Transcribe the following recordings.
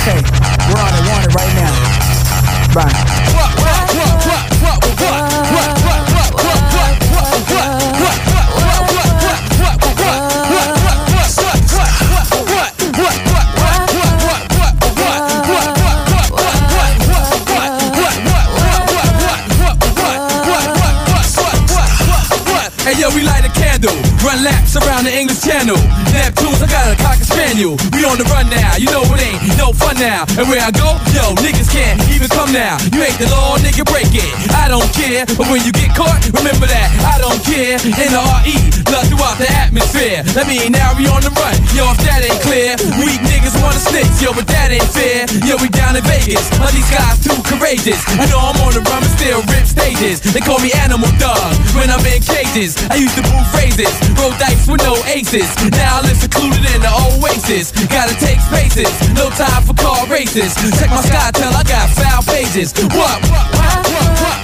Okay, but when you get caught, remember that I don't care. In the RE, love throughout the atmosphere. That mean now we on the run, yo, if that ain't clear. Weak niggas wanna snitch, yo, but that ain't fair. Yo, we down in Vegas, all these guys too courageous. I know I'm on the run, but still rip stages. They call me Animal Dog when I'm in cages. I used to move phrases, roll dice with no aces. Now I live secluded in the oasis. Gotta take spaces, no time for car races. Check my sky, tell I got foul pages. What? What? What? What? What?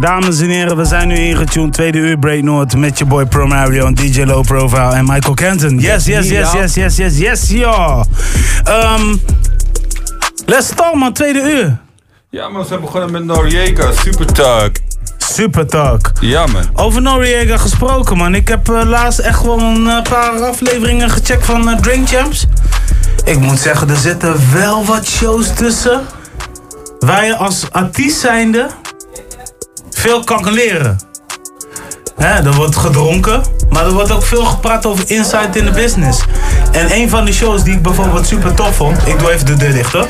Dames en heren, we zijn nu ingetuned. Tweede uur Break North met je boy Pro Mario en DJ Low Profile en Michael Kenton. Yes, yes, yes, yes, yes, yes, yes, ja. Um, let's start man, tweede uur. Ja, man, ze begonnen met Noriega, Super Talk. Super talk. Ja, man. Over Noriega gesproken, man. Ik heb eh, laatst echt wel een eh, paar afleveringen gecheckt van eh, Drink Champs. Ik moet zeggen, er zitten wel wat shows tussen. Je als artiest zijnde veel kan leren. Hè, er wordt gedronken, maar er wordt ook veel gepraat over insight in the business. En een van de shows die ik bijvoorbeeld super tof vond. Ik doe even de deur dicht hoor.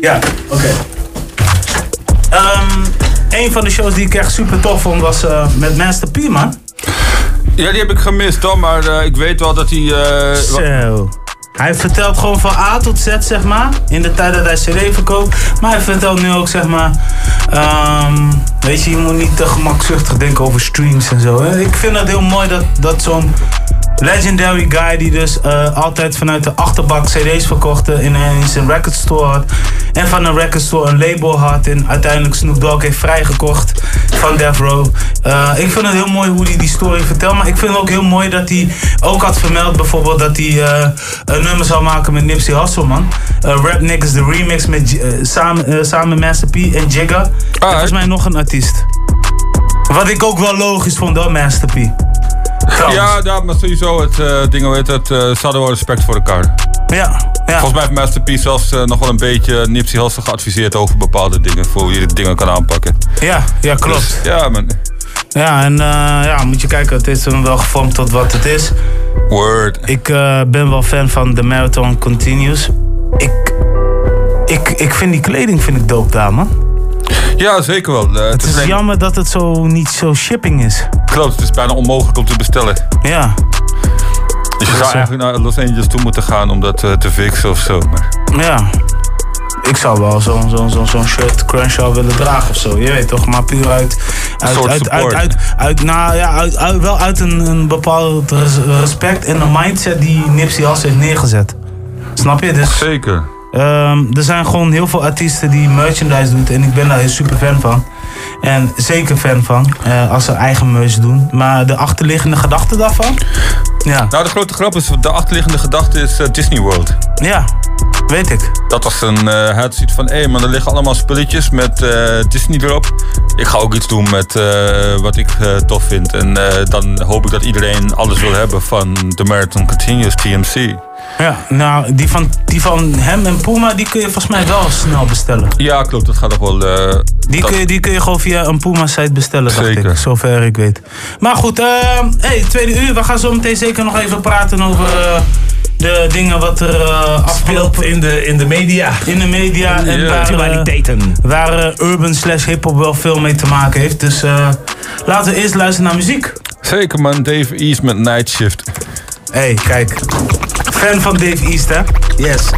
Ja, oké. Ehm, een van de shows die ik echt super tof vond was eh, met Master P, man. Ja, die heb ik gemist, hoor. Maar eh, ik weet wel dat hij... eh, Zo. Hij vertelt gewoon van A tot Z, zeg maar. In de tijd dat hij CD verkoopt. Maar hij vertelt nu ook, zeg maar. ehm, weet je, je moet niet te gemakzuchtig denken over streams en zo. Hè. Ik vind het heel mooi dat, dat zo'n legendary guy die dus eh, altijd vanuit de achterbak CD's verkocht in, in zijn record store had. En van een record store een label had. En uiteindelijk Snoop Dogg heeft vrijgekocht van Death Row. Eh, ik vind het heel mooi hoe hij die story vertelt. Maar ik vind het ook heel mooi dat hij ook had vermeld bijvoorbeeld dat hij eh, een nummer zou maken met Nipsey Hussle, man. Rap Niggas, de remix met, samen, samen met Master P en Jigga. en volgens mij nog een artiest. Wat ik ook wel logisch vond, hoor, Master P. Ja, ja, maar sowieso het uh, ding, heet het, eh, ze hadden wel respect voor elkaar. Ja, ja. Volgens mij heeft Master P zelfs eh, nog wel een beetje Nipsey Hussle geadviseerd over bepaalde dingen. Voor hoe je de dingen kan aanpakken. Ja, ja, klopt. Dus, ja, man. Ja, en ja, moet je kijken, het is hem wel gevormd tot wat het is. Word. Ik ben wel fan van The Marathon Continues. Ik, ik, ik vind die kleding vind ik dope daar, man. Ja, zeker wel. Eh, Het is jammer dat het zo niet zo shipping is. Klopt, het is bijna onmogelijk om te bestellen. Ja, Dus je zou eigenlijk naar Los Angeles toe moeten gaan om dat eh, te fixen of zo. Maar ja. Ik zou wel zo'n zo, zo, zo'n shirt Crenshaw willen dragen of zo. Je weet toch, maar puur uit. uit, uit, uit, uit, uit, nou ja, uit, uit- wel uit een, een bepaald res- respect en een mindset die Nipsey Hussle heeft neergezet. Snap je? Dus zeker. Ehm, er zijn gewoon heel veel artiesten die merchandise doen en ik ben daar heel super fan van. En zeker fan van eh, als ze eigen merch doen. Maar de achterliggende gedachte daarvan? Ja, Nou, de grote grap is, de achterliggende gedachte is eh, Disney World. ja weet ik. Dat was een, hij zoiets van, hé, maar er liggen allemaal spulletjes met Disney erop. Ik ga ook iets doen met wat ik tof vind. En dan hoop ik dat iedereen alles wil hebben van The Marathon Continuous, TMC. Ja, nou, die van, die van hem en Puma, die kun je volgens mij wel snel bestellen. Ja, klopt, dat gaat nog wel... eh, Die, dat- kun je, die kun je gewoon via een Puma-site bestellen, dacht Zeker. ik. Zover ik weet. Maar goed, eh hey, tweede uur. We gaan zo meteen zeker nog even praten over eh, de dingen wat er eh afgelopen... Speelt in de, in de media. In de media en Ja. waar, eh, waar eh, urban slash hip-hop wel veel mee te maken heeft. Dus eh, laten we eerst luisteren naar muziek. Zeker man, Dave East met Night Shift. Hey, kijk. Fan van Dave East, hè? Yes.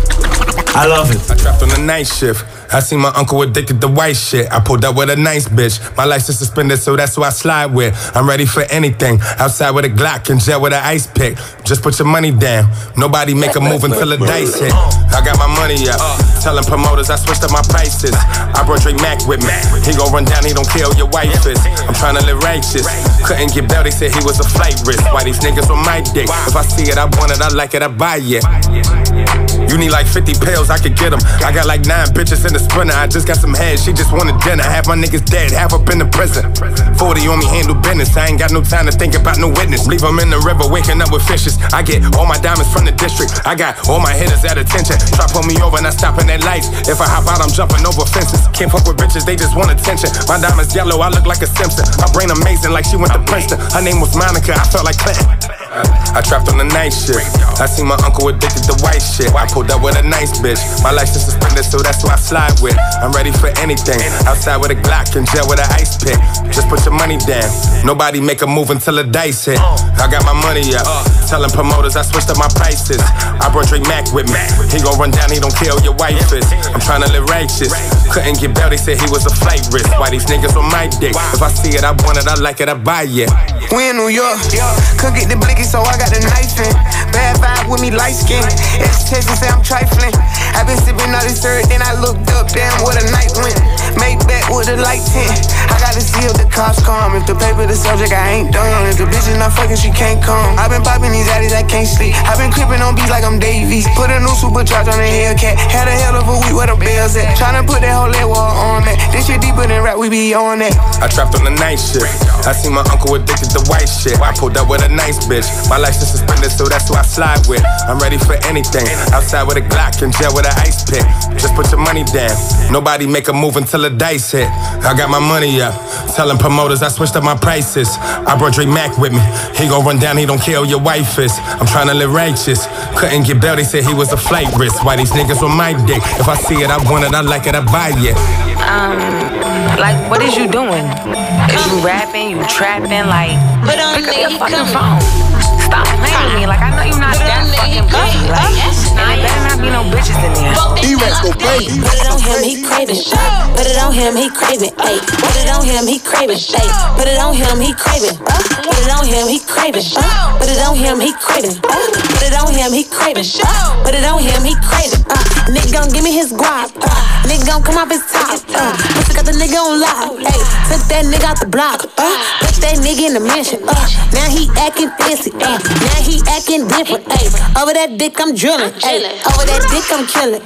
I love it. I trapped on the night shift. I seen my uncle addicted to white shit. I pulled up with a nice bitch. My license suspended, so that's who I slide with. I'm ready for anything. Outside with a Glock and jet with an ice pick. Just put your money down. Nobody make a move until the dice hit. I got my money up. Telling promoters I switched up my prices. I brought Drake Mac with me. He gon' run down, he don't care your wife is. I'm tryna live righteous. Couldn't get bail, they said he was a flight risk. Why these niggas on my dick? If I see it, I want it, I like it, I buy it. You need like 50 pills, I could get them. I got like nine bitches in the sprinter. I just got some head, she just wanted dinner. Half my niggas dead, half up in the prison. 40 on me, handle business. I ain't got no time to think about no witness. Leave them in the river, waking up with fishes. I get all my diamonds from the district. I got all my hitters at attention. Try pull me over and I stop in at lights. If I hop out, I'm jumping over fences. Can't fuck with bitches, they just want attention. My diamonds yellow, I look like a Simpson. My brain amazing, like she went to Princeton. Her name was Monica, I felt like Clinton. I trapped on the night shift. I seen my uncle addicted to white shit. I pulled up with a nice bitch. My license suspended, so that's who I slide with. I'm ready for anything. Outside with a Glock and jail with an ice pick. Just put your money down. Nobody make a move until the dice hit. I got my money up. Telling promoters I switched up my prices. I brought Drake Mac with me. He gon' run down, he don't care who your wife is. I'm tryna live righteous. Couldn't get bail, they said he was a flight risk. Why these niggas on my dick? If I see it, I want it, I like it, I buy it. We in New York. Could get the blicky, so I got a knife in. Bad vibe with me, light skin. Ex Texas say I'm trifling. i been sipping all this syrup, then I looked up, damn, what a night went. Make back with a light tint. I gotta see if the cops come. If the paper the subject, I ain't done. If the bitch is not fucking, she can't come. i been popping these addies, I can't sleep. i been creeping on beats like I'm Davies. Put a new supercharge on the Hellcat. Had a hell of a week where the bells at. Tryna put that whole leg wall on that. This shit deeper than rap, we be on that. I trapped on the night shift. I seen my uncle addicted to white shit. I pulled up with a nice bitch. My license suspended, so that's who I slide with. I'm ready for anything. Outside with a Glock and jail with an ice pick. Just put your money down. Nobody make a move until the dice hit. I got my money up. Telling promoters I switched up my prices. I brought Drake Mack with me. He gon' run down, he don't care who your wife is. I'm tryna live righteous. Couldn't get bail, they said he was a flight risk. Why these niggas on my dick? If I see it, I want it, I like it, I buy it. Um, like, what is you doing? Is you rapping? You trapping? Like, But on pick up your fucking phone. Stop playing with me. Like, I know you're not But that on there, he fucking busy. Like, and it better not be no bitches in there. E-Rex go crazy. Put it on him, he craving. Put it on him, he craving. Ayy, put it on him, he craving. Ayy, put it on him, he craving. Put it on him, he craving. Put it on him, he craving. Put it on him, he craving. Put it on him, he craving. Uh, nigga gon' give me his guap. Nigga gon' come off his top. Pussy got the nigga on lock. Ayy, took that nigga out the block. Uh, put that nigga in the mansion. Uh, now he acting fancy. Uh, now he acting different. Ayy, over that dick I'm drilling. Over that dick I'm killing.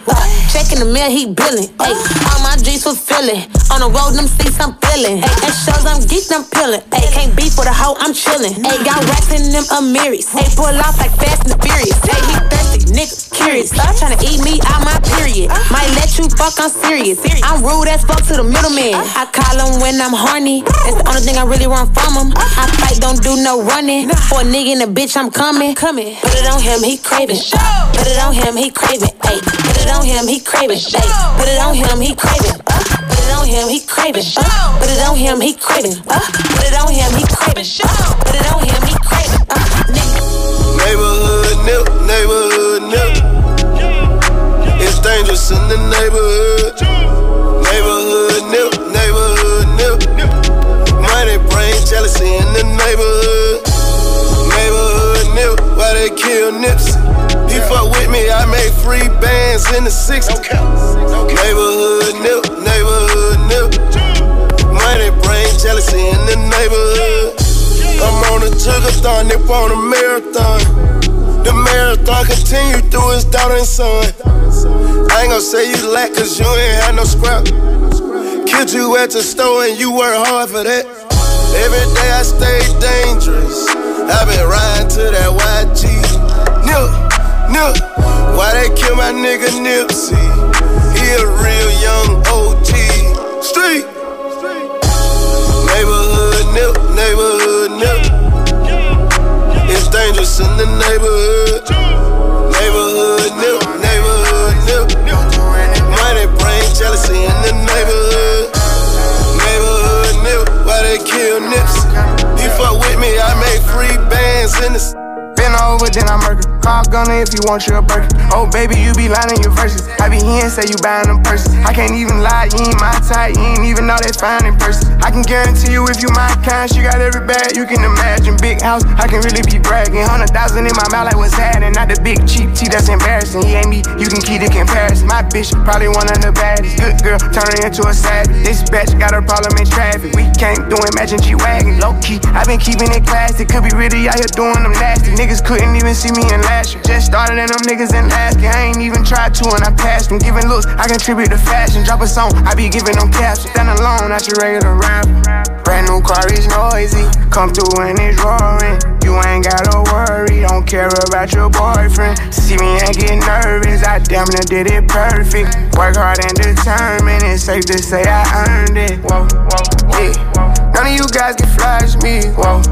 Checking the mail, he billing. Ayy, all my dreams fulfilling. On the road, them seats I'm feeling. At shows I'm geeked, I'm peeling. Ayy, can't beef with a hoe, I'm chilling. Got racks in them Amiris. Pull off like Fast and the Furious. Ayy, he thirsty, nigga, curious. Stop trying to eat me out my period. Might let you fuck, I'm serious. I'm rude as fuck to the middleman. I call him when I'm horny. That's the only thing I really want from him. I fight, don't do no running. For a nigga and a bitch, I'm coming. Coming. Put it on him, he craving. Put it on him, he craving. Ayy, put it on him, he craving. Ayy, put it on him, he craving. Uh, put it on him, he craving. Uh, put it on him, he craving. Uh, put it on him, he craving. Put it on him, he craving. Uh, nigga. Dangerous in the neighborhood. Neighborhood nip, neighborhood nip. Money brain jealousy in the neighborhood. Neighborhood nip, why they kill Nipsey? He fuck with me, I made free bands in the 60s. Neighborhood nip, neighborhood nip. Money brain jealousy in the neighborhood. I'm on a juggerthon, nip on a marathon. The marathon continue through his daughter and son. I ain't gonna say you lack cause you ain't had no scrap. Killed you at the store and you work hard for that. Every day I stay dangerous. i been riding to that YG. Nip, nip. Why they kill my nigga Nipsey? He a real young OG. Street. Neighborhood nip, neighborhood nip. Dangerous in the neighborhood. Neighborhood nip, neighborhood nip. Money brain jealousy in the neighborhood. Neighborhood nip, why they kill Nipsey? He fuck with me, I made free bands in the. Been over, then I murder. Call gunner if you want your burger. Oh, baby, you be lying your verses. I be here and say you buying them purses. I can't even lie, you ain't my type, you ain't even know they fine in person. I can guarantee you if you my kind, she got every bag you can imagine. Big house, I can really be bragging. Hundred thousand in my mouth, like what's happening? Not the big cheap tea that's embarrassing. He ain't me, you can keep the comparison. My bitch, probably one of the baddest. Good girl, turning into a savage. This bitch got a problem in traffic. We can't do it, matching G Wagon. Low key, i been keeping it classy. Could be really out here doing them nasty. Niggas couldn't even see me in Just started in them niggas in asking. I ain't even tried to and I passed them. Giving looks, I contribute to fashion. Drop a song, I be giving them captions. Stand alone, not your regular rapper. Brand new car is noisy. Come through and it's roaring. You ain't gotta worry, don't care about your boyfriend. See me and get nervous, I damn near did it perfect. Work hard and determined, it's safe to say I earned it. Whoa, whoa, yeah. None of you guys can flash me, whoa.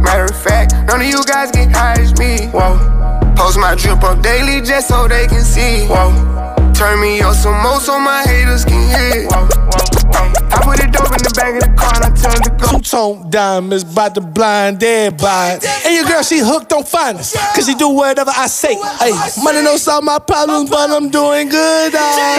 Matter of fact, none of you guys can hide me, whoa. Post my drip up daily just so they can see, whoa. Turn me up some more so my haters can hear. Whoa, whoa, whoa. I put it dope in the back of the car and I tell her to go. Two tone diamonds about to blind everybody. And your girl, she hooked on finance. Cause she do whatever I say. Hey, money don't solve my problems, but I'm doing good. Hey,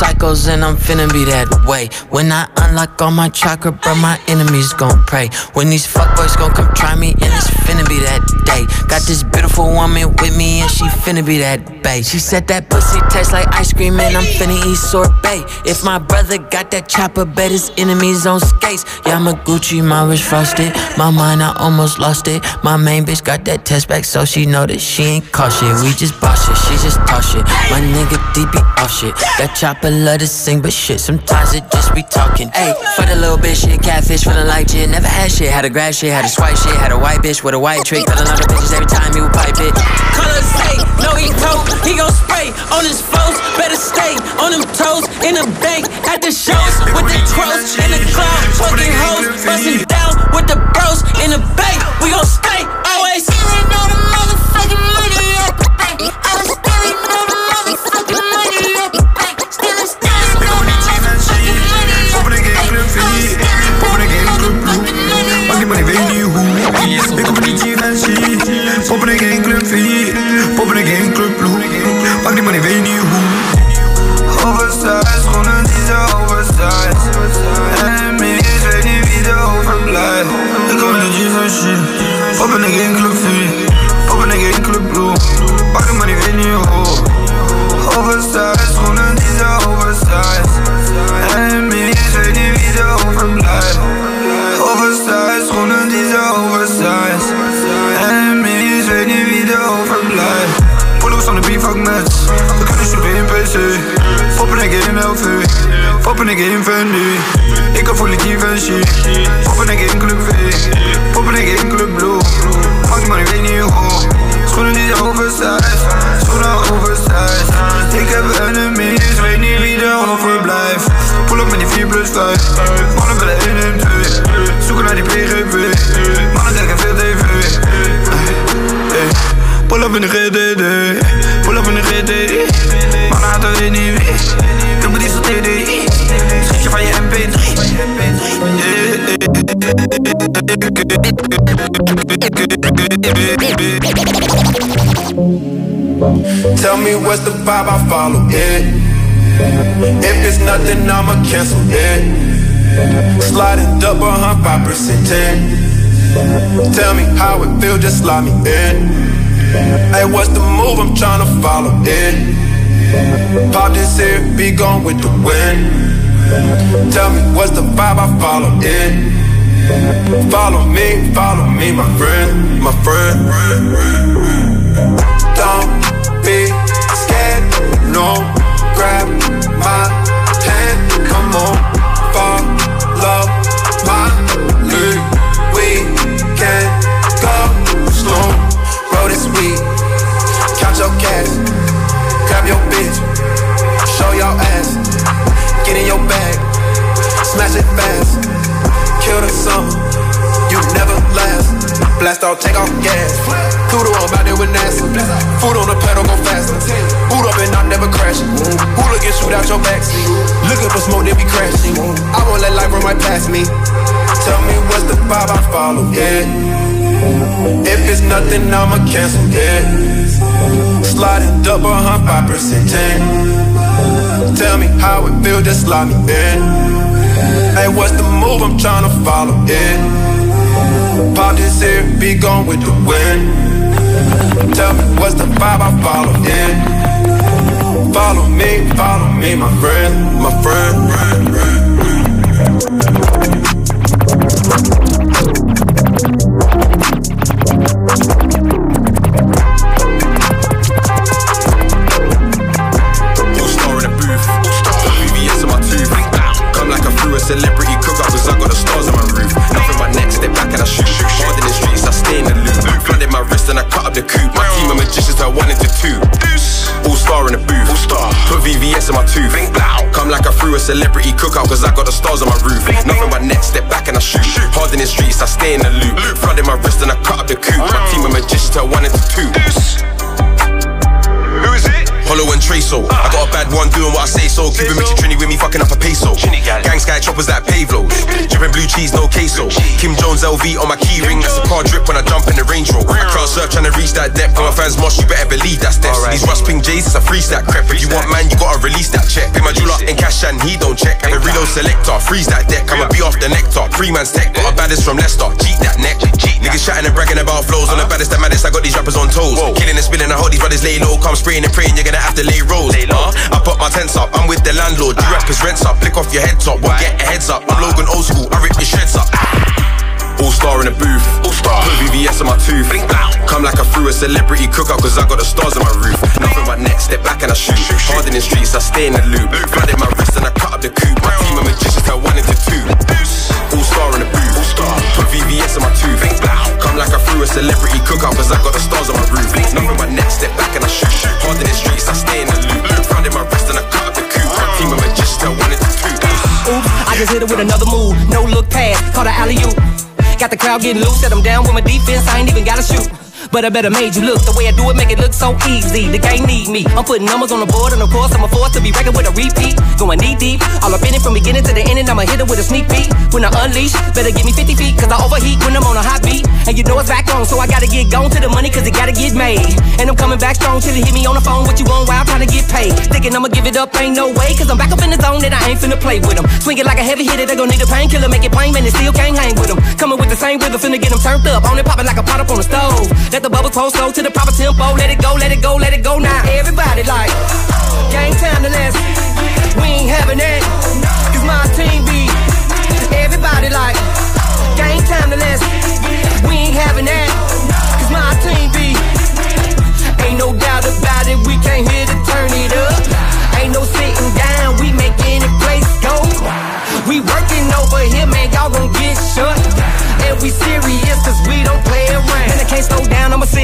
psychos and I'm finna be that way. When I unlock all my chakra, bro, my enemies gon' pray. When these fuckboys gon' come try me, and it's finna be that day. Got this beautiful woman with me, and she finna be that bae. She said that pussy tastes like ice cream, and I'm finna eat sorbet. If my brother got that chopper, bet his enemies on skates. Yeah, a Gucci, my wrist frosted. My mind, I almost lost it. My main bitch got that test back, so she know that she ain't caught shit. We just boss shit, she just toss shit. My nigga DB off shit. That chopper love to sing, but shit, sometimes it just be talking. Ayy, for the little bitch shit, catfish feeling like shit. Never had shit, had a grab shit, had a swipe shit, had a white bitch with a white trick. Feeling other bitches every time he would pipe it. Color say, no he cold, he gon' spray on his foes. Better stay on them toes in the bank at the shows with the crows in the cloud, fucking hoes, busting down with the bros in the bank. We gon' stay always. Stealing all the motherfucking money at the bank. I was stealing all the motherfucking alguien Poppen ik in Fendi. Ik kan fully defensie. Poppen ik in Club V. Poppen ik in Club Blue. Maak maar, ik weet niet hoe. Schoenen die zo oversize. Schoenen oversize. Ik heb enemies, weet niet wie er overblijft. Pull up met die 4 plus 5. Mannen willen 1 en 2. Zoeken naar die PGV. Mannen kijken veel TV. Hey. Pull up in de GDD. Pull up in de GDI. Mannen haten weet niet wie. Je MP3. Tell me what's the vibe, I follow it. If it's nothing, I'ma cancel it. Sliding double behind 5% 10. Tell me how it feel, just slide me in. Hey, what's the move? I'm tryna follow it. Pop this here, be gone with the wind. Tell me what's the vibe, I follow it. Follow me, follow me, my friend, my friend. Nothing, I'ma cancel, yeah. Sliding double hump, 5% 10. Tell me how it feel, just slide me in. Hey, what's the move I'm tryna follow, it. Pop this here, be gone with the wind. Tell me what's the vibe I follow, yeah. Follow me, follow me, my friend, my friend. Celebrity cookout cause I got the stars on my roof. Nothing but neck, step back and I shoot. Hard in the streets, I stay in the loop. Flooded my wrist and I cut up the coupe. My team of magicians are one into two. Who is it? Hollow and Traso. I got a bad one doing what I say so. Keeping Richie Trini with me fucking up a peso. Gang Sky choppers like Pavlos. Blue cheese, no queso. Kim Jones LV on my key ring. That's a car drip when I jump in the Range Rover. I crowd surf trying to reach that depth. For my fans mosh, you better believe that's steps. These Rust Pink J's, it's a free stack crep. If you want man, you gotta release that check. Pay my jeweler in cash and he don't check. I'm a reload selector, freeze that deck. I'ma be off the nectar. Three man's tech, got a baddest from Leicester. Cheat that neck. Niggas chatting and bragging about flows. On the baddest and maddest, I got these rappers on toes. Killing and spilling, I hold these brothers lay low. Come spraying and praying, you're gonna have to lay rolls. Uh, I put my tents up, I'm with the landlord. You rappers rents up, flick off your head top. What get a heads up? I'm Logan old school, I rip your shreds up. All star in the booth. All star. Put VVS on my tooth. Come like I threw a celebrity cookout cause I got the stars on my roof. Nothing but next, step back and I shoot. Hard in the streets, I stay in the loop. Flooded my wrist and I cut up the coupe. Celebrity cookout cause I got the stars on my roof. Nothing but neck, step back and I shoot. Hard in the streets, I stay in the loop. Flooded my wrist and I cut up the coupe. My team of magicians turn one into two. Oops, I just hit it with another move. No look pass, caught an alley oop. Got the crowd getting loose, set them down with my defense. I ain't even gotta shoot. But I better made you look. The way I do it, make it look so easy. The game need me. I'm putting numbers on the board, and of course, I'm a force to be reckoned with a repeat. Going knee deep, all up in it from beginning to the end, and I'ma hit it with a sneak peek. When I unleash, better give me 50 feet, cause I overheat when I'm on a hot beat. And you know it's back on, so I gotta get gone to the money, cause it gotta get made. And I'm coming back strong till it hit me on the phone. What you want, while I'm trying to get paid. Thinking I'ma give it up, ain't no way, cause I'm back up in the zone, and I ain't finna play with them. Swing it like a heavy hitter, they gon' need a painkiller, make it plain, man, and still can't hang with them. Coming with the same rhythm, finna get them turned up. On it, popping like a pot up on the stove. Let the bubbles pour slow to the proper tempo. Let it go, let it go, let it go now. Everybody like, game time to last. We ain't having that. Cause my team be. Everybody like, game time to last. We ain't having that.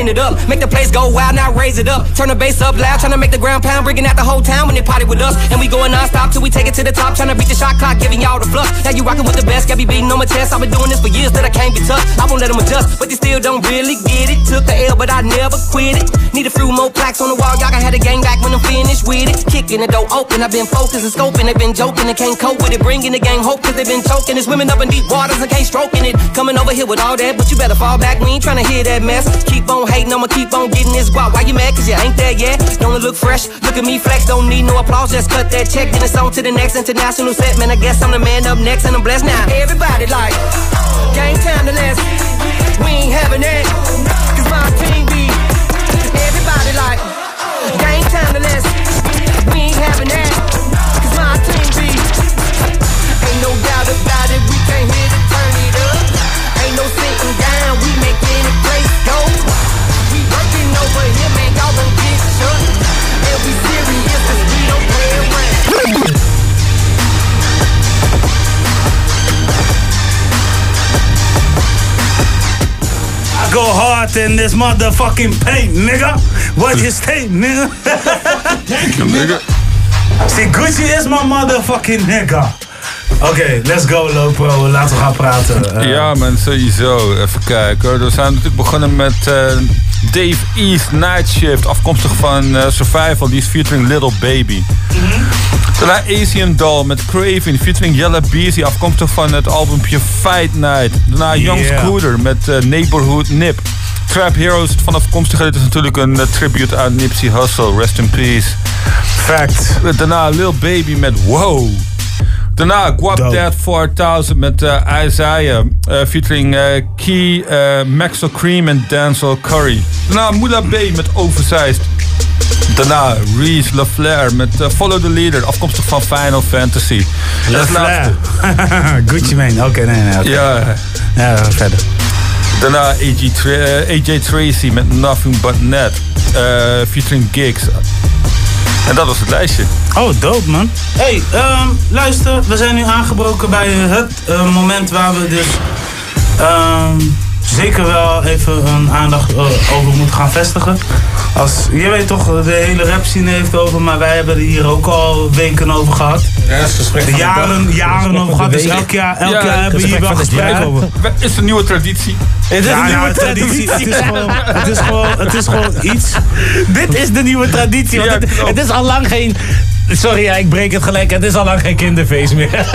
It up. Make the place go wild, now raise it up. Turn the bass up loud, tryna make the ground pound, bringing out the whole town when they party with us. And we going non-stop till we take it to the top, tryna beat the shot clock, giving y'all the flux. Now you rockin' with the best, got me beating on my chest. I've been doing this for years that I can't be touched. I won't let them adjust, but they still don't really get it. Took the L, but I never quit it. Need a few more plaques on the wall, y'all can have the gang back when I'm finished with it. Kicking the door open, I've been focused and scoping, they've been joking and can't cope with it. Bringing the gang hope, cause they've been choking. It's women up in deep waters and can't stroking it. Coming over here with all that, but you better fall back, we ain't tryna hear that mess. Keep on hating, I'ma keep on getting this guap. Why you mad? Cause you ain't there yet. Don't look fresh? Look at me flex, don't need no applause, just cut that check. Then it's on to the next international set. Man, I guess I'm the man up next and I'm blessed now. Everybody like, game time to last. We ain't having that. Cause my team be. Everybody like, game time to last. We ain't having that. Cause my team be. Ain't no doubt about it, we can't hit go hard in this motherfucking paint, nigga. What you say, nigga? nigga. See, Gucci is my motherfucking nigga. Oké, let's go Lopro. Laten we gaan praten. Eh, Ja, man, sowieso. Even kijken. We zijn natuurlijk begonnen met eh, Dave East Night Shift, afkomstig van eh, Survival, die is featuring Little Baby. Daarna Asian Doll met Craving, featuring Yella Beezy, afkomstig van het albumpje Fight Night. Daarna Young Yeah. Scooter met eh, Neighborhood Nip. Trap Heroes van afkomstigheid is natuurlijk een eh, tribute aan Nipsey Hussle, rest in peace. Fact. Daarna Lil Baby met Wow. Daarna Guap Dad 4000 met eh, Isaiah, eh, featuring eh, Key, eh, Maxwell Cream en Denzel Curry. Daarna Moula B met Oversized. Daarna Reese LaFleur met eh, Follow the Leader, afkomstig van Final Fantasy. Laatste- Gucci Mane. Oké, nee, nee. oké. Ja. Ja, verder. Daarna AJ, eh, AJ Tracy met Nothing But Net, eh, featuring Gigs. En dat was het lijstje. Oh, dope man. hey, ehm, luister. We zijn nu aangebroken bij het eh, moment waar we dus ehm, zeker wel even een aandacht eh, over moeten gaan vestigen. Als, je weet toch, de hele rap scene heeft over, maar wij hebben er hier ook al weken over gehad. Ja, dat is gesprek de jaren, jaren over gehad. Dus elk jaar, elk Ja, jaar hebben we hier wel gesprek van het over. Is een nieuwe traditie. Het is Ja, een nou, nieuwe traditie. traditie. Het is gewoon, het is gewoon, het is gewoon iets. Dit is de nieuwe traditie. Want Ja, het, het is al lang geen... Sorry, ja, ik breek het gelijk. Het is al lang geen kinderfeest meer.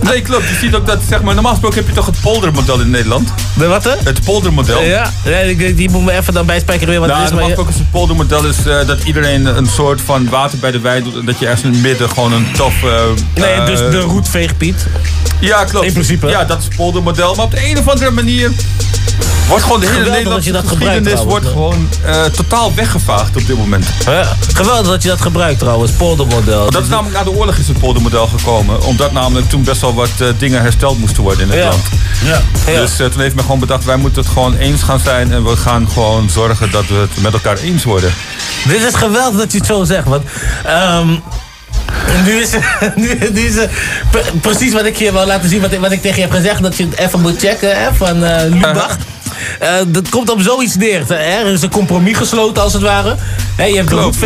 Nee, klopt. Je ziet ook dat, zeg maar, normaal gesproken heb je toch het poldermodel in Nederland? De wat? hè? Het poldermodel. Ja, die, die moet me even dan bijspijkeren weer wat Nou, het is. normaal Maar, gesproken is het poldermodel is eh, dat iedereen een soort van water bij de wijn doet. En dat je ergens in het midden gewoon een tof... eh, nee, eh, dus de roetveegpiet. Ja, klopt. in principe. Ja, dat is het poldermodel. Maar op de een of andere manier wordt gewoon de hele Geweldig Nederlandse dat je dat gebruikt wordt gewoon totaal weggevaagd op dit moment. Ja, geweldig dat je dat gebruikt trouwens, poldermodel. Dat is namelijk na de oorlog is het poldermodel gekomen. Omdat namelijk toen best wel wat eh, dingen hersteld moesten worden in het Ja. land. Ja. Ja. Dus eh, toen heeft men gewoon bedacht, wij moeten het gewoon eens gaan zijn. En we gaan gewoon zorgen dat we het met elkaar eens worden. Dit is geweldig dat je het zo zegt, want... ehm, nu is, nu, nu is het pre- precies wat ik je wil laten zien, wat, ik- wat ik tegen je heb gezegd, dat je het even moet checken hè, van eh Lubach. Eh, dat komt op zoiets neer. hè. Er is een compromis gesloten als het ware. Je hebt de Klopt.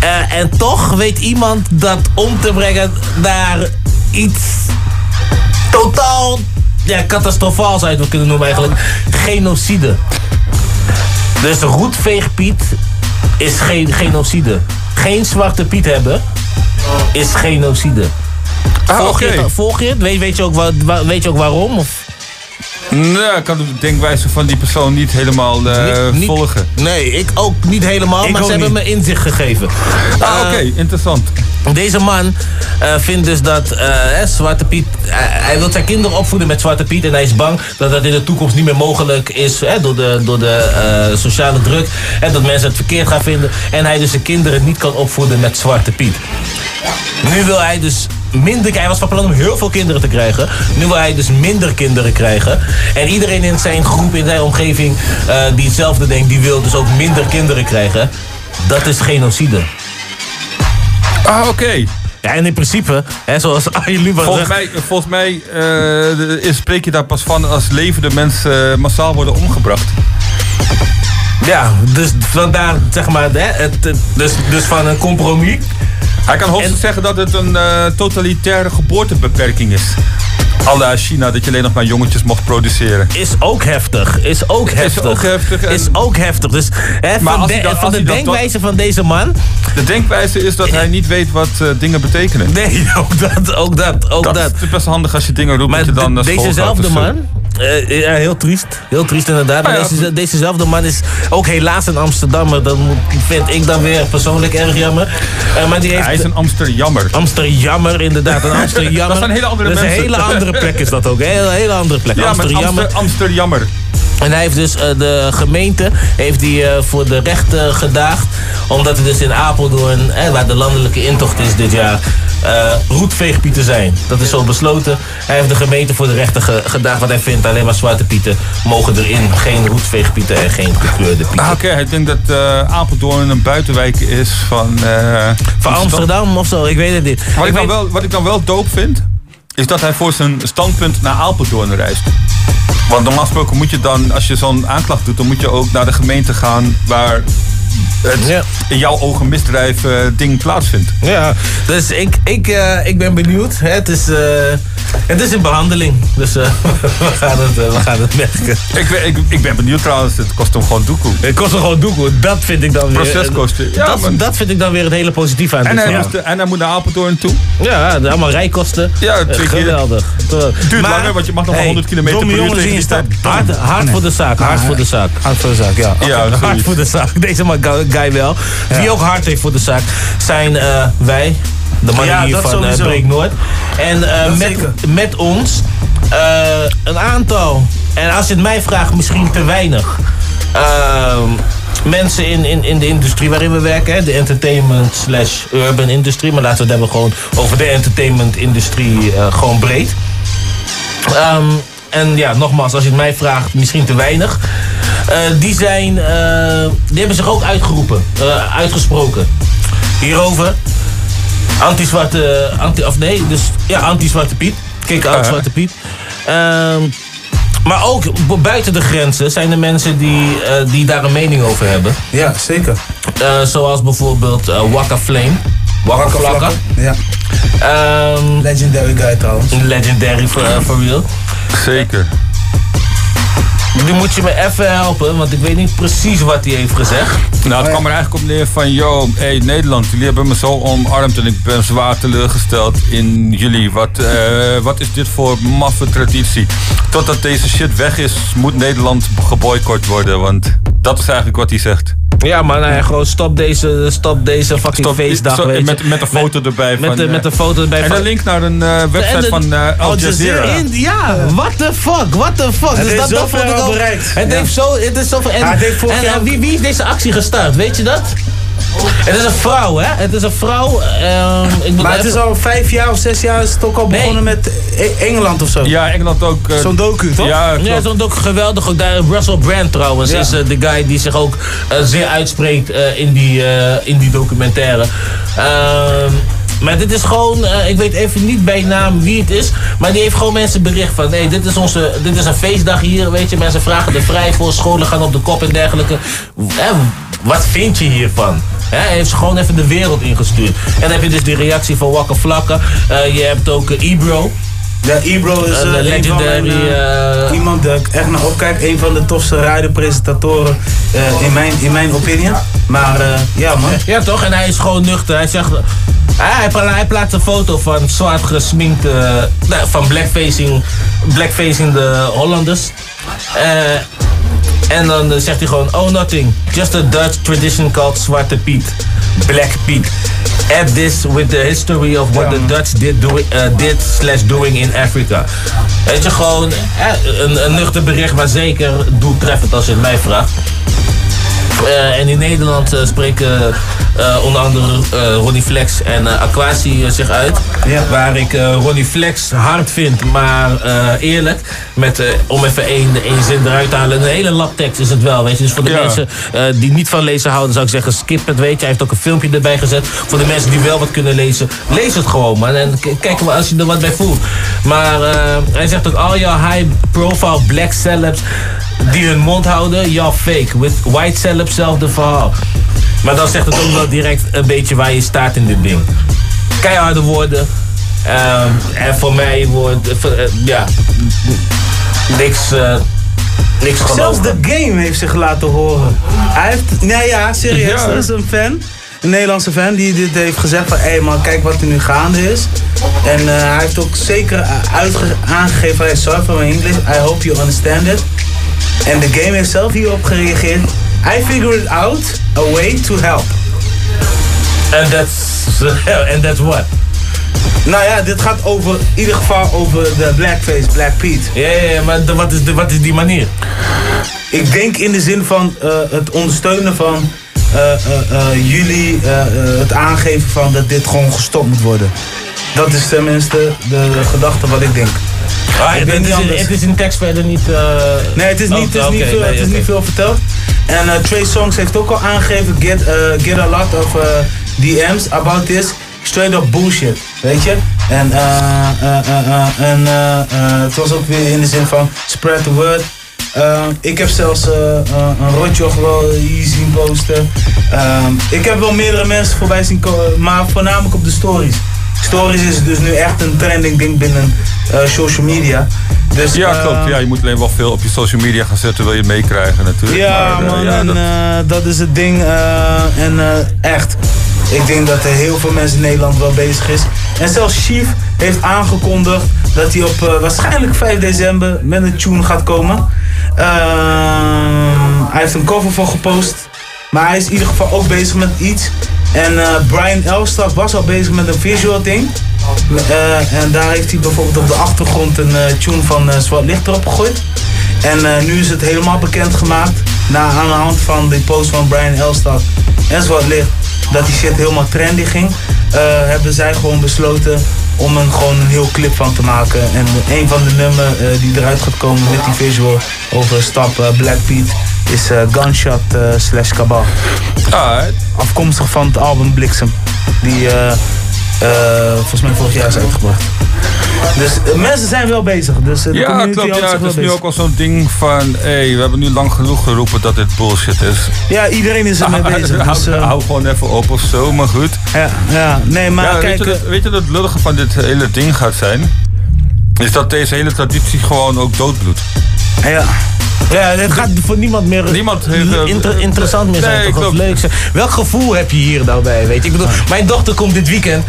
Eh, en toch weet iemand dat om te brengen naar iets totaal ja, catastrofaal zou je het kunnen noemen eigenlijk. Genocide. Dus roetveegpiet is geen genocide. Geen zwarte piet hebben is genocide. Ah, volg, je volg je het? Weet, weet, je ook weet je ook waarom? Of? Nou, ik kan de denkwijze van die persoon niet helemaal eh, Niet- niet- volgen. Nee, ik ook niet helemaal, Ik maar ze hebben me inzicht gegeven. Ah, Eh, oké, interessant. Deze man eh, vindt dus dat eh, Zwarte Piet... hij wil zijn kinderen opvoeden met Zwarte Piet... en hij is bang dat dat in de toekomst niet meer mogelijk is... Hè, door de, door de sociale druk. En dat mensen het verkeerd gaan vinden. En hij dus zijn kinderen niet kan opvoeden met Zwarte Piet. Nu wil hij dus minder... Hij was van plan om heel veel kinderen te krijgen. Nu wil hij dus minder kinderen krijgen. En iedereen in zijn groep, in zijn omgeving... eh, die hetzelfde denkt, die wil dus ook minder kinderen krijgen. Dat is genocide. Ah, oké. Ja, en in principe, hè, zoals Arjen Lubach Volgens zegt... mij, volgens mij eh, is- spreek je daar pas van als levende mensen eh, massaal worden omgebracht. Ja, dus vandaar, zeg maar, hè, het- dus, dus van een compromis. Hij kan hoogstens zeggen dat het een eh, totalitaire geboortebeperking is. Alla China, dat je alleen nog maar jongetjes mocht produceren. Is ook heftig. Is ook heftig. ook heftig en- Is ook heftig. Dus hè, van, de, dat- van de dat- denkwijze van deze man... De denkwijze is dat hij niet weet wat eh, dingen betekenen. Nee, ook dat, ook dat, ook dat, dat. is best handig als je dingen roept Maar dat je dan dezezelfde man... eh, ja, heel triest. Heel triest inderdaad. Maar Ah, ja. deze, dezezelfde man is ook helaas een Amsterdammer. Dat vind ik dan weer persoonlijk erg jammer. Eh, maar die heeft... Hij is een Amsterdammer. Amsterdammer, inderdaad. Een Amsterdammer. Dat zijn hele andere Dat is mensen. een hele andere plek is dat ook. Een hele andere plek. Ja, Amsterdammer. Amster, Amsterdammer. En hij heeft dus eh, de gemeente heeft die, eh, voor de rechten gedaagd. Omdat het dus in Apeldoorn, eh, waar de landelijke intocht is dit jaar, roetveegpieten zijn. Dat is zo besloten. Hij heeft de gemeente voor de rechten ge- gedaagd. Want hij vindt alleen maar zwarte pieten mogen erin. Geen roetveegpieten en geen gekleurde pieten. Ah, Oké, ik denk dat Apeldoorn een buitenwijk is van... Van Amsterdam of zo, ik weet het niet. Wat ik, dan weet- wel, wat ik dan wel doop vind, is dat hij voor zijn standpunt naar Apeldoorn reist. Want normaal gesproken moet je dan, als je zo'n aanklacht doet, dan moet je ook naar de gemeente gaan waar het in jouw ogen misdrijf eh, ding plaatsvindt. Ja, dus ik, ik, eh, ik ben benieuwd. Hè. Het, is, eh, het is in behandeling, dus eh, we, gaan het, we gaan het merken. Ik, ben- ik, ik ben benieuwd trouwens, het kost hem gewoon doekoe. Het kost hem gewoon doekoe, dat vind ik dan weer... Proceskosten. Ja, dat, maar- dat vind ik dan weer het hele positieve aan En hij, moest, en hij moet naar Apeldoorn toe. Ja, allemaal rijkosten. Ja, Eh. Geweldig. Duurt langer, want je mag nog maar 100 km per uur tegen die stad. Hard, hard voor de zaak, hard voor de zaak. Hard voor de zaak, ja. Ja, hard voor de zaak. Deze man, guy wel. Wie ook hard heeft voor de zaak, zijn wij. De mannen Ja, hier dat van. Breek Noord. En eh, met, zeker. met ons eh, een aantal. En als je het mij vraagt, misschien te weinig. ehm, mensen in, in, in de industrie waarin we werken. Hè, de entertainment slash urban industrie. Maar laten we het hebben gewoon over de entertainment industrie gewoon breed. Ehm, en ja, nogmaals, als je het mij vraagt, misschien te weinig. Die zijn, die hebben zich ook uitgeroepen, uitgesproken. Hierover. Anti-zwarte, anti, of nee, dus ja, anti-zwarte Piet. Kick-out Uh-huh. Zwarte Piet. Ehm, maar ook bu- buiten de grenzen zijn er mensen die, eh, die daar een mening over hebben. Ja, zeker. Eh, zoals bijvoorbeeld eh Waka Flame. Waka Flakka. Ja. Ehm, Legendary guy trouwens. legendary for, for real. Zeker. Nu moet je me even helpen, want ik weet niet precies wat hij heeft gezegd. Nou, het kwam er eigenlijk op neer van, yo, hey Nederland, jullie hebben me zo omarmd en ik ben zwaar teleurgesteld in jullie. Wat, eh, wat is dit voor maffe traditie? Totdat deze shit weg is, moet Nederland geboycott worden, want dat is eigenlijk wat hij zegt. Ja, maar nou ja, gewoon stop deze, stop deze fucking Stop- feestdag. zo- weet je. met, met een foto erbij. met van, de- eh, met een foto erbij En een link naar een eh, website de- van Al Jazeera. In- ja, what the fuck, what the fuck. Het heeft dat, dat vond ik al bereikt. Het Ja. heeft zo, het is zoveel. En, Ja, het heeft vorig en, en wie, wie heeft deze actie gestart, weet je dat? Het is een vrouw, hè? Het is een vrouw. ehm, ik Maar het even- is al vijf jaar of zes jaar is het ook al begonnen met E- Engeland of zo. Ja, Engeland ook. eh, Zo'n docu, toch? Ja, Ja, zo'n ook geweldig. Ook daar, Russell Brand trouwens Ja. is eh, de guy die zich ook eh, zeer uitspreekt eh, in, die, eh, in die documentaire. Ehm, maar dit is gewoon, eh, ik weet even niet bij naam wie het is, maar die heeft gewoon mensen bericht van, nee, dit is onze, dit is een feestdag hier, weet je, mensen vragen er vrij voor, scholen gaan op de kop en dergelijke. Hè, wat vind je hiervan? Hij heeft gewoon even de wereld ingestuurd. En dan heb je dus die reactie van Wakka Flakka. Eh, je hebt ook eh, Ebro. Ja, Ebro is Eh, eh, een van mijn, eh, iemand dat ik echt naar opkijk. Een van de tofste radiopresentatoren eh in, mijn, in mijn opinie. Maar ja man. Ja, toch? En hij is gewoon nuchter. Hij zegt. Hij, hij, pla- hij plaatst een foto van zwart gesminkt. nou, van blackfacing. Blackfacing de Hollanders. En dan eh, zegt hij gewoon: Oh, nothing. Just a Dutch tradition called Zwarte Piet. Black Piet. Add this with the history of what the Dutch did, do, eh, did slash doing in Africa. Weet je, gewoon eh, een, een nuchter bericht, maar zeker doeltreffend als je het mij vraagt. Eh, en in Nederland eh, spreken eh, onder andere Ronnie Flex en Aquasi zich uit. Waar ik Ronnie Flex hard vind, maar eerlijk. Met, om even één, één zin eruit te halen. Een hele laptekst is het wel, weet je. Dus voor de Ja. mensen die niet van lezen houden, zou ik zeggen skip het, weet je. Hij heeft ook een filmpje erbij gezet. Voor de mensen die wel wat kunnen lezen, lees het gewoon, man. En kijk maar als je er wat bij voelt. Maar hij zegt ook, al jouw high profile black celebs die hun mond houden, ja fake. With white celebs zelfde verhaal. Maar dan zegt het ook wel direct een beetje waar je staat in dit ding. Keiharde woorden. Ehm, en voor mij wordt, eh, eh, ja, niks, eh niks Zelfs de game heeft zich laten horen. Hij heeft, nee ja, serieus, Ja. er is een fan. Een Nederlandse fan die dit heeft gezegd van... hé man, kijk wat er nu gaande is. En eh, hij heeft ook zeker uitge- aangegeven... van, hey, sorry for my English, I hope you understand it. En de game heeft zelf hierop gereageerd. I figured out a way to help. And that's, and that's what? Nou ja, dit gaat over, in ieder geval over de blackface, Black Pete. Ja, ja, ja, maar de- wat is, de, wat is die manier? Ik denk in de zin van eh, het ondersteunen van eh, eh, jullie, het aangeven van dat dit gewoon gestopt moet worden. Dat is tenminste de, de gedachte wat ik denk. Ah, het, is, het is in tekst verder niet... eh, Nee, het is niet, het is Oh, niet, veel, nee, het is niet veel verteld. En eh, Trey Songs heeft ook al aangegeven, get, eh, get a lot of DM's about this. Straight up bullshit, weet je? En, en het was ook weer in de zin van spread the word. Ik heb zelfs een rotjoch wel hier zien posten. Ehm, ik heb wel meerdere mensen voorbij zien komen, maar voornamelijk op de stories. Stories is dus nu echt een trending ding binnen eh, social media. Dus, ja, eh, klopt. Ja, je moet alleen wel veel op je social media gaan zetten, wil je meekrijgen natuurlijk. Ja, Maar, eh, man, ja, en dat- dat... dat is het ding. eh, en eh, echt, ik denk dat er heel veel mensen in Nederland wel bezig is. En zelfs Chief heeft aangekondigd dat hij op eh, waarschijnlijk 5 december met een tune gaat komen. Ehm, hij heeft een cover voor gepost. Maar hij is in ieder geval ook bezig met iets. En eh, Brian Elstak was al bezig met een visual ding. Eh, en daar heeft hij bijvoorbeeld op de achtergrond een eh, tune van Zwart Licht erop gegooid. En nu is het helemaal bekendgemaakt. Na, aan de hand van de post van Brian Elstak en Zwart Licht. Dat die shit helemaal trendy ging. hebben zij gewoon besloten om er gewoon een heel clip van te maken. En een van de nummers eh, die eruit gaat komen met die visual over stap eh, Black Pete is eh, Gunshot slash Kabal. Afkomstig van het album Bliksem. Die eh, eh, volgens mij vorig jaar is uitgebracht. Dus eh, mensen zijn wel bezig. Dus, de Ja, klopt. Ja, het is nu bezig. ook al zo'n ding van... Hé, we hebben nu lang genoeg geroepen dat dit bullshit is. Ja, iedereen is ermee bezig. hou, Dus, hou gewoon even op of zo, maar goed. Ja, ja nee, maar Ja, kijk... Weet je, dat, weet je dat het lullige van dit hele ding gaat zijn? Is dat deze hele traditie gewoon ook doodbloedt. Ja. Ja, het gaat voor niemand meer Niemand heeft, inter- interessant meer zijn. Nee, toch? Of klopt. leuk zijn. Welk gevoel heb je hier nou bij? Weet je? Ik bedoel, mijn dochter komt dit weekend.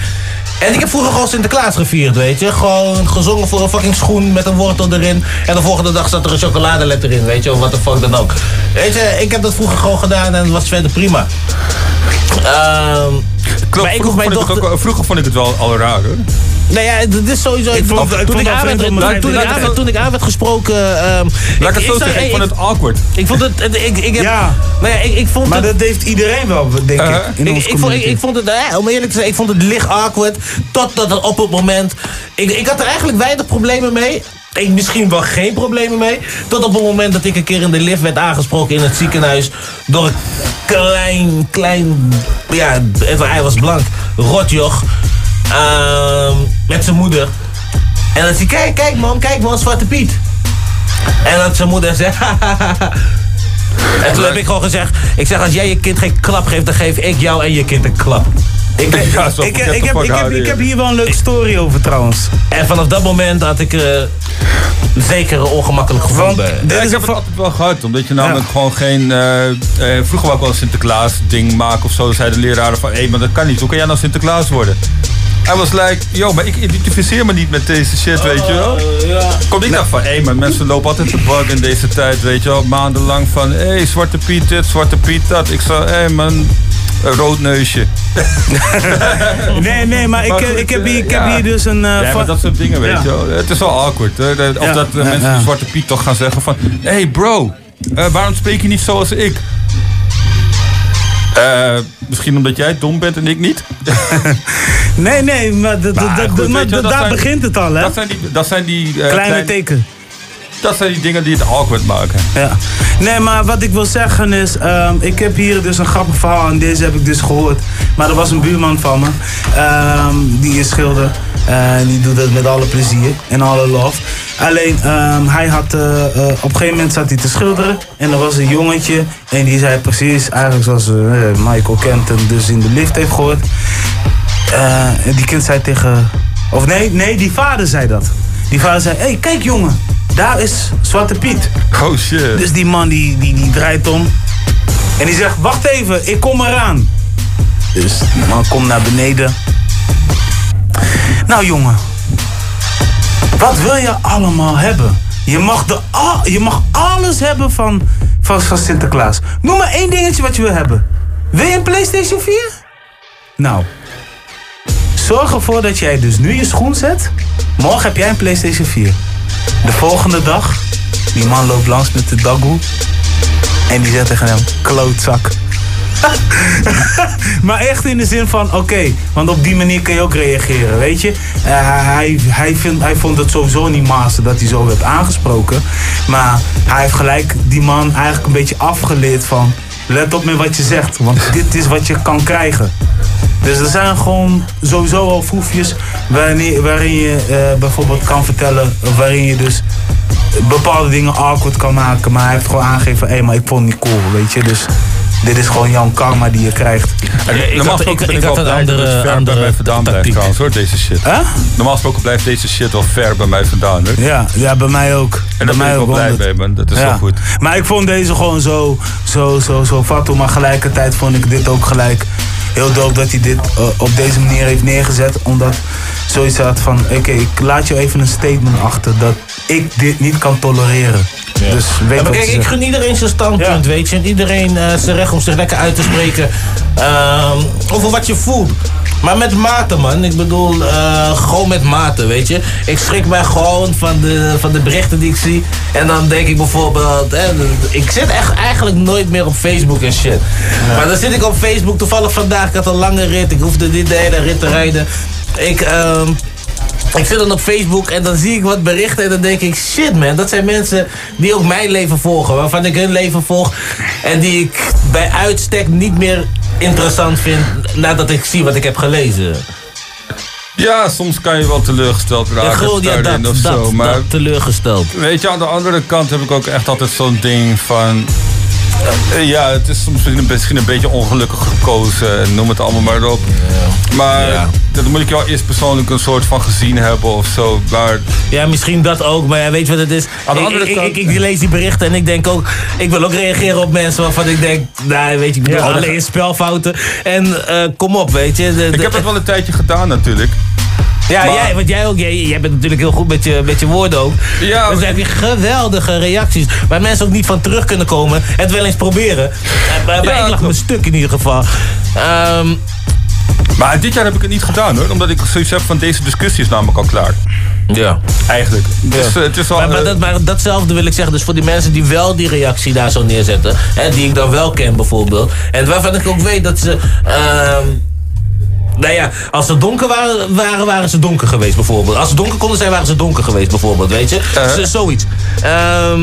En ik heb vroeger gewoon Sinterklaas gevierd, weet je. Gewoon gezongen voor een fucking schoen met een wortel erin. En de volgende dag zat er een chocoladeletter in, weet je. Of wat de fuck dan ook. Weet je, ik heb dat vroeger gewoon gedaan en het was verder prima. Ehm Klopt, maar ik vroeger, vond ik ook, vroeger vond ik het wel al raar hoor. Nou ja, dit is sowieso. Ik vond- bedoel, ik toen, vond ik dat aan werd, toen, te ik aan laten. werd, toen ik aan werd gesproken. ehm, Laat ik het zo zeggen, ik vond het awkward. Ik vond het. Ik, ik heb, Ja. Nou ja, ik, ik vond Maar het. dat heeft iedereen wel, denk ik, Uh-huh. in ik, vond, ik, vond het, eh, om eerlijk te zijn, ik vond het licht awkward. Totdat het op het moment. Ik, ik had er eigenlijk weinig problemen mee. Ik misschien wel geen problemen mee. Tot op het moment dat ik een keer in de lift werd aangesproken in het ziekenhuis. Door een klein, klein. Ja, hij was blank. Rotjoch. ehm, met zijn moeder. En zei hij, kijk, kijk man, kijk man, Zwarte Piet. En dat zijn moeder zei, En toen heb ik gewoon gezegd, ik zeg als jij je kind geen klap geeft, dan geef ik jou en je kind een klap. Ik, ik, Ja, zo ik, get the ik, heb, ik, heb, ik hier wel een leuke story over trouwens. En vanaf dat moment had ik eh zeker een ongemakkelijk gevoel Want bij. dit Ja, is ik heb het altijd wel gehad, omdat je namelijk gewoon geen... eh, eh, vroeger wou ik wel een Sinterklaas ding maken of zo. Dan zeiden de leraren van, hé, maar dat kan niet. Hoe kan jij nou Sinterklaas worden? Hij was like, yo, maar ik identificeer me niet met deze shit, weet je wel. Komt ik dacht van, hé, maar mensen lopen altijd te bug in deze tijd, weet je wel. Maandenlang van, hé, Zwarte Piet dit, Zwarte Piet dat. Ik zei, hé man, een rood neusje. Nee, nee, maar ik, Maar eh, goed, ik heb hier, ik eh, heb ja. hier dus een... eh, Ja, maar van- dat soort dingen, weet Ja. je wel. Het is wel awkward. Hè? Of Ja, dat eh, ja, mensen ja. die Zwarte Piet toch gaan zeggen van... Hé hey bro, eh, waarom spreek je niet zoals ik? Eh, misschien omdat jij dom bent en ik niet? Nee, nee, maar, dat- Maar dat- goed, maar je daar zijn- begint het al, hè? Dat zijn die, dat zijn die eh, Kleine klein- teken. Dat zijn die dingen die het awkward maken. Ja. Nee, maar wat ik wil zeggen is, ehm, ik heb hier dus een grappig verhaal en deze heb ik dus gehoord. Maar er was een buurman van me, ehm, die is schilder. En die doet het met alle plezier en alle love. Alleen, ehm, hij had, eh, eh, op een gegeven moment zat hij te schilderen. En er was een jongetje en die zei precies, eigenlijk zoals eh, Michael Kenton dus in de lift heeft gehoord. Eh, en die kind zei tegen, of nee, nee, die vader zei dat. Die vader zei, hé, hey, kijk jongen, daar is Zwarte Piet. Oh shit. Dus die man die, die, die draait om. En die zegt, wacht even, ik kom eraan. Dus die man komt naar beneden. Nou jongen, wat wil je allemaal hebben? Je mag, de, al- je mag alles hebben van, van, van Sinterklaas. Noem maar één dingetje wat je wil hebben. Wil je een PlayStation 4? Nou, zorg ervoor dat jij dus nu je schoen zet. Morgen heb jij een PlayStation 4. De volgende dag, die man loopt langs met de dagoe. En die zegt tegen hem, klootzak. maar echt in de zin van, oké, want op die manier kun je ook reageren, weet je. Eh, hij, hij, vindt, hij vond het sowieso niet master dat hij zo werd aangesproken. Maar hij heeft gelijk die man eigenlijk een beetje afgeleerd van... Let op met wat je zegt, want dit is wat je kan krijgen. Dus er zijn gewoon sowieso al foefjes waarin, je eh, bijvoorbeeld kan vertellen, waarin je dus bepaalde dingen awkward kan maken. Maar hij heeft gewoon aangegeven hé, maar ik vond het niet cool, weet je. Dus dit is gewoon jouw karma die je krijgt. Normaal gesproken ben ik wel blij dat het ver bij mij vandaan blijft trouwens hoor, deze shit. Normaal gesproken blijft deze shit wel ver bij mij vandaan hoor. Ja, ja, bij mij ook. En bij daar ben mij ik wel blij 100. mee man, dat is Ja. wel goed. Maar ik vond deze gewoon zo, zo, zo, zo fat. Maar gelijkertijd vond ik dit ook gelijk heel dope dat hij dit eh, op deze manier heeft neergezet. Omdat zoiets had van, oké, ik laat je even een statement achter dat ik dit niet kan tolereren. Dus weet Ja, maar kijk, ik gun iedereen zijn standpunt, weet je. En iedereen eh, zijn recht om zich lekker uit te spreken ehm, over wat je voelt. Maar met mate, man. Ik bedoel, eh, gewoon met mate, weet je. Ik schrik mij gewoon van de, van de berichten die ik zie. En dan denk ik bijvoorbeeld... Hè, ik zit echt eigenlijk nooit meer op Facebook en shit. Maar dan zit ik op Facebook toevallig vandaag. Ik had een lange rit. Ik hoefde niet de hele rit te rijden. Ik... ehm, ik zit dan op Facebook en dan zie ik wat berichten en dan denk ik, shit man, dat zijn mensen die ook mijn leven volgen, waarvan ik hun leven volg en die ik bij uitstek niet meer interessant vind nadat ik zie wat ik heb gelezen. Ja, soms kan je wel teleurgesteld Ja, raken gewoon, ja, dat, of dat, zo. Maar dat, teleurgesteld. Weet je, aan de andere kant heb ik ook echt altijd zo'n ding van... eh, ja, het is soms misschien een, beetje ongelukkig gekozen en noem het allemaal maar op. Maar dat moet ik jou eerst persoonlijk een soort van gezien hebben of zo. Maar Ja, misschien dat ook, maar ja, weet je wat het is? Aan de Ik, andere ik, kant- ik, ik lees die berichten en ik denk ook, ik wil ook reageren op mensen waarvan ik denk, nou weet je, ik bedoel, alleen spelfouten. En eh, kom op, weet je. de- ik heb dat wel een tijdje gedaan natuurlijk. Ja, Maar- jij, want jij ook, jij, jij bent natuurlijk heel goed met je, met je woorden ook. Ja, dus dan heb je geweldige reacties. Waar mensen ook niet van terug kunnen komen. En het wel eens proberen. En bij bij Ja, ik lag me stuk in ieder geval. Ehm, Maar dit jaar heb ik het niet gedaan hoor. Omdat ik zoiets heb van deze discussie is namelijk al klaar. Ja. Eigenlijk. Dus, eh, het is wel, maar, maar, eh, dat, maar datzelfde wil ik zeggen. Dus voor die mensen die wel die reactie daar zo neerzetten. Hè, die ik dan wel ken bijvoorbeeld. En waarvan ik ook weet dat ze... ehm, nou ja, als ze donker waren, waren, waren ze donker geweest bijvoorbeeld. Als ze donker konden zijn, waren ze donker geweest bijvoorbeeld, weet je? Zo- zoiets. Ehm,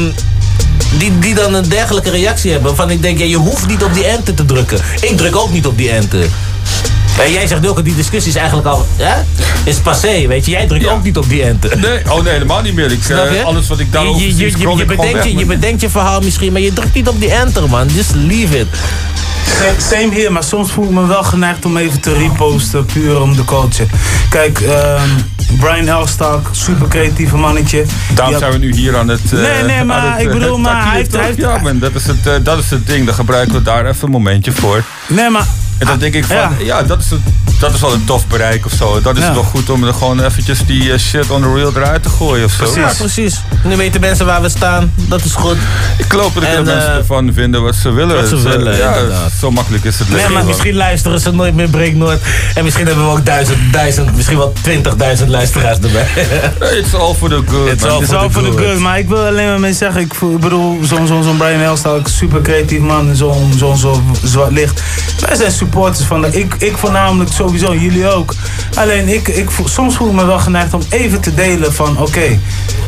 die, die dan een dergelijke reactie hebben. Waarvan ik denk, ja, je hoeft niet op die enter te drukken. Ik druk ook niet op die enter. En jij zegt ook, die discussie is eigenlijk al... Ja, is passé, weet je. Jij drukt ook niet op die enter. Nee, oh nee, helemaal niet meer. Ik, Snap eh, je? alles wat ik daarover je, je, je, je, bedenkt je, bedenkt je verhaal misschien, maar je drukt niet op die enter, man. Just leave it. Same- hier, maar soms voel ik me wel geneigd om even te reposten, puur om de culture. Kijk, ehm, Brian Elstak, super creatieve mannetje. Daarom zijn we nu hier aan het. eh, Nee, nee, maar het, ik eh, bedoel, maar hij heeft- hij heeft- Ja, man, dat is, het, eh, dat is het ding. Dan gebruiken we daar even een momentje voor. Nee, maar. En dan denk ik van, ja, Ja. dat, is dat is wel een tof bereik of zo. Dat is Ja. toch goed om er gewoon eventjes die eh, shit on the real eruit te gooien of zo. Ja, precies. Nu weten mensen waar we staan. Dat is goed. Ik geloof dat En, kunnen mensen eh, ervan vinden wat ze willen. wat ze Het, eh, willen, ja, inderdaad. zo makkelijk is het Nee, leven. maar wel. misschien luisteren ze nooit meer Break Noord. En misschien hebben we ook duizend, duizend misschien wel twintigduizend luisteraars erbij. It's all for the good. It's man. all Het is for al the voor de good. good, maar ik wil alleen maar mee zeggen, ik, voel- ik bedoel, zo'n zo'n zo'n Brian Elstak, super creatief man, zo'n zo'n zo zwart licht. Wij zijn supporters van de, ik, ik voornamelijk sowieso, jullie ook. Alleen ik, ik voel- soms voel ik me wel geneigd om even te delen van, oké,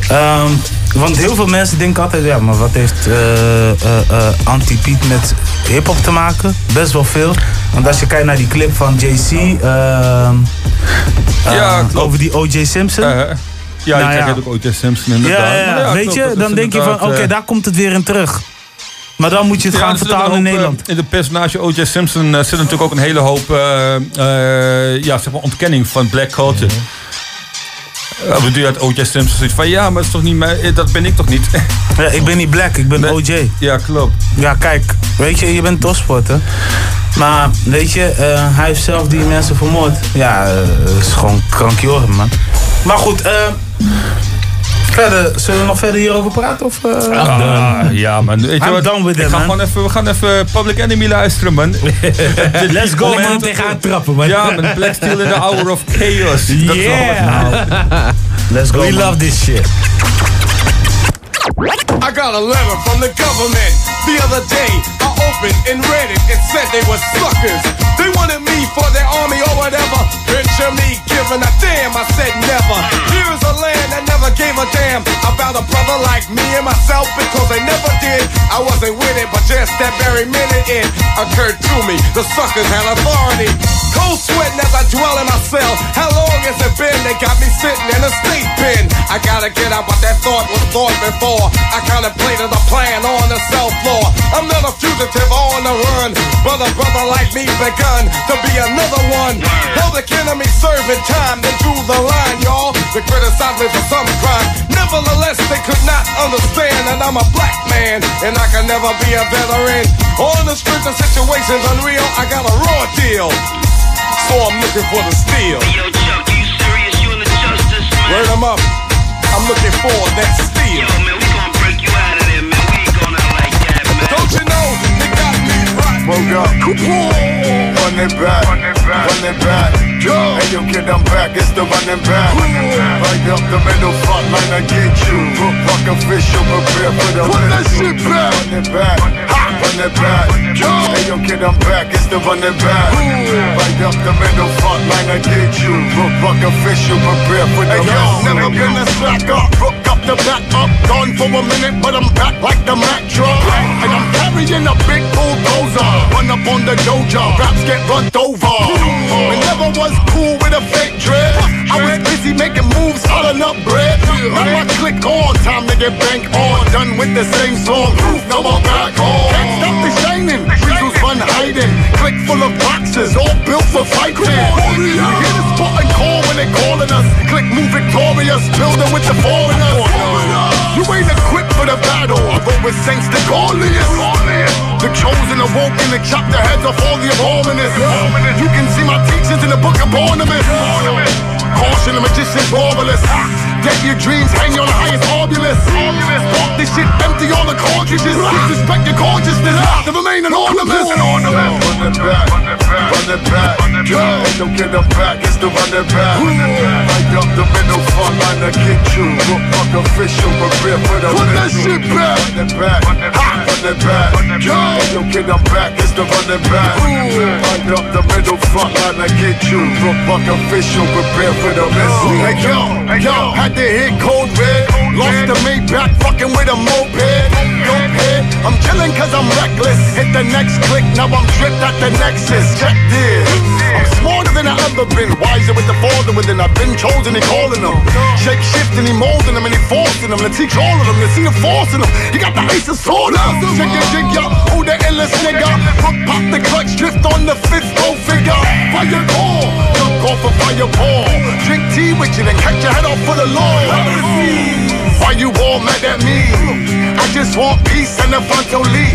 ehm, want heel veel mensen denken altijd, ja, maar wat heeft eh, eh, eh, Anti-Piet met hip-hop te maken? Best wel veel. Want als je kijkt naar die clip van JC, ehm, Ja, eh, klopt. over die O.J. Simpson. Ja, Nou ik ja. kijk ook O.J. Simpson inderdaad. Ja, ja, ja, weet je, dan denk je van, oké, daar komt het weer in terug. Maar dan moet je het Ja, gaan er vertalen in hoop, eh, Nederland. In de personage O.J. Simpson eh, zit natuurlijk ook een hele hoop eh, ja, zeg maar ontkenning van black culture. Uh, bedoel uit O.J. Simpson zoiets van ja, maar dat is toch niet mij, eh, dat ben ik toch niet? Ja, ik ben niet black, ik ben OJ. Ja, klopt. Ja, kijk, weet je, je bent topsporter. Maar weet je, hij heeft zelf die mensen vermoord. Ja, dat is gewoon krankjoren, man. Maar goed, eh, verder, zullen we nog verder hierover praten? Of, eh? Ah, ja, man. Weet je wat? done with Ik it, ga man. gewoon even, we gaan even Public Enemy luisteren, man. Let's go, man. tegenaan trappen, man. Ja, met Black Steel in the Hour of Chaos. Dat is wel wat. Yeah. Let's go, We man. love this shit. I got a letter from the government the other day. I opened and read it. It said they were suckers. They wanted me for their army or whatever. Picture me giving a damn. I said never. Here's a land that never gave a damn about a brother like me and myself because they never did. I wasn't with it, but just that very minute it occurred to me. The suckers had authority. Cold sweating as I dwell in my cell. How long has it been? They got me sitting in a state pen. I gotta get out, but that thought was thought before. I contemplated a plan on the cell floor. I'm not a fugitive on the run, but a brother like me begun to be another one. Public enemy serving time, they drew the line, y'all. They criticized me for some crime. Nevertheless, they could not understand that I'm a black man and I can never be a veteran. On the streets of situations unreal, I got a raw deal. So I'm looking for the steel. Word 'em up. I'm looking for that steel. Yo, man, we gonna break you out of there, man. We ain't going out like that, man. Don't you know they got me right? Woke up. Run it back. Run it back. Hey, yo, kid, I'm back. It's the running back. Right up the middle front line, I get you. Fuck official, prepare for the Put that shit back. Run it back. Run it back. Hey, yo, kid, I'm back. It's the running back. Right up the middle front line, I get you. Fuck official, prepare for the hey, yo, never been a slacker. Broke up the back up. Gone for a minute, but I'm back like the Mack truck. And I'm carrying a big bulldozer. Run up on the dojo. Raps get run over. It never was cool with a fake dread. I was busy making moves, hollering up bread. Now my click on, time to get bank on. Done with the same song, now I'm back on. Can't stop the shining, Weasels run hiding. Click full of boxes, all built for fighting. You hear the spot and call when they calling us. Click move victorious, building with the foreigners. You ain't equipped for the battle. I roll with saints the Gaulius. The chosen awoke and chopped the heads off all the abominous. You can see my teachings in the book of Barnabas. Caution the magician's marvelous. Deck your dreams, hang on the highest obulus. Talk this shit, empty all the cartridges. Disrespect your consciousness, to remain anonymous. Run it back, run it back. Hey, don't get them back, it's the run it back. Right up the middle front line to get you. Fuck official, prepare for the Put that shit back. Run it back, run it back. Hey, don't get them back, it's the run it back. Right up the middle front line to get you. Fuck official, prepare for the missile. Hey, yo, hey yo, had to hit code red. Lost the Maybach, fucking with a moped. Don't head, I'm chilling cause I'm reckless. Hit the next click, now I'm dripped at the nexus. Check this. I'm smarter than I ever been. Wiser with the father within. I've been chosen, he calling them. Shape shifting, he molding them and he forcing them. To teach all of them, to see the force in them. He got the ace of sword. Check your jig, yo. Who the illest nigga? Pop, pop the clutch, drift on the fifth, go figure. Fire call, jump off a fireball. Drink tea with you, then catch your head off for the Lord. Why you all mad at me? I just want peace and a frontal lead.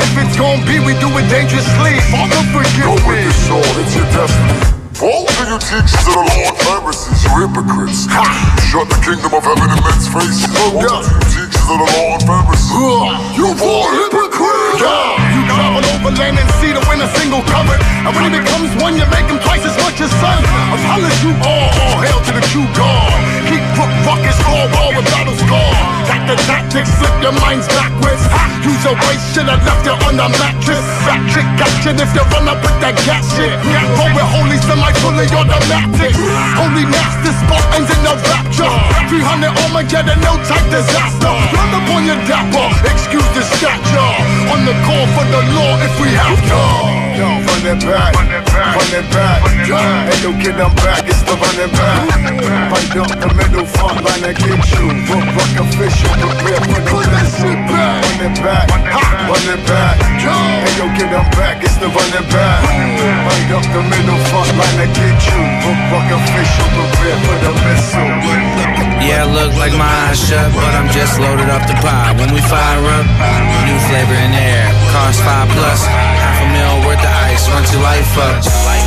If it's gon' be, we do it dangerously. Father, forgive Go me. with the sword, it's your destiny. Fall to you teachers of the Lord Pharisees, you hypocrites. You shut the kingdom of heaven in men's faces. Fall oh, to you teachers of the Lord Pharisees. You poor hypocrites. Yeah. You travel over land and sea to win a single cover. And when he becomes one, you make him twice as much as son. Of Hollis, you all, all hail to the true God. Keep crook ruckus, all war with battle scar. Got the tactics, flip your minds backwards. Use a waste, should have left you on the mattress. Back trick, got gotcha if you run up with that gas shit. Roll with holy semi fully automatic. Holy master Spartans in the rapture. 300 Armageddon, no type disaster. Run up on your dapper, excuse the stature. On the call for the law if we have to. Run it back, run it back, run it back. Hey, yo, kid, I'm back, it's the running back. Right up the middle front line, I get you. Book, book official, prepare for the Put that shit back. Run it back, run it back. Hey, yo, kid, I'm back, it's the running back. Right up the middle front line, I get you. Book, book official, prepare for the missile. Yeah, I look like my eyes shut, but I'm just loaded up the pot. When we fire up, new flavor in the air. Cost five plus, half a mil worth of ice, runs your life up.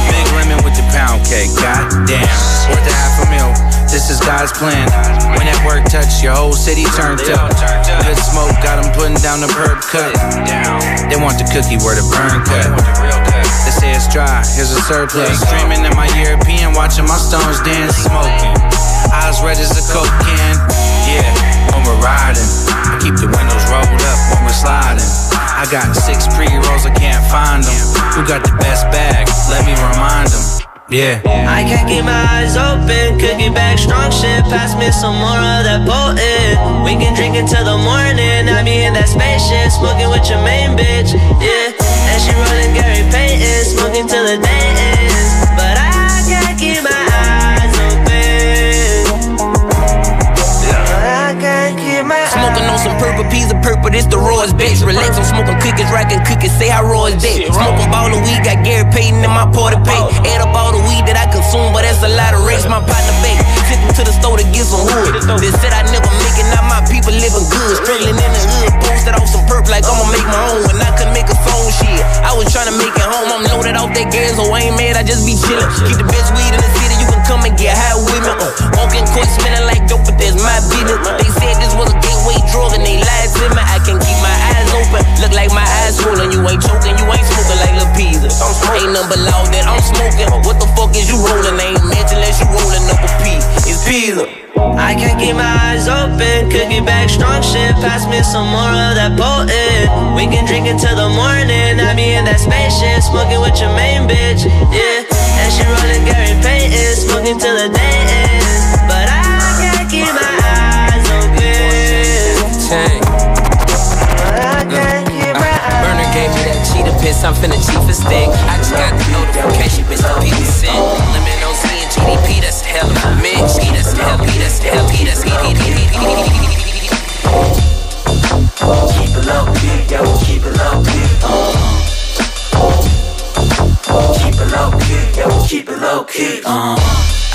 Big lemon with the pound cake, goddamn. Worth a half a mil, this is God's plan. When that work touch, your whole city turned up. Good smoke, got them putting down the perp cut. They want the cookie where the burn cut. They say it's dry, here's a surplus. Dreaming in my European, watching my stones dance, smoking. Eyes red as a coke can. Yeah, when we're riding, I keep the windows rolled up when we're sliding. I got six pre rolls, I can't find them. Who got the best bag? Let me remind them. Yeah. I can't keep my eyes open, cookie back strong shit. Pass me some more of that potent. We can drink until the morning. I be in that spaceship, smoking with your main bitch. Smoking cookies, say how raw is that. Smoking ball of weed, got Gary Payton in my party pay. Add up all the weed that I consume, but that's a lot of race. My partner bake, sitting to the store to get some wood. They said I never make it, now my people living good. Struggling in the hood, posted off some perp like I'ma make my own. When I couldn't make a song, shit. I was trying to make it home, I'm loaded off that gas, so I ain't mad, I just be chillin'. Keep the best weed in the city, you can come and get high with me. Uh, walking court, smelling like dope, but that's my business. They said this was a gateway drug and they lied to me. I can keep my eyes open, look like my eyes swollen. You ain't choking, you ain't smoking like Lil Pizza. Ain't nothing but loud that I'm smoking. What the fuck is you rolling? I ain't mention unless you rolling up a P. It's Pizza. I can't keep my eyes open, cookie back strong shit. Pass me some more of that potent. We can drink until the morning. I be in that spaceship, smoking with your main bitch. Yeah, and she rolling Gary Payton, smoking till the day ends. But I can't keep my eyes open. Tank. Piss, I'm finna chief a stick. I just got the notification, bitch, the people sent. Limit on and GDP, that's the hell of a mix. That's the hell, that's the hell, that's the Keep it low keep it low key. Uh. Keep it low key, yo, keep it low key. Uh,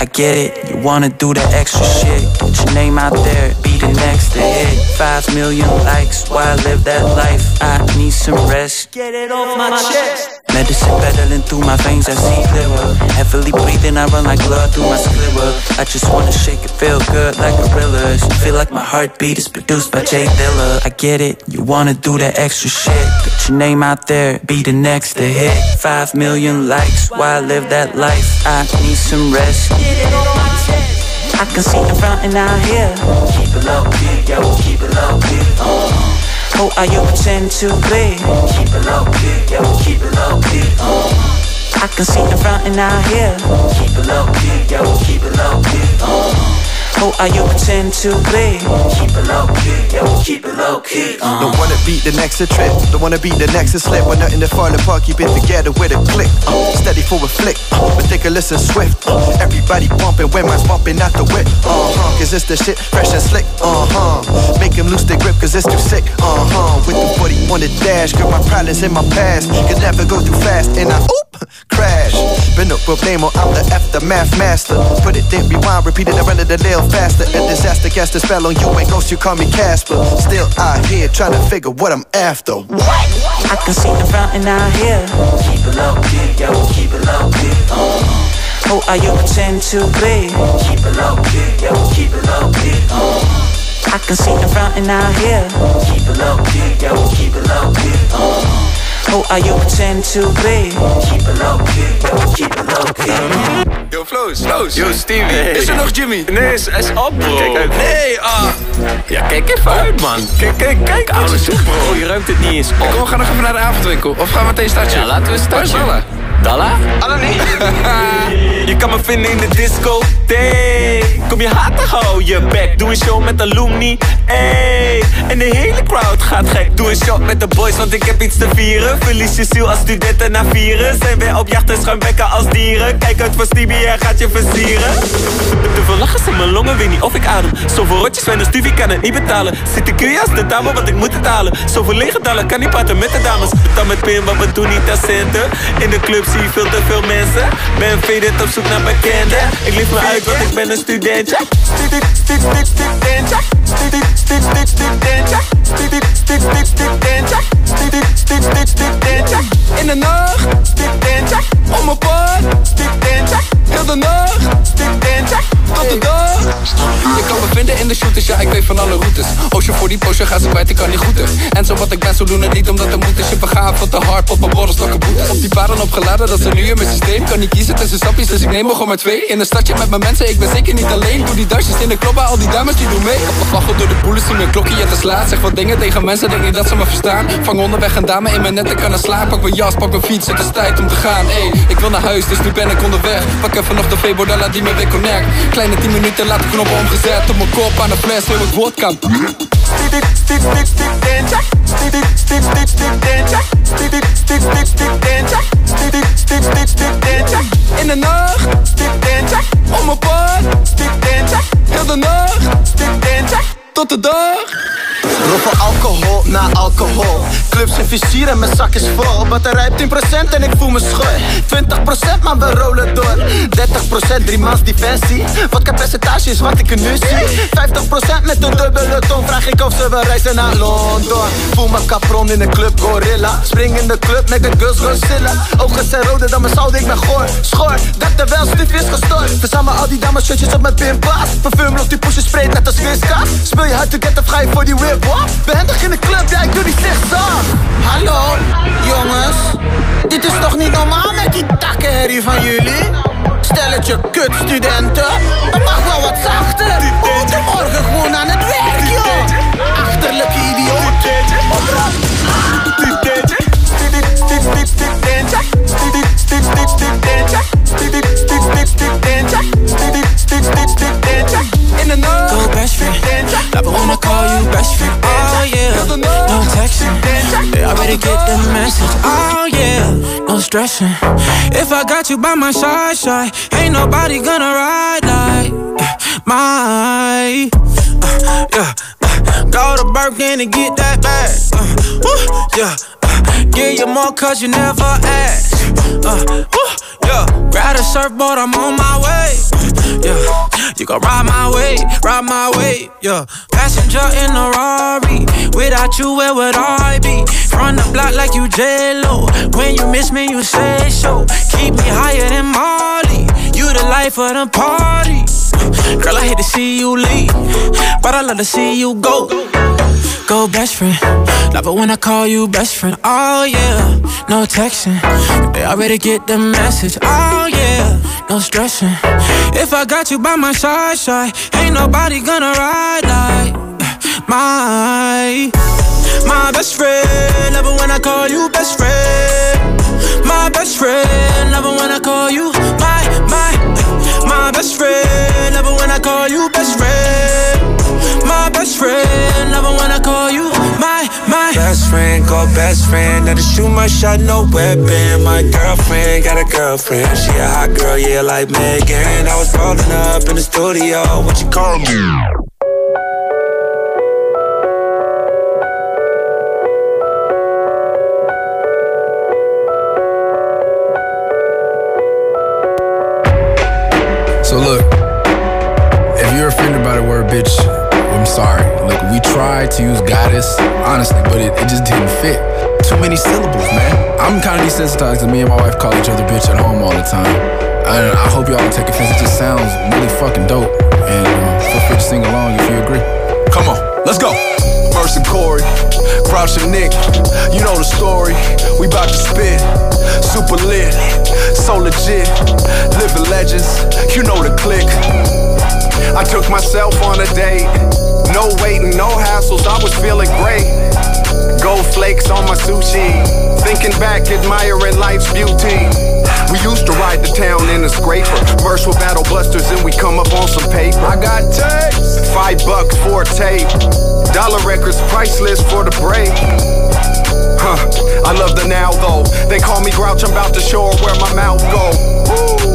I get it, you wanna do the extra shit. Get your name out there, be the next to hit. Five million likes, why live that life? I need some rest. Get it off my chest. Medicine pedaling through my veins, I see clearer. Heavily breathing, I run like blood through my sclera. I just wanna shake it, feel good like gorillas. Feel like my heartbeat is produced by Jay Dilla. I get it, you wanna do that extra shit. Get your name out there, be the next to hit. Five million likes, why I live that life? I need some rest. I can see the fountain out here. Keep it low key, yo, keep it low key. Uh. Who are you pretend to be? Keep it low key, yo, keep it low key. Uh. I can see the fountain out here. Keep it low key, yo, keep it low key. Uh. Who are you pretend to be? Keep it low key, yo, keep it low key. Uh. Don't wanna beat the next a trip, don't wanna beat the next a slip. When nothing to fall apart, keep it together with a click. Uh, steady for a flick, uh, ridiculous and swift. Uh, everybody bumping when mine's bumping out the whip. Uh huh, cause it's the shit fresh and slick. Uh huh, make him lose their grip cause it's too sick. Uh huh, with the 40 on the dash, girl, my problems in my past. Could never go too fast, and I oop, crash. Been up no problemo, I'm the aftermath master. Put it, then rewind, repeat it, I run it a little faster. A disaster cast the spell on you, ain't ghost, you call me Casper. Still out here trying to figure what I'm after. What? I can see the fountain out here. Keep it low key, yo, keep it low key. Uh. Who are you pretend to be? Keep it low key, yo, keep it low key. Uh. I can see the fountain out here. Keep it low key, yo, keep it low key. Uh. Who are you pretend to be? Keep it low key, yo, keep it low key. Yo, Floos, Floos. Yo, Stevie. Is er nog Jimmy? Nee, is, is op, bro. Kijk uit. Nee, ah. Ja, kijk even uit, man. Kijk, kijk, kijk. Oude zoek, bro. Je ruimt het niet eens op. Kom, we gaan nog even naar de avondwinkel. Of gaan we meteen starten? Ja, laten we starten. Dalla. Alla nee. je kan me vinden in de discotheek. Kom je haten, hou je bek. Doe een show met alumni. Ey. En de hele crowd gaat gek. Doe een shot met de boys, want ik heb iets te vieren. Verlies je ziel als studenten na vieren. Zijn wij op jacht en schuimbekken als dieren. Kijk uit voor Stevie, hij gaat je versieren. Te veel lachers in mijn longen, weet niet of ik adem. Zoveel rotjes, mijn Stevie kan het niet betalen. Zit ik hier als de dame, want ik moet het halen. Zoveel lege dollar, kan niet praten met de dames. Betaal met pin, wat we doen niet als centen. In de club zie veel te veel mensen. Ben faded op zoek naar bekenden. Ik leef me uit, want ik ben een studentje. Student, studentje. Student, studentje. Student, studentje. Student, studentje. In de nacht, studentje. Om mijn poort, studentje. Heel de nacht, dance, tot de dag. Je kan me vinden in de shooters, ja ik weet van alle routes Ocean voor die potion gaat ze kwijt, ik kan niet goed En zo wat ik ben, zo doen het niet omdat het moet is Je vergaat wat te hard, pot mijn borrels nog boete Op die paden opgeladen, dat ze nu in mijn systeem Kan niet kiezen tussen sapjes, dus ik neem er gewoon maar twee In een stadje met mijn mensen, ik ben zeker niet alleen Doe die dansjes in de club, al die dames die doen mee Waggel door de boelen, zien mijn klokje, je te slaat Zeg wat dingen tegen mensen, denk niet dat ze me verstaan Vang onderweg een dame in mijn net, ik kan er slaan Pak mijn jas, pak mijn fiets, het is tijd om te gaan Ey, ik wil naar huis, dus nu ben ik onderweg Pak even nog de Febodella die me weer connect Kleine 10 minuten, laat de knoppen omgezet Op mijn kop aan de fles, heel ik vodka Stick, stick, stick, stick, dance Stick, stick, stick, stick, dance Stick, stick, stick, stick, dance Stick, stick, stick, stick, dance In de nacht, stick dance Op mijn pad, stick dance Heel de nacht, stick dance Tot de dag. Rol van alcohol na alcohol. Clubs in vizier en mijn zak is vol. Batterij op 10% en ik voel me schor 20% maar we rollen door. 30% drie maals defensie Wat percentage is wat ik nu zie. 50% met een dubbele tong Vraag ik of ze wil reizen naar Londen. Voel me capron in de club gorilla. Spring in de club met de girls Godzilla. Ogen zijn roder dan mijn zout, ik ben goor. Schor, dat er wel stief is gestort Verzamel al die dames shirtjes op mijn pinpas. Parfum loopt die pushen spreekt net als Whiskas Speel je hard to get of ga je voor die whip? Behendig in de club, ja ik doe die zigzag Hallo, jongens. Dit is toch niet normaal met die takkenherrie van jullie? Stelletje kutstudenten. Dat mag wel wat zachter. Goedemorgen gewoon aan het werk, joh. Achterlijke idioot. Go best friend. Never wanna call you best friend. Oh yeah, no texting. They already get the message. Oh yeah, no stressing. If I got you by my side, side, ain't nobody gonna ride like my. Uh, yeah, uh, go to Birkin and get that bag. Uh, woo, yeah, uh, give you more cause you never asked. Uh, woo, yeah, grab a surfboard, I'm on my way. Yeah, you can ride my way, ride my way. Yeah, passenger in a Rari. Without you, where would I be? Run the block like you J-Lo. When you miss me, you say so. Keep me higher than Molly. You the life of the party. Girl, I hate to see you leave, but I love to see you go. Go best friend. Love it when I call you best friend. Oh yeah, no texting. They already get the message. Oh yeah, no stressing. If I got you by my side, side, ain't nobody gonna ride like my my best friend. Love it when I call you best friend. My best friend. Love it when I call you my my my best friend. Love it when I call you best friend. Best friend. When I call you my my Best friend, call best friend. Let her shoot my shot, no weapon. My girlfriend got a girlfriend. She a hot girl, yeah, like Megan. I was rolling up in the studio. What you call me? Tried to use goddess, honestly, but it, it just didn't fit. Too many syllables, man. I'm kind of desensitized to me and my wife call each other bitch at home all the time. I, I hope y'all don't take offense. It just sounds really fucking dope. And uh, feel free to sing along if you agree. Come on, let's go. Mercy Corey, Grouch and Nick, you know the story. We bout to spit, super lit, so legit. Living legends, you know the click. I took myself on a date, no waiting, no hassles. I was feeling great. Gold flakes on my sushi, thinking back, admiring life's beauty. We used to ride the town in a scraper. Verse with battle busters and we come up on some paper. I got tapes. Five bucks for a tape. Dollar records priceless for the break. Huh, I love the now though. They call me Grouch, I'm about to show her where my mouth go.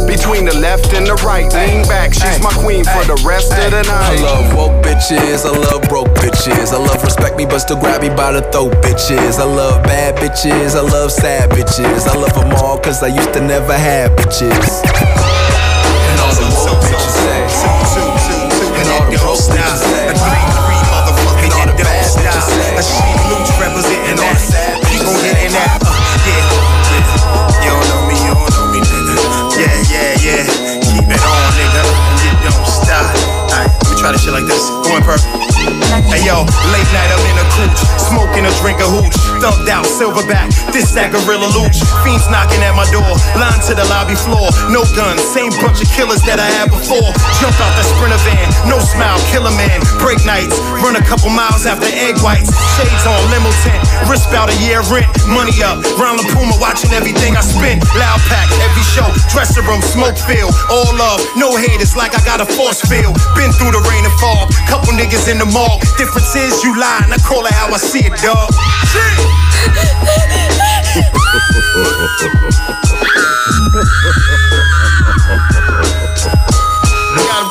Between the left and the right, lean back, she's my queen for the rest of the night. I love woke bitches, I love broke bitches bitches. I love respect me, but still grab me by the throat, bitches. I love bad bitches, I love sad bitches. I love them all, cause I used to never have bitches. And all the woke bitches say, and all the broke bitches say, and all the bad bitches say, And all the sad bitches. say. You gon' get in that, uh, yeah. You don't know me, you don't know me, nigga. Yeah, yeah, yeah. Keep it on, nigga. You don't stop. Alright, let me try this shit like this. Going perfect. Hey yo, late night I'm in a cooch, smoking a drink of hooch, thumped out silverback, this that gorilla looch, fiends knocking at my door, line to the lobby floor, no guns, same bunch of killers that I had before. Jump out the sprinter van, no smile, killer man, break nights, run a couple miles after egg whites, shades on limo tent, wrist bout a year rent, money up, round the Puma watching everything I spend, loud pack, every show, dressing room, smoke field, all love, no haters like I got a force field, been through the rain and fog, couple niggas in the mall. Difference is you lying. I call it how I see it, dog.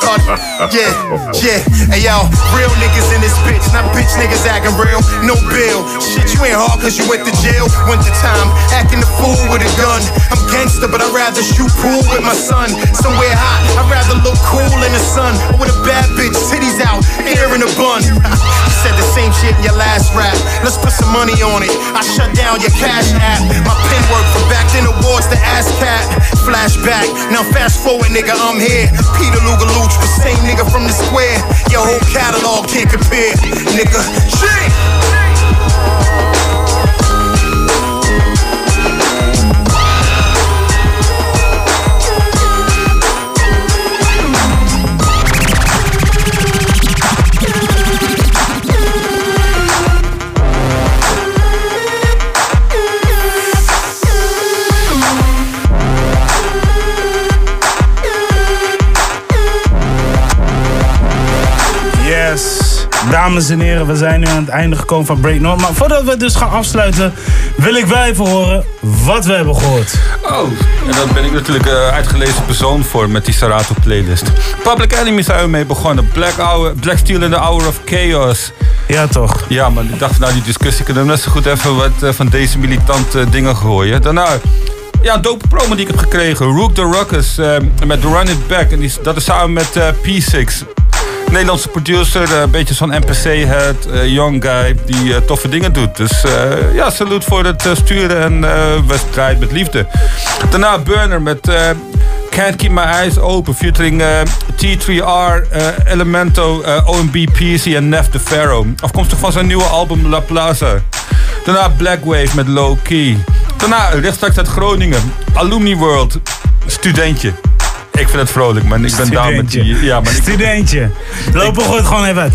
Yeah, yeah, hey yo, real niggas in this bitch, not bitch niggas acting real, no bill. Shit, you ain't hard cause you went to jail. Winter time, acting a fool with a gun. I'm gangster, but I'd rather shoot pool with my son. Somewhere hot, I'd rather look cool in the sun. Or with a bad bitch, titties out, hair in a bun. you said the same shit in your last rap. Let's put some money on it. I shut down your cash app. My pen work from back then awards to ASCAP. Flashback, now fast forward, nigga, I'm here. Peter Lugaluch, the same nigga from the square. Your whole catalog can't compare, nigga. Shit! Dames en heren, we zijn nu aan het einde gekomen van Break North. Maar voordat we dus gaan afsluiten, wil ik wel even horen wat we hebben gehoord. Oh, en daar ben ik natuurlijk uh, uitgelezen persoon voor met die Serato playlist. Public Enemy zijn we mee begonnen. Black, Hour, Black Steel in the Hour of Chaos. Ja, toch? Ja, maar ik dacht van nou die discussie kunnen we net zo goed even wat uh, van deze militante dingen gooien. Daarna ja, een dope promo die ik heb gekregen. Rook the Ruckus uh, met Run It Back. En die, dat is samen met uh, P6. Nederlandse producer, een beetje zo'n NPC-head, young guy die toffe dingen doet. Dus ja, salut voor het sturen en wedstrijd met liefde. Daarna Burner met Can't Keep My Eyes Open, featuring T3R, Elemento, OMB, PC en Nef the Pharaoh. Afkomstig van zijn nieuwe album La Plaza. Daarna Black Wave met Low Key. Daarna rechtstreeks uit Groningen, Alumni World, studentje. Ik vind het vrolijk, man. Ik ben daar met die... Ja, man, ik, Studentje. Lopen gooit gewoon even uit.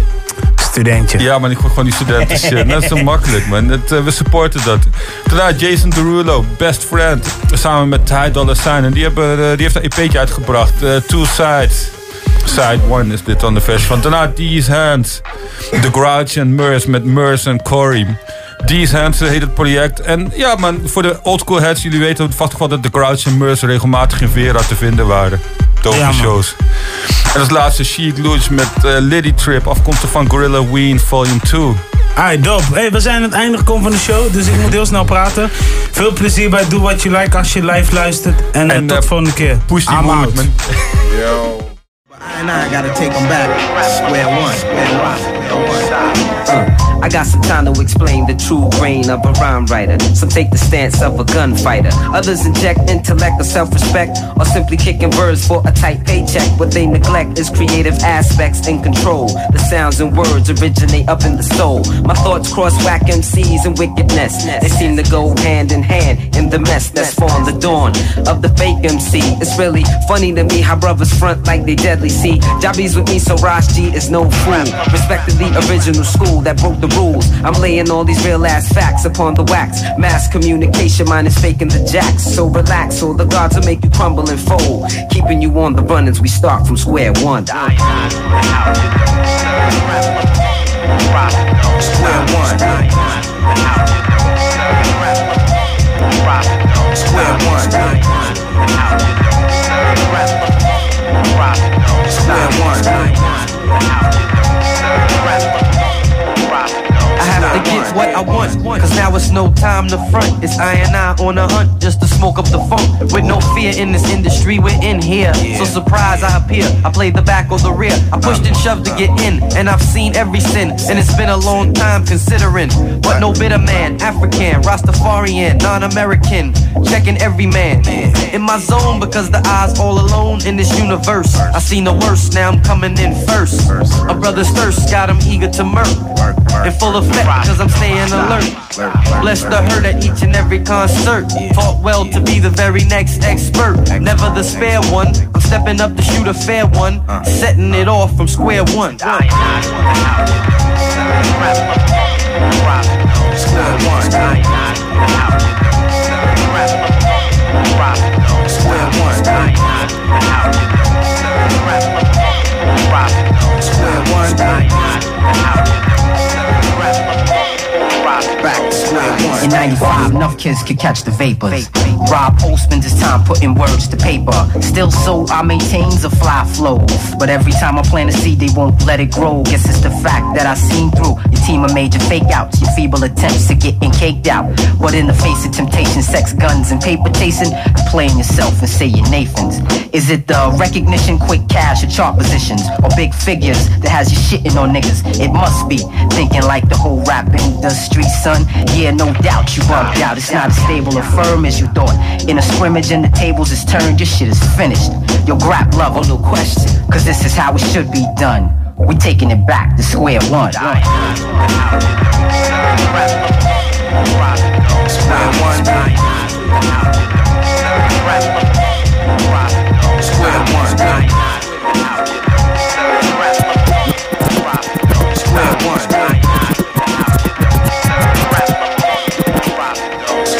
Studentje. Ja, man, ik gooi gewoon die studenten shit. Is zo makkelijk, man. Het, uh, we supporten dat. Daarna Jason Derulo, Best Friend. Samen met Ty Dolla Sign. En die, hebben, uh, die heeft een EP'tje uitgebracht. Uh, Two Sides. Side 1 is dit dan de versie van. Daarna These Hands. The Grouch en Murs met Murs en Corey. These Hands heet het project. En ja, man, voor de oldschool heads, jullie weten vast wel dat de Grouch en Murs regelmatig in Vera te vinden waren. Dope ja, shows. En als laatste Chic Luge met uh, Liddy Trip, afkomstig van Gorilla Ween Volume 2. Ai, dope. Hey, we zijn aan het einde gekomen van de show, dus ik moet heel snel praten. Veel plezier bij Do What You Like als je live luistert. En, en uh, tot uh, volgende keer. Push die mood, man. Yo. And I gotta take them back. Square one. Square one. Uh. I got some time to explain the true brain of a rhyme writer. Some take the stance of a gunfighter. Others inject intellect or self-respect, or simply kicking birds for a tight paycheck. What they neglect is creative aspects and control. The sounds and words originate up in the soul. My thoughts cross whack MCs and wickedness. They seem to go hand in hand in the mess that's formed the dawn of the fake MC. It's really funny to me how brothers front like they deadly. See, Jabby's with me, so Raj G is no fool. Respected the original school that broke the rules. I'm laying all these real ass facts upon the wax. Mass communication, mine is faking the jacks. So relax, or the gods will make you crumble and fold. Keeping you on the run as we start from square one. Square one. Square one. Square one. I to get what I want, cause now it's no time to front. It's I and I on a hunt just to smoke up the funk. With no fear in this industry, we're in here. So surprise, I appear. I play the back or the rear. I pushed and shoved to get in, and I've seen every sin. And it's been a long time considering. But no bitter man, African, Rastafarian, non American. Checking every man. in my zone because the eyes all alone in this universe. I seen the worst, now I'm coming in first. A brother's thirst got him eager to murk. In full of effect because I'm staying alert. Bless the hurt at each and every concert. Fought well to be the very next expert. Never the spare one. I'm stepping up to shoot a fair one. Setting it off from square one. Square one grasp in 95, enough kids could catch the vapors. Rob Postman's his time putting words to paper. Still so I maintains a fly flow. But every time I plant a seed, they won't let it grow. Guess it's the fact that I seen through your team of major fake outs, your feeble attempts to getting caked out. But in the face of temptation, sex, guns, and paper chasing, playing yourself and say you're Nathan's. Is it the recognition, quick cash, or chart positions, or big figures that has you shitting on niggas? It must be thinking like the whole rap industry, son. Yeah, no doubt you bugged out. It's not as stable or firm as you thought. In a scrimmage and the tables is turned, your shit is finished. Yo, grab love, no question, cause this is how it should be done. We taking it back to square one. Square one. Square one.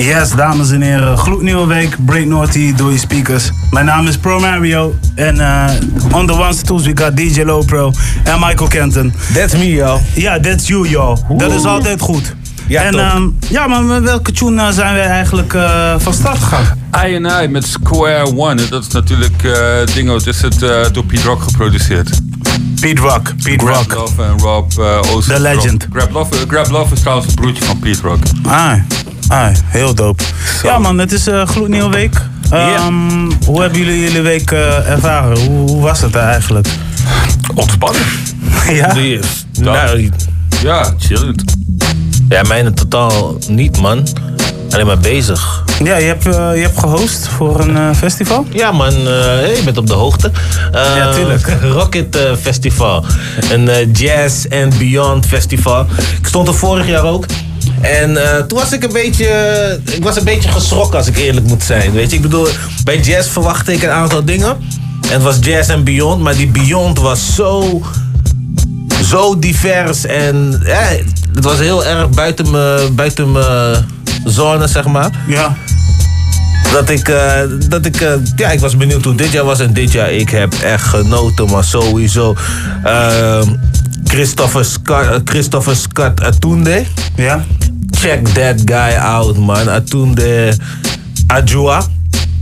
Yes, dames en heren. Gloednieuwe week. Break Naughty door je speakers. Mijn naam is Pro Mario. En eh on the ones and twos we got DJ Low Pro en Michael Kenton. That's me, yo. Ja, that's you, yo. Dat is altijd goed. Ja, en ehm, ja, maar met welke tune eh, zijn we eigenlijk eh, van start gegaan? I&I met Square One. Dat is natuurlijk eh Dingo. Het is het eh, door Pete Rock geproduceerd. Pete Rock. Pete Grab Rock. Love en Rob uh, Ozen. The legend. Grab Love, Grab Love is trouwens het broertje van Pete Rock. Ah, ah heel dope. Ja man, het is een gloednieuwe week. Ehm, Hoe hebben jullie jullie week eh, ervaren? Hoe, hoe was het eigenlijk? Ontspannen. ja? Nou, ja, chillend. Ja, mijne totaal niet, man. Alleen maar bezig. Ja, je hebt, eh, je hebt gehost voor een eh, festival? Ja, man, eh, je bent op de hoogte. Eh, Ja, tuurlijk. Rocket eh, Festival. Een eh, Jazz and Beyond Festival. Ik stond er vorig jaar ook. En eh, toen was ik een beetje. Ik was een beetje geschrokken als ik eerlijk moet zijn. Weet je, ik bedoel, bij jazz verwachtte ik een aantal dingen. En het was Jazz and Beyond, maar die Beyond was zo. Zo divers en ja, het was heel erg buiten mijn buiten mijn zone, zeg maar. Ja. Dat ik, eh, dat ik, eh, ja, ik was benieuwd hoe dit jaar was. En dit jaar, ik heb echt genoten, maar sowieso. Ehm Christopher, Scott, Christopher Scott Atunde. Ja. Check that guy out, man. Atunde Ajua.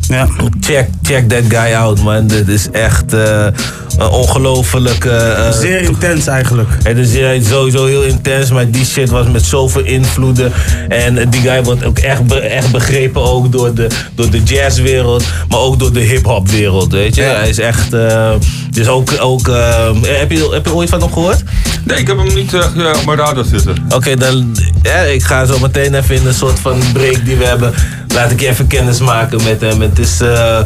Ja. Check, check that guy out, man. Dit is echt eh, een ongelofelijke... eh, Zeer intens eigenlijk. het is sowieso heel intens, maar die shit was met zoveel invloeden. En die guy wordt ook echt, be- echt begrepen ook door de, door de jazzwereld, maar ook door de hip-hop wereld, weet je. Hij is echt, eh, dus ook, ook eh, heb, je, heb je ooit van hem gehoord? Nee, ik heb hem niet eh, op mijn radar zitten. Oké, dan ja, ik ga zo meteen even in een soort van break die we hebben. Laat ik je even kennis maken met hem. Het is. eh,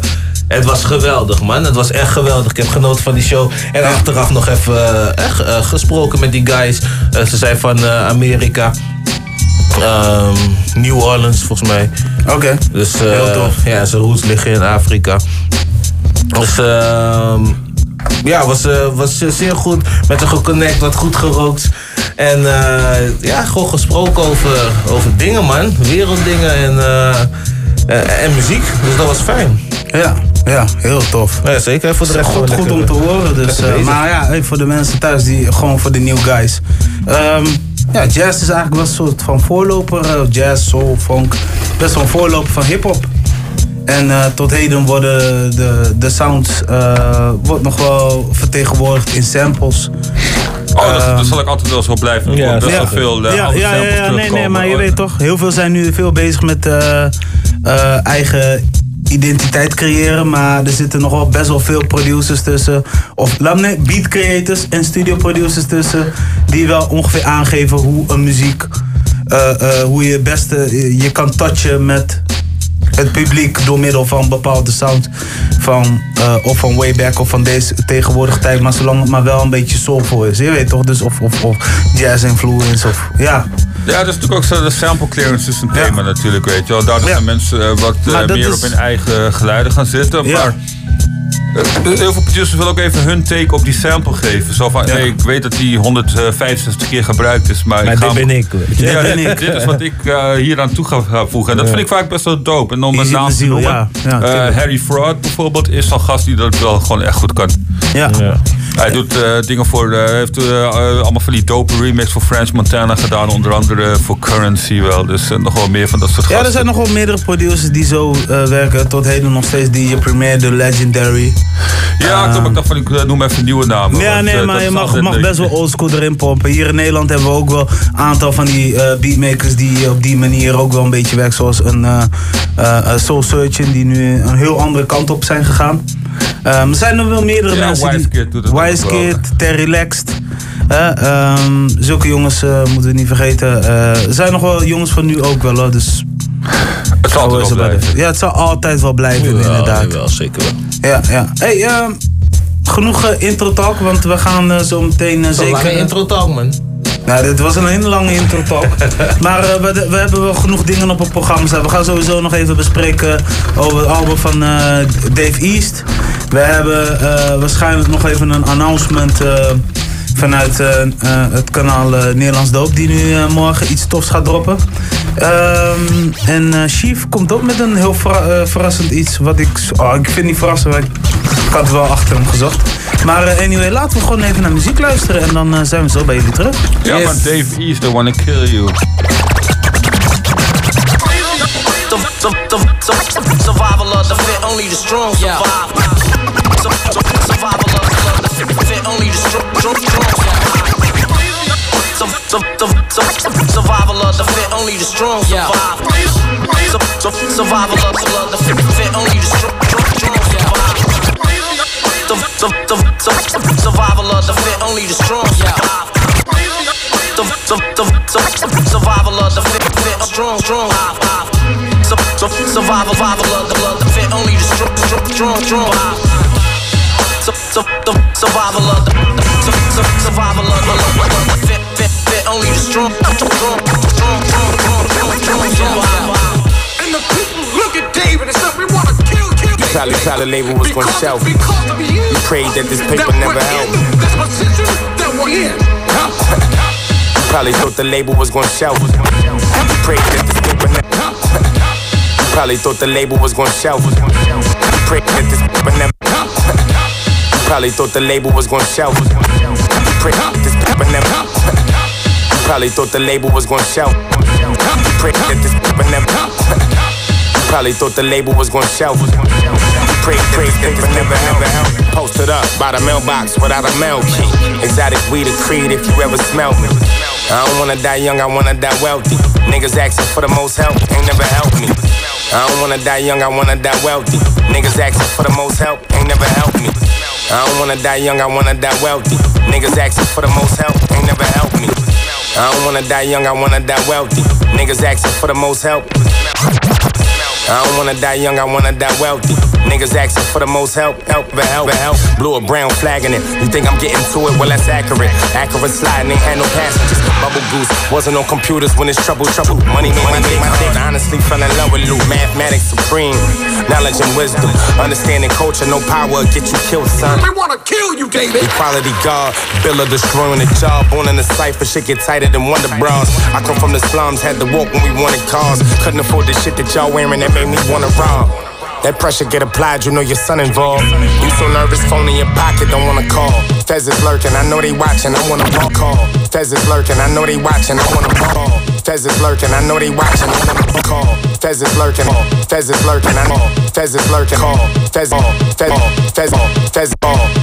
het was geweldig, man. Het was echt geweldig. Ik heb genoten van die show. En achteraf nog even eh, echt, eh, gesproken met die guys. Ze zijn van Amerika. Ehm, New Orleans, volgens mij. Oké. Dus Heel tof. ja, zijn roots liggen in Afrika. Dus ehm, ja, was, was zeer goed. Met hem geconnect, wat goed gerookt. En ja, gewoon gesproken over, over dingen, man. Werelddingen en, eh, eh, en muziek. Dus dat was fijn. Ja, ja, heel tof. Ja, zeker. Voor de rest goed, goed om te horen. Dus, eh, maar ja, voor de mensen thuis, die, gewoon voor de new guys. Ehm, ja, jazz is eigenlijk wel een soort van voorloper. eh, jazz, soul, funk. Best wel een voorloper van hip-hop. En eh, tot heden worden de, de sounds eh, wordt nog wel vertegenwoordigd in samples. Oh, dat, Ehm, dat zal ik altijd wel zo blijven. Wordt best wel veel eh, ja, ja, ja, samples ja, nee, nee, maar je weet toch, heel veel zijn nu veel bezig met eh, eigen identiteit creëren, maar er zitten nog wel best wel veel producers tussen, of beat creators en studio producers tussen, die wel ongeveer aangeven hoe een muziek, eh, eh, hoe je beste je kan touchen met het publiek door middel van bepaalde sound van of van way back of van deze tegenwoordige tijd, maar zolang het maar wel een beetje soulful is. Je weet toch, dus of, of, of jazz influence of ja. Ja, dat is natuurlijk ook zo, de sample clearance is een thema natuurlijk, weet je wel. Daardoor gaan mensen eh, wat eh, meer is- op hun eigen geluiden gaan zitten. Ja. Maar eh, heel veel producers willen ook even hun take op die sample geven. Zo van, hey, ik weet dat die 165 keer gebruikt is, maar, Maar ik ga dit ben ik. Ja, Dit ben dit, ik. dit is wat ik hier aan toe ga ga voegen. En dat Ja. vind ik vaak best wel dope. En om een naam te noemen. ja. Ja, eh, tuurlijk. Harry Fraud bijvoorbeeld is zo'n gast die dat wel gewoon echt goed kan. Ja. Hij doet eh, dingen voor, eh, hij heeft allemaal van die dope remix voor French Montana gedaan. Onder andere voor Currency wel. Dus eh, nog wel meer van dat soort Ja, gasten. er zijn nog wel meerdere producers die zo eh, werken. Tot heden nog steeds DJ Premier, de Legendary. Ja, Ehm, kom ik dacht van, ik eh, noem even nieuwe namen. Ja, want, nee, eh, maar je mag, mag best wel oldschool erin pompen. Hier in Nederland hebben we ook wel een aantal van die eh, beatmakers die op die manier ook wel een beetje werken. Zoals een eh, eh, eh, Soul Searching, die nu een heel andere kant op zijn gegaan. Ehm, er zijn er wel meerdere Ja, mensen. Wise die, Kid doet Wise. Kid, Terry Lext. Eh, ehm, zulke jongens eh, moeten we niet vergeten. Eh, er zijn nog wel jongens van nu ook wel hoor. Dus het zal altijd is wel blijven. Ja, het zal altijd wel blijven, inderdaad. Wel, zeker wel. Ja, ja. Hey, ehm, genoeg eh, intro talk, want we gaan zo meteen zeker. lange intro talk, man. Nou, dit was een hele lange intro talk. maar we, we hebben wel genoeg dingen op het programma staan. We gaan sowieso nog even bespreken over het album van eh, Dave East. We hebben eh, waarschijnlijk nog even een announcement eh, vanuit eh, eh, het kanaal eh, Nederlands Doop, die nu eh, morgen iets tofs gaat droppen. Ehm, en Chief komt ook met een heel verra- verrassend iets. Wat ik, oh, ik vind niet verrassend, maar ik, ik had het wel achter hem gezocht. Maar eh, anyway, laten we gewoon even naar muziek luisteren en dan zijn we zo bij jullie terug. Ja, maar Dave East, they wanna kill you. Survival of the fit, only the strong survive. Sur- Survival sur- sur- sur- Survival of the fit, only the strong survive. Sur- sur- Survival of the fit, only the strong, survive. Sur- sur- sur- sur- Survival of the fit, only the strong survive. Sur- sur- sur- sur- Survival of the fit, fit, strong, strong. Sur- sur- Survival, survival of the fit, only the strong, strong, strong, sur- sur- Survival of the, sur- sur- survival of the, the fit, fit, fit, only the strong, strong, strong, strong, strong, strong, strong, strong. And the people look at David and said, we want to kill, kill. You probably thought the label was gonna shelf you. Prayed that this paper never helped. This position that we're in. You probably thought the label was gonna shelf you. Prayed that this paper never You probably thought the label was gonna shelf you. Prayed that this paper never probably thought the label was gonna. You that this paper never probably thought the label was gonna shelf. You that this paper never probably thought the label was gonna shelf. Pray, pray, think this never, never help. Posted up by the mailbox without a mail key. Exotic weed or creed if you ever smell me. I don't wanna die young, I wanna die wealthy. Niggas asking for the most help, ain't never helped me. I don't wanna die young, I wanna die wealthy. Niggas asking for the most help, ain't never helped me. I don't wanna die young, I wanna die wealthy. Niggas asking for the most help, ain't never helped me. I don't wanna die young, I wanna die wealthy. Niggas asking for the most help. I don't wanna die young, I wanna die wealthy. Niggas asking for the most help, help, but help, but help. Blue or brown flagging it. You think I'm getting to it? Well, that's accurate. Accurate sliding, ain't had no passengers. Bubble goose wasn't on computers when it's trouble, trouble. Money made my day, my day. Honestly, fell in love with Luke. Mathematics supreme, knowledge and wisdom. Understanding culture, no power, get you killed, son. We want to kill you, David. Equality God, Billa destroying the job. Born in the cipher, shit get tighter than Wonder Bras. I come from the slums, had to walk when we wanted cars. Couldn't afford the shit that y'all wearing, that made me wanna rob. That pressure get applied, you know your son involved. You so nervous, phone in your pocket, don't wanna call. Fez is lurking, I know they watching, I wanna call. Fez is lurking, I know they watching, I wanna call. Fez is lurking, I know they watching, I wanna call. Fez is lurking. Call. Fez is lurking. I know. Fez is lurking. Call. Fez. Call. Fez. Fez. Fez.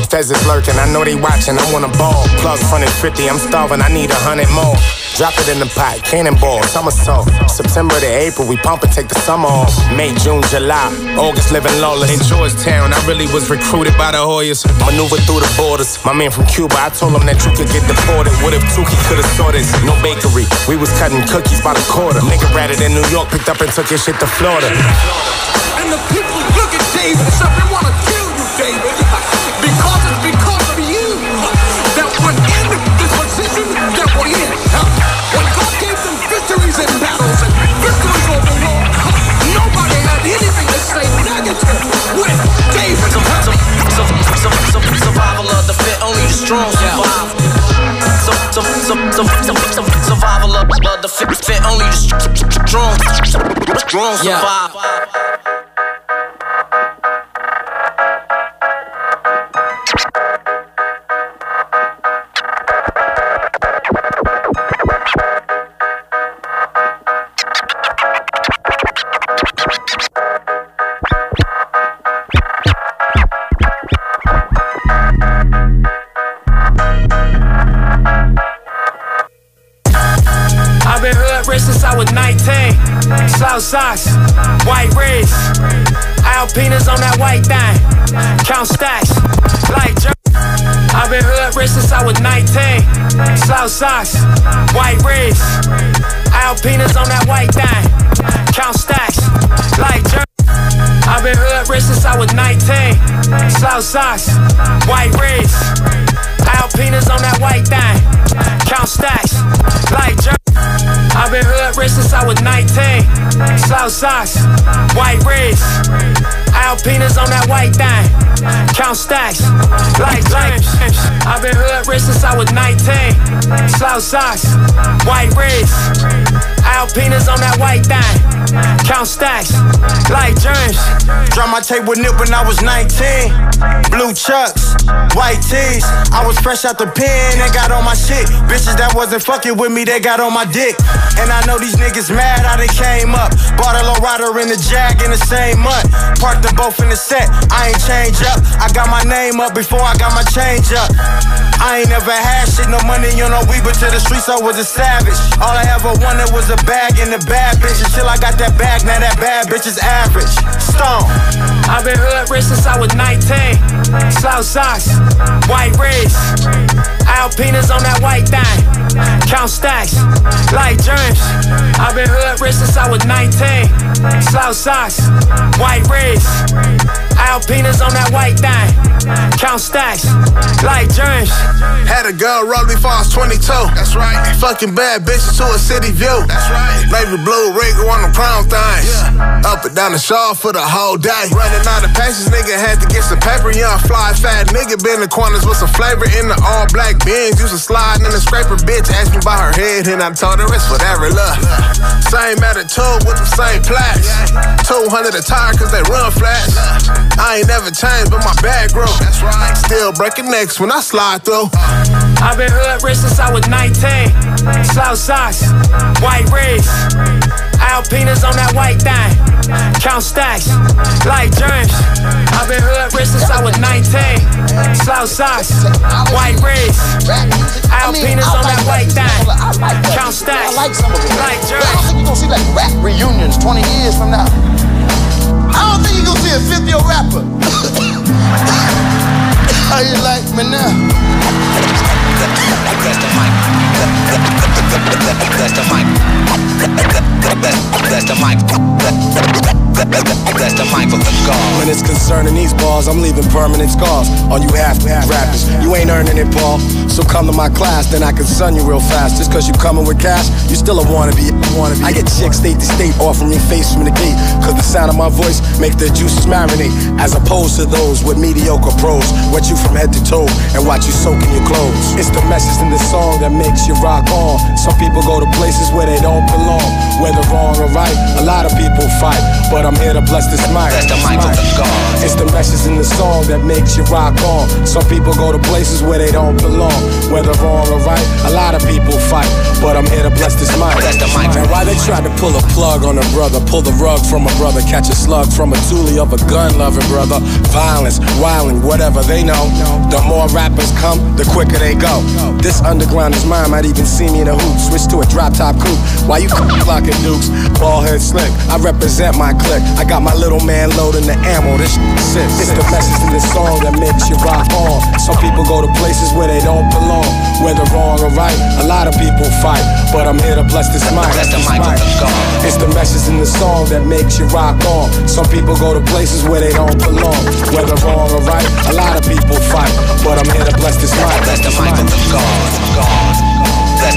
Fez is lurking. I know they watching. I want a ball. Plug front at 50. I'm starving. I need a hundred more. Drop it in the pot. Cannonball. Somersault. September to April. We pump and take the summer off. May, June, July. August living lawless. In Georgetown, I really was recruited by the Hoyas. Maneuver through the borders. My man from Cuba, I told him that you could get deported. What if Tukey could have saw this? No bakery. We was cutting cookies by the quarter. Nigga ratted in New York, picked up and took your shit to Florida. And the people look at David and say, we want to kill you, David. Because it's because of you that we're in this position that we're in. When God gave them victories in battles and victories over war, nobody had anything to say negative with David. Survival of the fit, only the strong survive. So, so, so, so, so, so, survival of of the fit, fit, only the str- strong, strong survive. I've socks, white wrist. Alpinas on that white thing. Count stacks, like I've been hood rich since I was 19. Slow socks, white wrist. Alpinas on that white thing. Count stacks, like I've been hood rich since I was 19. Slow socks, white wrist. Alpinas on that white thing. Count stacks, like I've been hood rich since I was 19. Slow socks, white wrist. Alpinas on that white thing. Count stacks, like James. I've been hood rich since I was 19. Slow socks, white wrist. Alpinas on that white thing. Count stacks, like James. Drop my tape with Nip when I was 19. Blue chucks, white tees. I was fresh out the pen and got on my shit. Bitches that wasn't fucking with me, they got on my dick. And I know these niggas mad how they came up. Bought a low rider in the Jag in the same month. Parked them both in the set. I ain't change up. I got my name up before I got my change up. I ain't never had shit, no money, you know, we but to the streets, I was a savage. All I ever wanted was a bag and the bad bitch. Until I got that bag, now that bad bitch is average. Stone. I've been hood rich since I was 19. Slow socks, white wrist. Alpinas on that white thing. Count stacks, like James. I've been hood rich since I was 19. Slow socks, white wrist. Alpinas on that white thing. Count stacks, like James. Had a girl roll before I was 22. That's right. Fucking bad bitches to a city view. That's right. Navy blue rig on the crown things. Up and down the shore for the whole day. Running out of patience, nigga had to get some paper. Young fly fat nigga been in the corners with some flavor in the all black beans. Used to slide in the scraper. Bitch asked me about her head and I told her it's whatever. Look, same attitude with the same plaques. 200 a tire cause they run flats. I ain't never changed, but my bag grew. That's right. Still breaking necks when I slide through. I've been hood rich since I was 19. Slow socks, white wrist. Alpinas on that white thing. Count stacks, like James. I've been hood rich since I was 19. Slow socks, white wrist. Alpinas on that white thing. Count stacks, I like it. I don't think you're gonna see like rap reunions 20 years from now. I don't think you're gonna see a 50 year rapper. How you like me now? The the the the the. When it's concerning these bars, I'm leaving permanent scars on you half rappers. You ain't earning it, Paul. So come to my class, then I can sun you real fast. Just cause you coming with cash, you still a wannabe. wannabe. I get chicks state to state offering me face from the gate. Cause the sound of my voice make their juices marinate. As opposed to those with mediocre pros. Wet you from head to toe and watch you soak in your clothes. It's the message in the song that makes you rock on. Some people go to places where they don't belong. Whether wrong or right, a lot of people fight. But I'm here to bless this mic. That's the mic of the God. It's the message in the song that makes you rock on. Some people go to places where they don't belong. Whether wrong or right, a lot of people fight. But I'm here to bless this mic. That's the mic. Why they tried to pull a plug on a brother, pull the rug from a brother, catch a slug from a toolie of a gun loving brother. Violence, wilding, whatever they know. The more rappers come, the quicker they go. This underground is mine, might even see me in a Switch to a drop top coupe. Why you clocking dukes? Ball head slick. I represent my clique. I got my little man loading the ammo. This shit. It's the message in the song that makes you rock on. Some people go to places where they don't belong. Whether wrong or right, a lot of people fight. But I'm here to bless this mic. That's the mic of the God. It's the message in the song that makes you rock on. Some people go to places where they don't belong. Whether wrong or right, a lot of people fight. But I'm here to bless this mic. That's the mic of the God. God.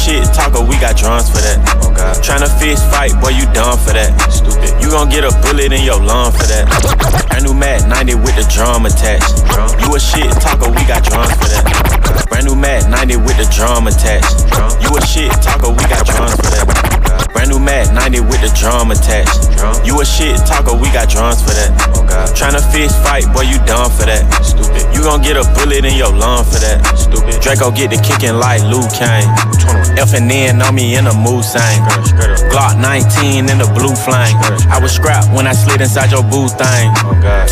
Shit talker, we got drums for that. Tryna fist fight, boy, you done for that. Stupid. You gon' get a bullet in your lung for that. Brand new Mac 90 with the drum attached. You a shit talker, we got drums for that. Brand new Mac 90 with the drum attached. You a shit talker, we got drums for that. Brand new Mac 90 with the drum attached. You a shit talker, we got drums for that. Tryna fist fight, boy, you done for that. Stupid. You gon' get a bullet in your lung for that. Stupid. Draco get the kicking like Luke Kane. F and N on me in a mood sang. Glock 19 in the blue flame. I was scrapped when I slid inside your boo thing.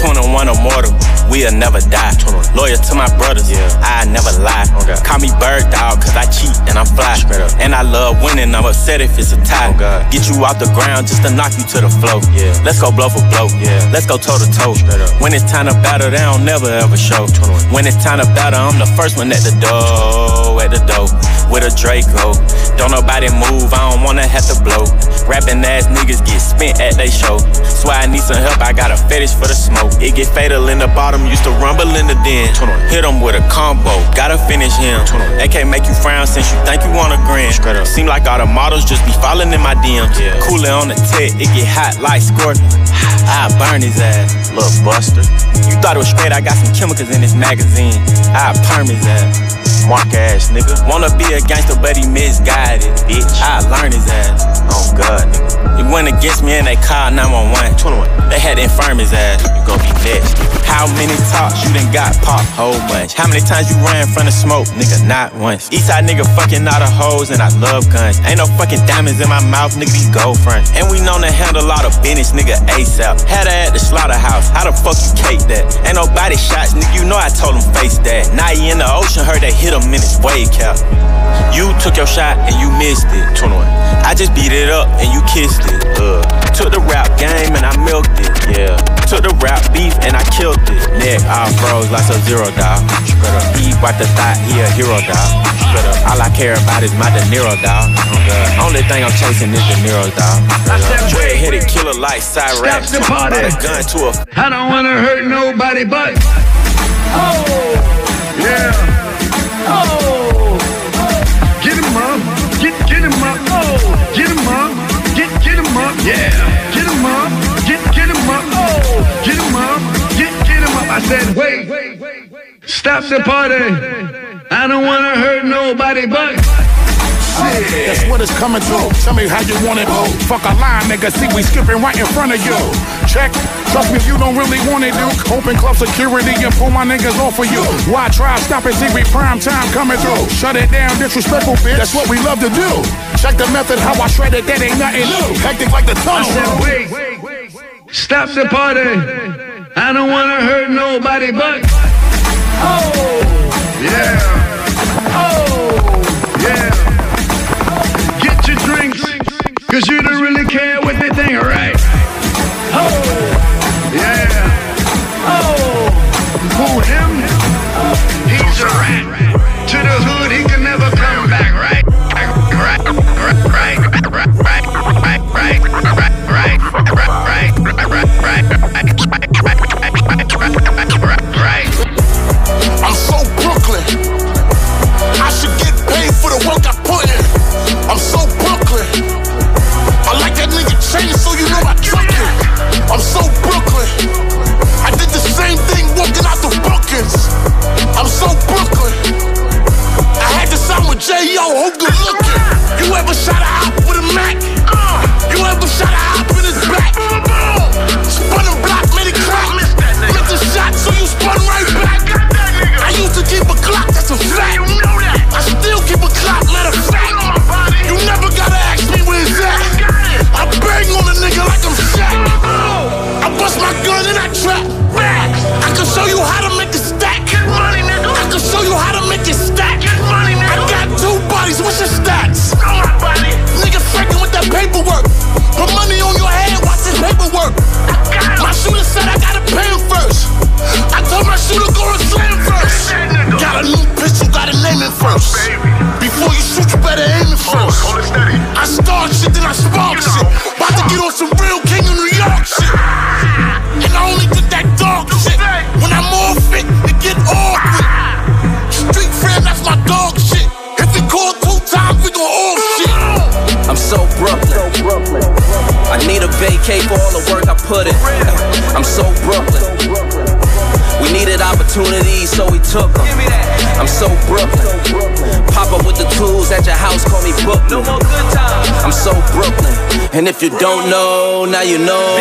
21 immortal, we'll never die. Loyal to my brothers, I never lie. Call me bird dog, cause I cheat and I'm fly. And I love winning, I'm upset if it's a tie. Get you off the ground just to knock you to the floor. Let's go blow for blow. Let's go toe to toe. When it's time to battle, they don't never ever show. When it's time to battle, I'm the first one at the door, at the door. With a Draco. Don't nobody move, I don't wanna have to blow. Rapping ass niggas get spent at they show. Swear I need some help, I got a fetish for the smoke. It get fatal in the bottom, used to rumble in the den. Hit him with a combo, gotta finish him. They can't make you frown since you think you want a grin. Seem like all the models just be falling in my DMs. Cooler on the tech, it get hot like scorpion. I burn his ass, little buster. You thought it was straight, I got some chemicals in this magazine. I perm his ass. Mark ass nigga. Wanna be a gangster, but he misguided, bitch. I learn his ass. Oh god, nigga. He went against me and they called 911. 21. They had to infirm his ass. You gon' be next. How many talks you done got popped? Whole bunch. How many times you ran from the smoke? Nigga, not once. Eastside nigga fucking all the hoes and I love guns. Ain't no fucking diamonds in my mouth, nigga, these gold fronts. And we known to handle a lot of business, nigga, ASAP. Had her at the slaughterhouse. How the fuck you cake that? Ain't nobody shots, nigga, you know I told him face that. Now he in the ocean, heard they hit him in his wave cap. You took your shot and you missed it. 21. I just beat it up and you kissed it. Uh. Took the rap game and I milked it. Yeah. Took the rap beef and I killed it. Neck I froze like a zero dog. He wiped the thought, he a hero dog. All I care about is my De Niro dog. Only thing I'm chasing is De Niro dog. Dread-headed killer like Cyrax. Stop the party. Brought gun to a I don't wanna hurt nobody but. Oh, yeah. Oh, get him up, get get him up. Oh, get him up, get get him up. Yeah, get him up, get get him up. Oh, get him up, get get him up. I said, wait, stop the party. I don't wanna hurt nobody but. That's what it's coming to. Tell me how you want it. Fuck a line, nigga. See, we skipping right in front of you. Check. Trust me, you don't really want it, Duke. Open club security and pull my niggas off of you. Why try stop it? See, we prime time coming through. Shut it down, disrespectful bitch. That's what we love to do. Check the method, how I shred it. That ain't nothing new. Hectic like the I tunnel. said, wait, stop the party. I don't wanna hurt nobody but. Oh, yeah. Oh, yeah. Cause you don't really care what they think, alright? Oh, yeah. Oh, who him? He's a rat. To the hood, he can never come back, right? Right, right, right, right, right, right, right, right, right, right, right, right, right, right, right, right, right, right, And if you don't know, now you know.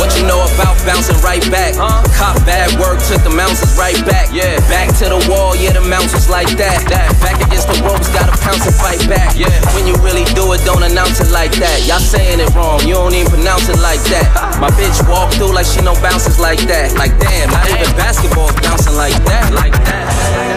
What you know about bouncing right back? Cop bad work, took the mountains right back. Yeah, back to the wall, yeah, the mountains like that. Back against the ropes, gotta pounce and fight back. Yeah, when you really do it, don't announce it like that. Y'all saying it wrong, you don't even pronounce it like that. My bitch walk through like she no bounces like that. Like damn, not even basketball's bouncing like that. Like that.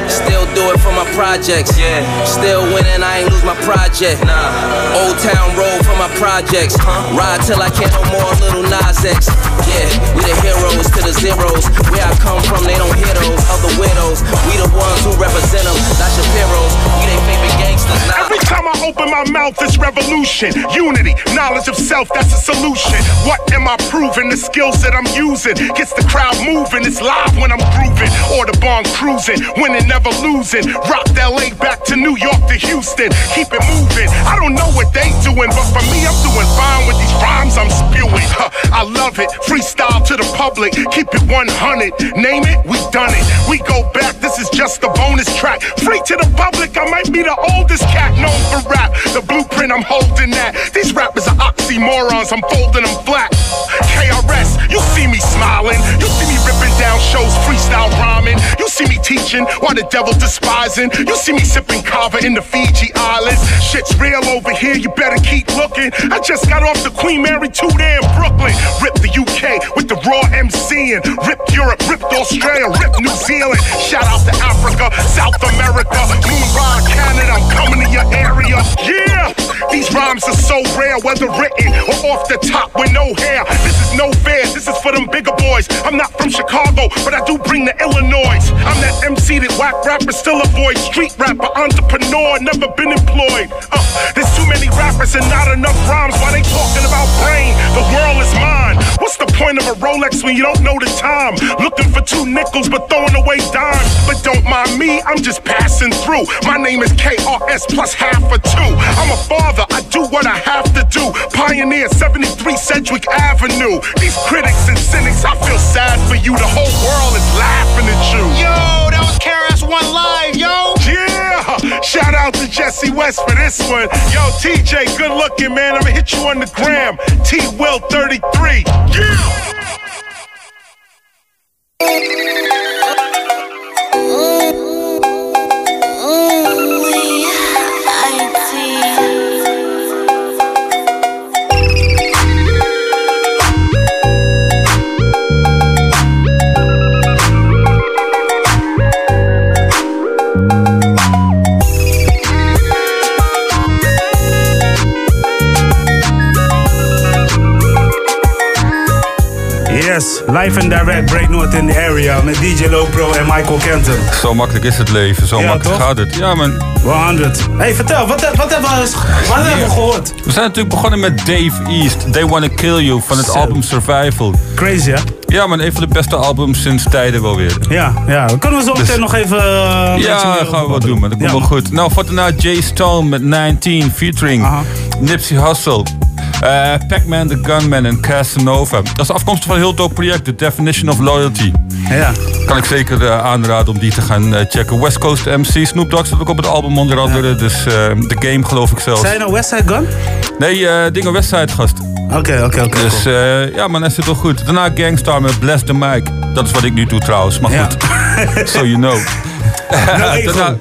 Still do it for my projects. Yeah, still winning, I ain't lose my project. Nah, Old Town Road for my projects. Huh? Ride till I can't no more, little Nas X. Yeah, we the heroes to the zeros. Where I come from, they don't hear those other widows. We the ones who represent them, not Shapiro's. We they favorite gangsters. Nah. Every time I open my mouth, it's revolution. Unity, knowledge of self, that's a solution. What am I proving? The skills that I'm using gets the crowd moving. It's live when I'm grooving. Autobahn cruising, winning, never losing. Rocked LA back to New York to Houston. Keep it moving. I don't know what they doing, but for me, I'm doing fine with these rhymes I'm spewing. Huh, I love it. Freestyle to the public. Keep it 100. Name it, we done it. We go back. This is just a bonus track. Free to the public. I might be the oldest cat known for rap. The blueprint, I'm holding that. These rappers are oxymorons. I'm folding them flat. KRS, you see me smiling. You see me ripping down shows, freestyle rhyming. See me teaching while the devil despising. You see me sipping kava in the Fiji Islands. Shit's real over here, you better keep looking. I just got off the Queen Mary 2 there in Brooklyn. Ripped the UK with the raw MCing. Ripped Europe, ripped Australia, ripped New Zealand. Shout out to Africa, South America, Moonrise, Canada. I'm coming to your area. Yeah! These rhymes are so rare, whether written or off the top with no hair. This is no fair, this is for them bigger boys. I'm not from Chicago, but I do bring the Illinois. I'm that MC that whack rapper, still avoid. Street rapper, entrepreneur, never been employed. Uh, there's too many rappers and not enough rhymes. Why they talking about brain? The world is mine. What's the point of a Rolex when you don't know the time? Looking for two nickels but throwing away dimes. But don't mind me, I'm just passing through. My name is KRS plus half a two. I'm a father, I do what I have to do. Pioneer 73 Sedgwick Avenue. These critics and cynics, I feel sad for you. The whole world is laughing at you. Yo, that was KRS One Live, yo. Shout out to Jesse West for this one. Yo, TJ, good looking, man. I'ma hit you on the gram. T Will 33. Yeah! Live and direct Break North in the area met DJ Lopro en Michael Kenton. Zo makkelijk is het leven, zo Ja, makkelijk toch? gaat het. Ja, man. 100. Hey, vertel, wat, wat hebben we, wat hebben we gehoord? We zijn natuurlijk begonnen met Dave East, They Wanna Kill You, van het album Survival. Crazy, hè? Ja, man, een van de beste albums sinds tijden wel weer. Ja, ja. Kunnen we zo meteen Dus- nog even... eh, Ja, gaan we wat doen, man. Dat komt Ja, wel goed. Nou, voor daarna Jay Stone met 19 featuring Nipsey Hussle. Eh, Pac-Man the Gunman en Casanova. Dat is afkomstig van een heel dope project, The Definition of Loyalty. Ja. Kan ik zeker eh, aanraden om die te gaan eh, checken. West Coast MC, Snoop Dogg staat ook op het album onder andere. Dus The Game geloof ik zelfs. Zijn je nou Westside Gun? Nee, dingen Westside gast. Oké, oké, oké. Dus eh, ja man, hij zit wel goed. Daarna Gangstar met Bless the Mic. Dat is wat ik nu doe trouwens, maar goed. so you know. daarna,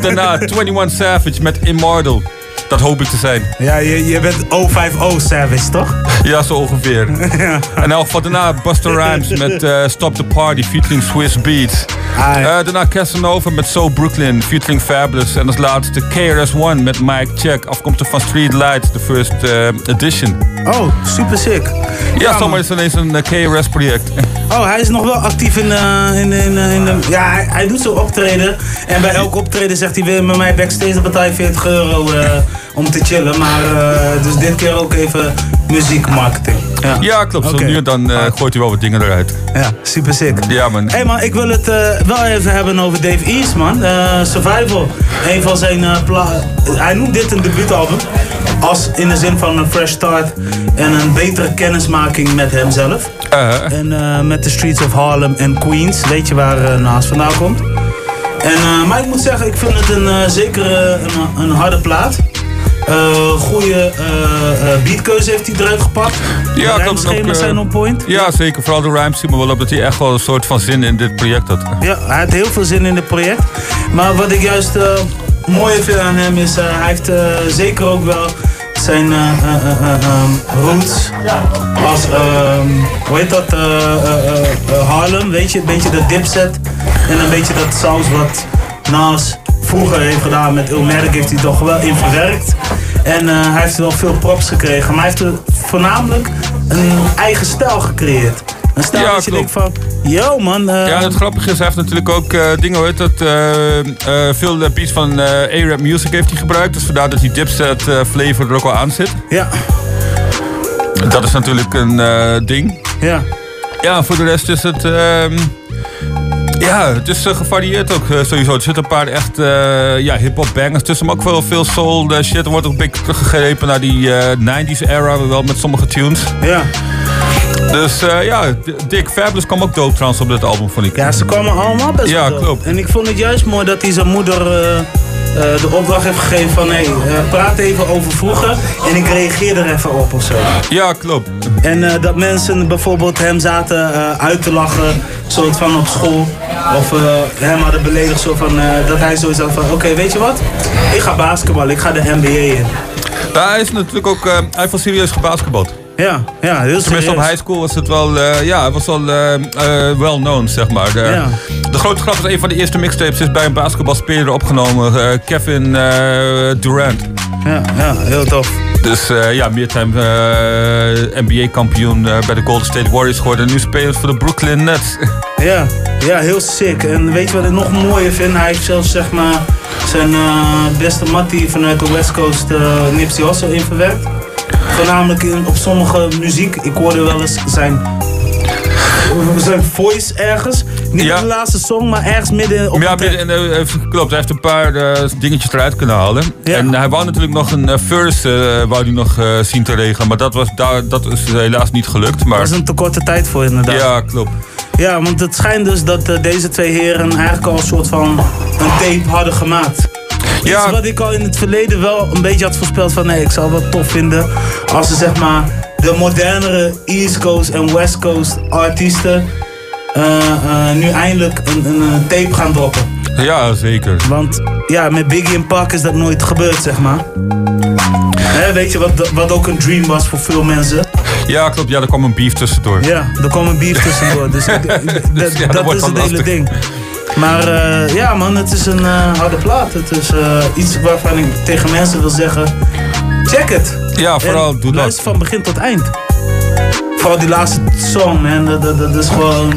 daarna 21 Savage met Immortal. Dat hoop ik te zijn. Ja, je, je bent 050 Savage, toch? Ja, zo ongeveer. En elk van daarna Buster Rhymes met eh, Stop the Party featuring Swiss Beats. Eh, daarna Casanova met So Brooklyn featuring Fabulous. En als laatste KRS-One met Mike Check. Afkomstig van Street Lights, de first eh, edition. Oh, super sick. Ja, zomaar is ineens een KRS-project. Oh, hij is nog wel actief in, in, in, in de... Ja, hij, hij doet zo optreden. En bij elk optreden zegt hij weer met mij backstage betaal je 40 euro om te chillen. Maar eh, dus dit keer ook even muziekmarketing. Ja, Ja, klopt. Zo Oké. nu en dan eh, gooit hij wel wat dingen eruit. Ja, super sick. Ja, man. Hé hey man, ik wil het eh, wel even hebben over Dave East man. Eh, Survival. Een van zijn eh, pla- Hij noemt dit een debuutalbum. als in de zin van een fresh start en een betere kennismaking met hemzelf. En eh, met de streets of Harlem en Queens, weet je waar Naast vandaan komt. En, eh, maar ik moet zeggen, ik vind het een, eh, zeker een, een harde plaat. Eh goede eh, eh, beatkeuze heeft hij eruit gepakt. Ja, de rijmschema's zijn on point. Ja, zeker. Vooral de rhymes zien wel op dat hij echt wel een soort van zin in dit project had. Ja, hij had heel veel zin in het project. Maar wat ik juist eh mooi vind aan hem is, hij heeft zeker ook wel zijn eh, eh, eh, eh, ehm, roots als, ehm, hoe heet dat, Harlem, weet je, een beetje dat dipset en een beetje dat saus wat Nas vroeger heeft gedaan met Ilmatic heeft hij toch wel in verwerkt. En eh, hij heeft wel veel props gekregen, maar hij heeft er voornamelijk een eigen stijl gecreëerd. Een stijl Ja, dat je denkt van, yo man. eh, Ja, het grappige is, hij heeft natuurlijk ook eh, dingen, heet dat, veel beats van A-Rap Music heeft hij gebruikt. Dus vandaar dat die dipset flavor er ook al aan zit. Ja. Dat is natuurlijk een ding. Ja. Ja, voor de rest is het... ehm, ja, het is eh, gevarieerd ook eh, sowieso. Er zitten een paar echt eh, ja, hip-hop bangers tussen, maar ook wel veel soul shit. Er wordt ook een beetje teruggegrepen naar die eh, 90s era, wel met sommige tunes. Ja. Dus ja, Dick Fabulous kwam ook dope trouwens op dit album, vond ik. Ja, ze kwamen allemaal best Ja, wel dope. klopt. En ik vond het juist mooi dat hij zijn moeder de opdracht heeft gegeven van... hé, hey, eh, praat even over vroeger en ik reageer er even op of zo. Ja, klopt. En eh, dat mensen bijvoorbeeld hem zaten eh, uit te lachen, soort van op school. Of eh, hem hadden beledigd, zo van, eh, dat hij zoiets had van... Oké, weet je wat? Ik ga basketballen, ik ga de NBA in. Ja, hij is natuurlijk ook, eh, hij heeft wel serieus gebasketbald. Ja, ja, heel Tenminste, op high school was het wel, eh, ja, was wel eh, eh, well known, zeg maar. De, Ja. de grote grap is, een van de eerste mixtapes is bij een basketbalspeler opgenomen, Kevin Durant. Ja, ja, heel tof. Dus ja, meertime NBA-kampioen bij de Golden State Warriors geworden. En nu spelend voor de Brooklyn Nets. Ja, ja, heel sick. En weet je wat ik nog mooier vind? Hij heeft zelfs zeg maar zijn beste mattie vanuit de West Coast, Nipsey Hussle, in verwerkt. Voornamelijk in, op sommige muziek. Ik hoorde wel eens zijn, zijn voice ergens. Niet in de laatste song, maar ergens midden op ja, midden, en, eh, heeft- klopt. Hij heeft een paar eh, dingetjes eruit kunnen halen. En hij wou natuurlijk nog een eh, verse wou hij nog zien te regelen. Maar dat, was, daar, dat is helaas niet gelukt. Maar... Dat is een te korte tijd voor inderdaad. Ja, klopt. Ja, want het schijnt dus dat deze twee heren eigenlijk al een soort van een tape hadden gemaakt. Iets wat ik al in het verleden wel een beetje had voorspeld van nee, ik zou het wel tof vinden als ze zeg maar de modernere East Coast en West Coast artiesten eh, eh, nu eindelijk een, een, tape gaan droppen. Ja, zeker. Want ja, met Biggie en Pac is dat nooit gebeurd, zeg maar. Hè, weet je wat, wat ook een dream was voor veel mensen? Ja, klopt. Ja, er kwam een beef tussendoor. Ja, er kwam een beef tussendoor. Dus, ik- Dus ja, dat, dat is het hele ding. Maar eh, ja man, het is een eh, harde plaat. Het is eh, iets waarvan ik tegen mensen wil zeggen, check het. Ja, vooral En doe dat. Van begin tot eind. Vooral die laatste song man, dat, dat, dat is gewoon...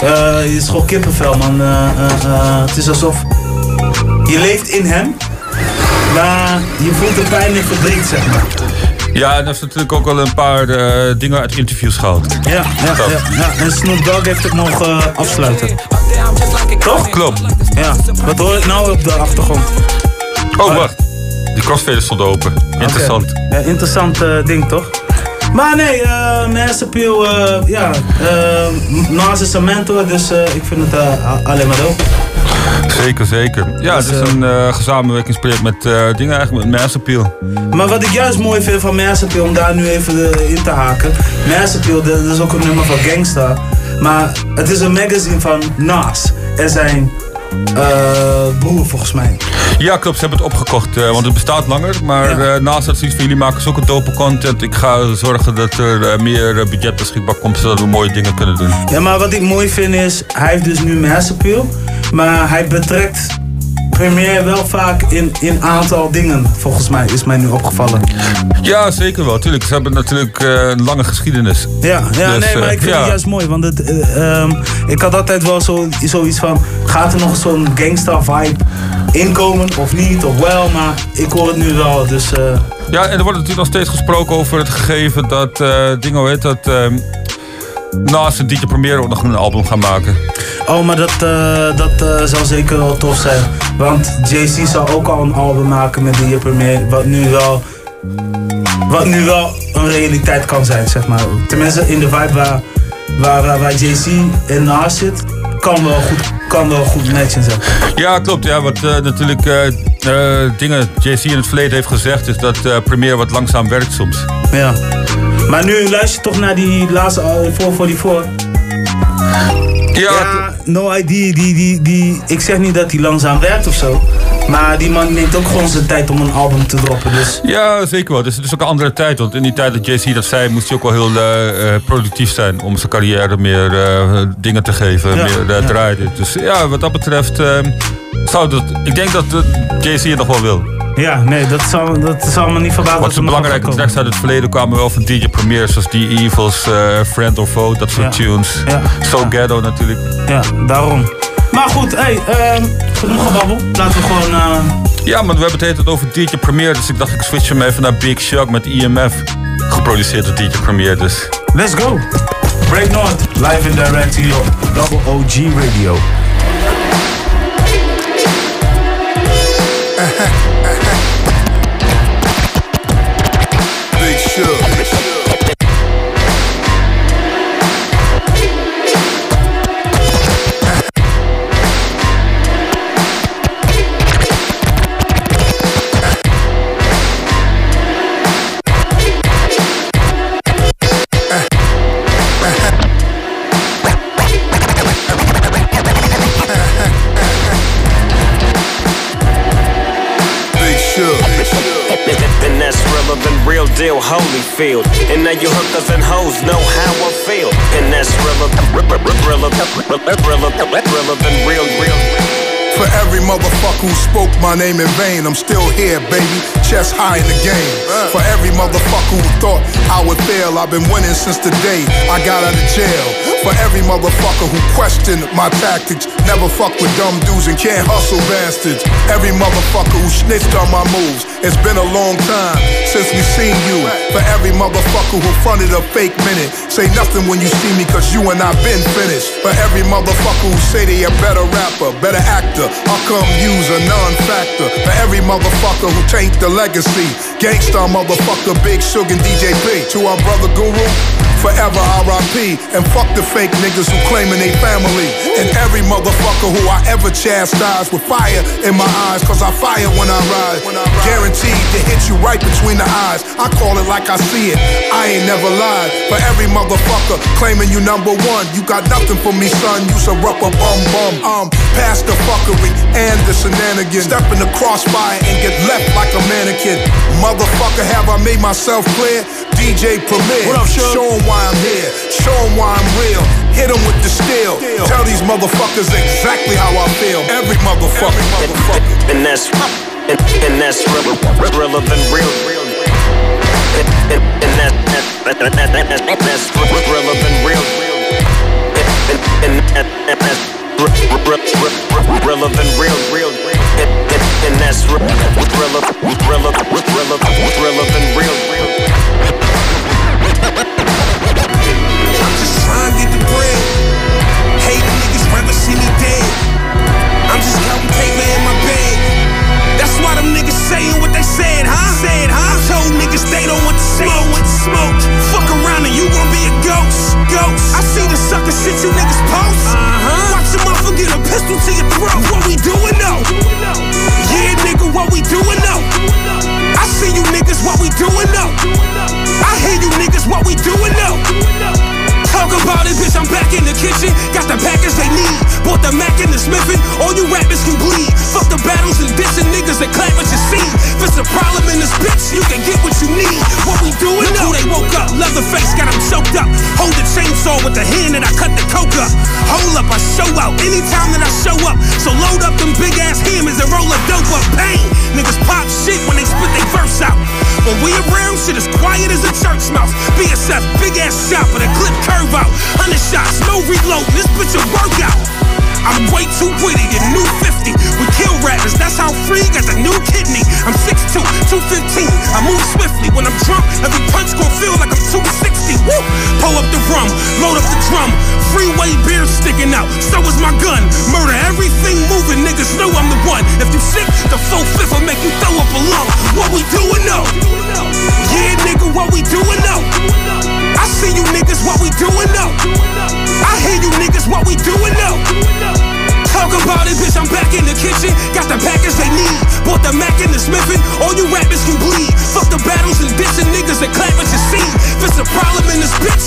het is gewoon kippenvel man. Het is alsof je leeft in hem, maar je voelt de pijn en verdriet zeg maar. Ja, en is natuurlijk ook wel een paar eh, dingen uit interviews gehaald. Ja, ja, ja, ja. En Snoop Dogg heeft het mogen eh, afsluiten. Toch? Klopt. Ja. Wat hoor ik nou op de achtergrond? Oh, wacht. Die crossfader stond open. Interessant. Ja, interessant eh, ding toch? Maar nee, uh, Mass Appeal, ja, uh, Nas is een mentor, dus ik vind het alleen maar dope. Zeker, zeker. Ja, Dus, het is een eh samenwerkingsproject met eh, dingen eigenlijk, met Mass Appeal. Maar wat ik juist mooi vind van Mass Appeal, om daar nu even in te haken. Mass Appeal, dat is ook een nummer van Gangsta. Maar het is een magazine van Nas. Er zijn uh, broer volgens mij. Ja, klopt. Ze hebben het opgekocht, uh, want het bestaat langer. Maar ja. uh, naast dat zoiets van jullie maken zulke dope content. Ik ga zorgen dat er uh, meer budget beschikbaar komt, zodat we mooie dingen kunnen doen. Ja, maar wat ik mooi vind is, hij heeft dus nu Mass Appeal. Maar hij betrekt Premiere wel vaak in een aantal dingen, volgens mij, is mij nu opgevallen. Ja, zeker wel. Tuurlijk, ze hebben natuurlijk uh, een lange geschiedenis. Ja, ja dus, nee, maar ik vind het juist mooi. Want het, uh, um, ik had altijd wel zo, zoiets van, gaat er nog zo'n gangsta vibe inkomen of niet, of wel, maar ik hoor het nu wel, dus... Ja, en er wordt natuurlijk nog steeds gesproken over het gegeven dat, ding, hoe heet dat... ehm, naast een DJ Premier ook nog een album gaan maken. Oh, maar dat, uh, dat uh, zal zeker wel tof zijn. Want JC zal ook al een album maken met DJ Premier. Wat nu wel Wat nu wel een realiteit kan zijn, zeg maar. Tenminste, in de vibe waar, waar, waar, waar JC in Nas zit, kan wel goed, kan wel goed matchen, zeg maar. Ja, klopt. Ja, wat eh, natuurlijk eh, eh, dingen JC in het verleden heeft gezegd, is dat eh Premiere wat langzaam werkt soms. Ja. Maar nu luister je toch naar die laatste uh, 444. Ja, No ID, die, die, die, ik zeg niet dat hij langzaam werkt of zo. Maar die man neemt ook gewoon zijn tijd om een album te droppen. Dus Ja, zeker wel. Dus het is ook een andere tijd. Want in die tijd dat JC dat zei, moest hij ook wel heel eh, eh, productief zijn. Om zijn carrière meer eh, dingen te geven, Ja, meer uh, ja. draaien. Dus ja, wat dat betreft, eh, zou dat, ik denk dat JC het nog wel wil. ja, nee, dat zal, dat zal me niet verbazen. Wat belangrijke wat tracks uit het verleden kwamen wel van DJ Premier, zoals die Evils, Friend or Foe, dat soort Ja. tunes. So Ghetto natuurlijk. Ja, daarom. Maar goed, hey, ehm genoeg gebabbel. Laten we gewoon... eh, Ja, maar we hebben het hele over DJ Premier, dus ik dacht ik switch hem even naar Big Shock met IMF. Geproduceerd door DJ Premier, dus. Let's go. Break North, live and direct hier op Double OG Radio. Holyfield. And now you hookers and hoes know how I feel. And that's relevant, real, real. For every motherfucker who spoke my name in vain, I'm still here, baby. Chest high in the game. For every motherfucker who thought I would fail, I've been winning since the day I got out of jail. For every motherfucker who questioned my tactics, never fuck with dumb dudes and can't hustle bastards. Every motherfucker who snitched on my moves, it's been a long time since we seen you. For every motherfucker who fronted a fake minute, say nothing when you see me, cause you and I been finished. For every motherfucker who say they a better rapper, better actor, how come use a non-factor? For every motherfucker who taint the legacy, gangsta motherfucker, Big Sugar and DJ P. To our brother Guru, forever RIP. And fuck the fake niggas who claiming they family. And every motherfucker who I ever chastised with fire in my eyes, cause I fire when I ride. Guaranteed to hit you right between the eyes. I call it like I see it. I ain't never lied. For every motherfucker claiming you number one, you got nothing for me, son. You's a rubber bum bum. Um, past the fuckery and the shenanigans. Step in the crossfire and get left like a mannequin. Motherfucker, have I made myself clear? DJ Premier. What up, Suge? Show 'em why I'm here. Show 'em why I'm real. Hit 'em with the steel. Tell these motherfuckers exactly how I feel. Every motherfucker, motherfucker. And that's, and, and that's relevant, relevant, real, real. And, and, and that, that, that, that, that, that, that's relevant, real, real. And, and, and, and that's re- re- re- re- relevant, real, real. And, and, and that's re- relevant, relevant, relevant, relevant, real, real.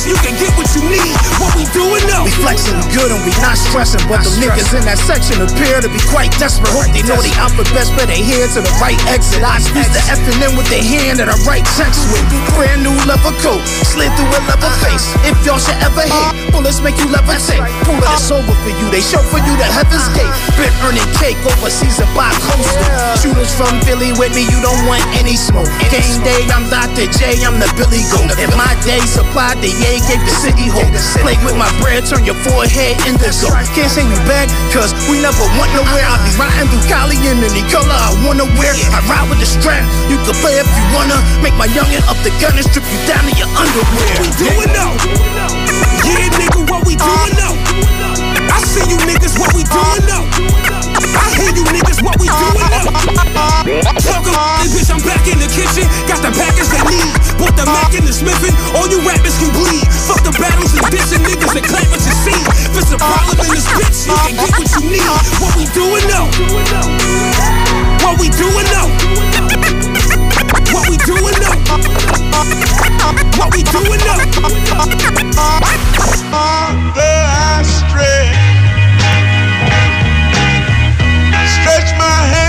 You can get what you need. What we doing flexing good and we not stressing, but the niggas in that section appear to be quite desperate. Hope they know they out for best, but they head to the right exit. I squeeze the effing in with the hand that I write checks with. Brand new leather coat, slid through a leather face. If y'all should ever hit, bullets make you levitate. Pull it, it's over for you. They show for you the heaven's gate. Been earning cake overseas and by coastal. Shooters from Philly with me, you don't want any smoke. Game day, I'm Dr. J, I'm the Billy Goat. In my day, supply the yay, gave the city hope. Play with my bread, turn your forehead indigo. Can't say we back, cause we never went nowhere. I be riding through Cali in any color I wanna wear. I ride with the strap, you can play if you wanna. Make my youngin' up the gun and strip you down to your underwear. What we doing now? Yeah, nigga, what we doing uh. now? I see you niggas, what we doing now? I hear you niggas, what we doing about this bitch, I'm back in the kitchen. Got the package they need. Bought the Mac and the Smithin'. All you rappers can bleed. Fuck the battles and dissing niggas that clap what you see. If it's a problem in this bitch, you can get what you need. What we doing now? What we doing now? What we doing now? What we doing now? I stretch, Stretch my hand.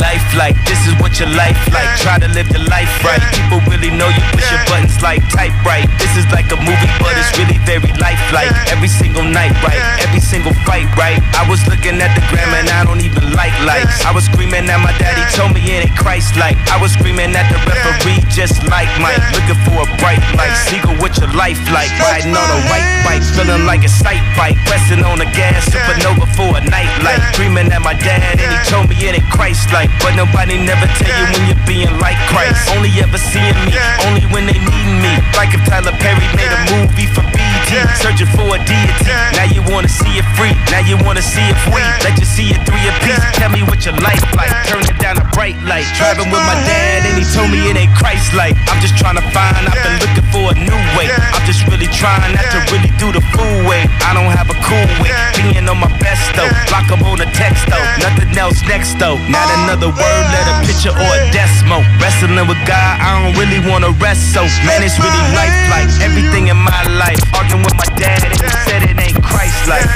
Life like, this is what your life like. Try to live your life right. People really know you push your buttons like type right. This is like a movie, but it's really very lifelike. Every single night, right? Every single fight, right? I was looking at the gram and I don't even like likes. I was screaming at my daddy, told me it ain't Christ like. I was screaming at the referee, just like Mike. Looking for a bright light. Seagull, what your life like? Riding on a white bike, feeling like a sight bike. Pressing on the gas, supernova for a night light. Dreaming at my dad and he told me it ain't Christ like. But nobody never tell you when you're being like Christ. Only ever seeing me, only when they need me. Like if Tyler Perry made a movie for BT, searching for a deity. Now you wanna see it free, now you wanna see it free. Let you see it three a piece. Tell me what your life like. Turn it down bright light. Driving with my dad and he told me it ain't Christ like. I'm just trying to find, I've been looking for a new way. I'm just really trying not to really do the fool way. I don't have a cool way. Being on my best though. up on a text though. Nothing else next though. Not another word, let a picture or a decimal. Wrestling with God, I don't really wanna rest so. Man, it's really life like everything in my life. Arguing with my dad and he said it ain't Christ like.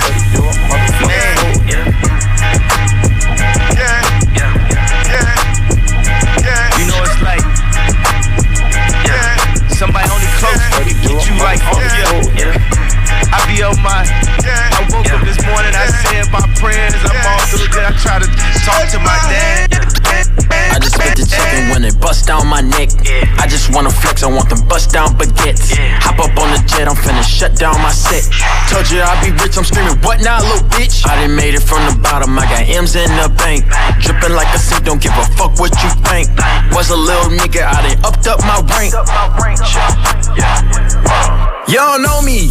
Man, like oh, oh yeah. I be on my morning, I said my prayers, I'm all through it. I try to talk to my dad. I just spit the chicken when it bust down my neck. I just wanna flex, I want them bust down baguettes. Hop up on the jet, I'm finna shut down my set. Told you I'd be rich, I'm screaming, what now, little bitch? I done made it from the bottom, I got M's in the bank. Dripping like a sink, don't give a fuck what you think. Was a little nigga, I done upped up my rank. Y'all know me.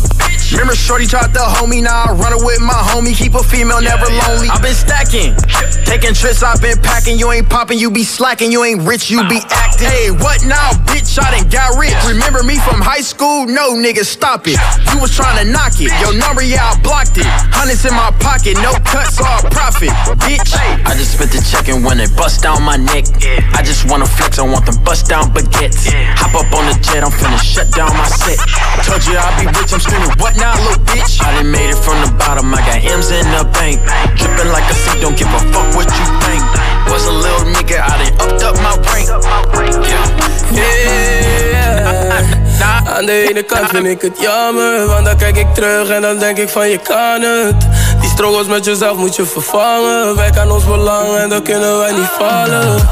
Remember Shorty tried to hold me, now I run it with my homie. Keep a female, never lonely. i been stacking, taking trips, i been packing. You ain't popping, you be slacking. You ain't rich, you be acting. Hey, what now, bitch? I done got rich. Remember me from high school? No, nigga, stop it. You was trying to knock it. Your number, yeah, I blocked it. Hundreds in my pocket, no cuts, all profit. Bitch, I just spit the check and when it bust down my neck. I just wanna flex, I want them bust down baguettes. Hop up on the jet, I'm finna shut down my set. Told you I'd be rich, I'm screaming, what now, little bitch? I done made it from the bottom, I got M's in the bank. Dripping like a sink, don't give a fuck what you think. Was a little nigga, I done upped up my rank. Yeah. Aan de ene kant vind ik het jammer, want dan kijk ik terug en dan denk ik van je kan het. Die struggles met jezelf moet je vervangen. Wij aan ons belang en dan kunnen wij niet vallen.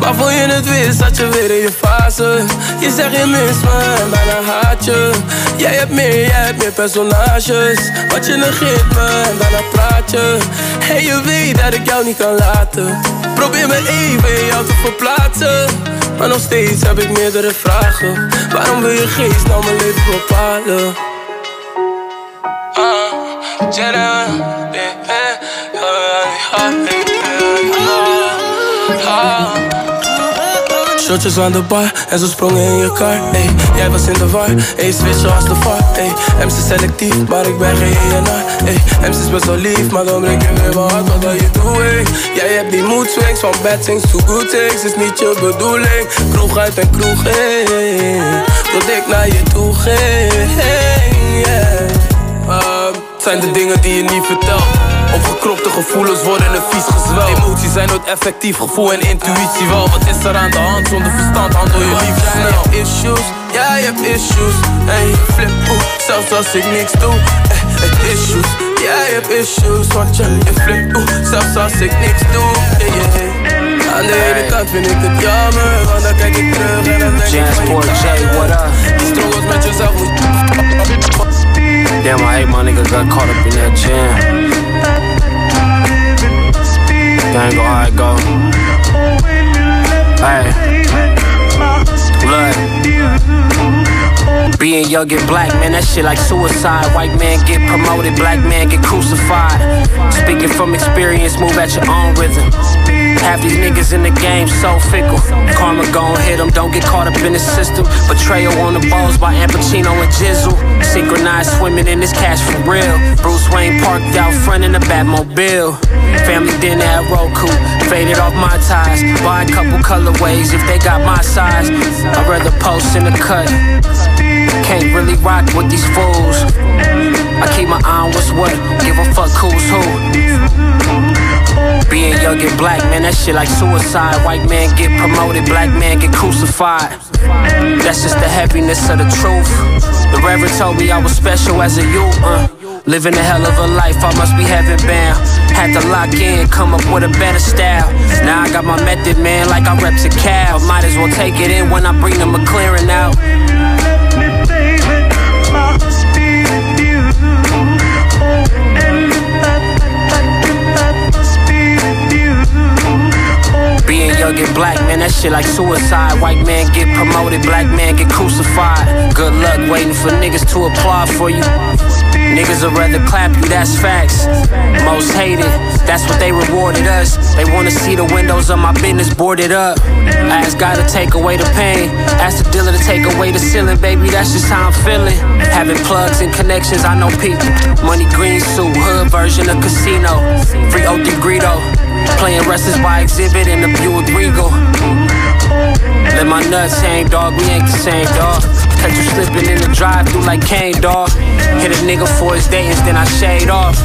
Maar voor je het wist, zat je weer in je fase. Je zegt je mist me en bijna haat je. Jij hebt meer, jij hebt meer personages. Want je negeert me en daarna praat je. En je weet dat ik jou niet kan laten. Probeer me even in jou te verplaatsen. Maar nog steeds heb ik meerdere vragen. Waarom wil je geest nou mijn leven bepalen? Ah, Shotjes aan de bar en ze sprongen in je kar. Ey, jij was in de war, ey, switch zoals de var. MC selectief, maar ik ben geen. Ey, MC is best wel lief, maar dan breek je weer mijn hart. Wat ben je doing? Jij hebt die mood swings van bad things to good things. Is niet je bedoeling. Kroeg uit en kroeg in. Tot ik naar je toe ging. Yeah. Het zijn de dingen die je niet vertelt. Opgekropte gevoelens worden een vies gezwel. Emoties zijn nooit effectief, gevoel en intuïtie wel. Wat is er aan de hand? Zonder verstand handel je lief snel. Hebt issues, ja je hebt issues. En je flip oeh, zelfs als ik niks doe. Eh, issues, ja je hebt issues. Want je, je flip oeh, zelfs als ik niks doe. Yeah, yeah. Aan de ene kant vind ik het jammer, want dan kijk ik terug en dan denk ik van je kan het. Die struggles met jezelf moet Damn, I hate my nigga got caught up in that jam. Gang go go. Hey. Being young and black, man, that shit like suicide. White man get promoted, black man get crucified. Speaking from experience, move at your own rhythm. Half these niggas in the game so fickle. Karma gon' hit them, don't get caught up in the system. Betrayal on the balls by Al Pacino and Jizzle. Synchronized swimming in this cash for real. Bruce Wayne parked out front in the Batmobile. Family dinner at Roku, faded off my ties. Buy a couple colorways if they got my size. I'd rather post in the cut. Can't really rock with these fools. I keep my eye on what's what, give a fuck who's who. Being young and black, man, that shit like suicide. White man get promoted, black man get crucified. That's just the heaviness of the truth. The Reverend told me I was special as a youth. Uh. Living a hell of a life, I must be heaven bound. Had to lock in, come up with a better style. Now I got my method, man, like I reps a cow. Might as well take it in when I bring the McLaren out. Being young and black, man, that shit like suicide. White man get promoted, black man get crucified. Good luck waiting for niggas to applaud for you. Niggas would rather clap you, that's facts. Most hated, that's what they rewarded us. They wanna see the windows of my business boarded up. Ask God to take away the pain. Ask the dealer to take away the ceiling, baby, that's just how I'm feeling. Having plugs and connections, I know people. Money green suit, hood version of casino. Free OD Greedo. Playing wrestlers by exhibit in the Buick Regal. Let my nuts hang, dog. We ain't the same, dog. Catch you slipping in the drive through like Kane, dog. Hit a nigga for his datings, then I shade off.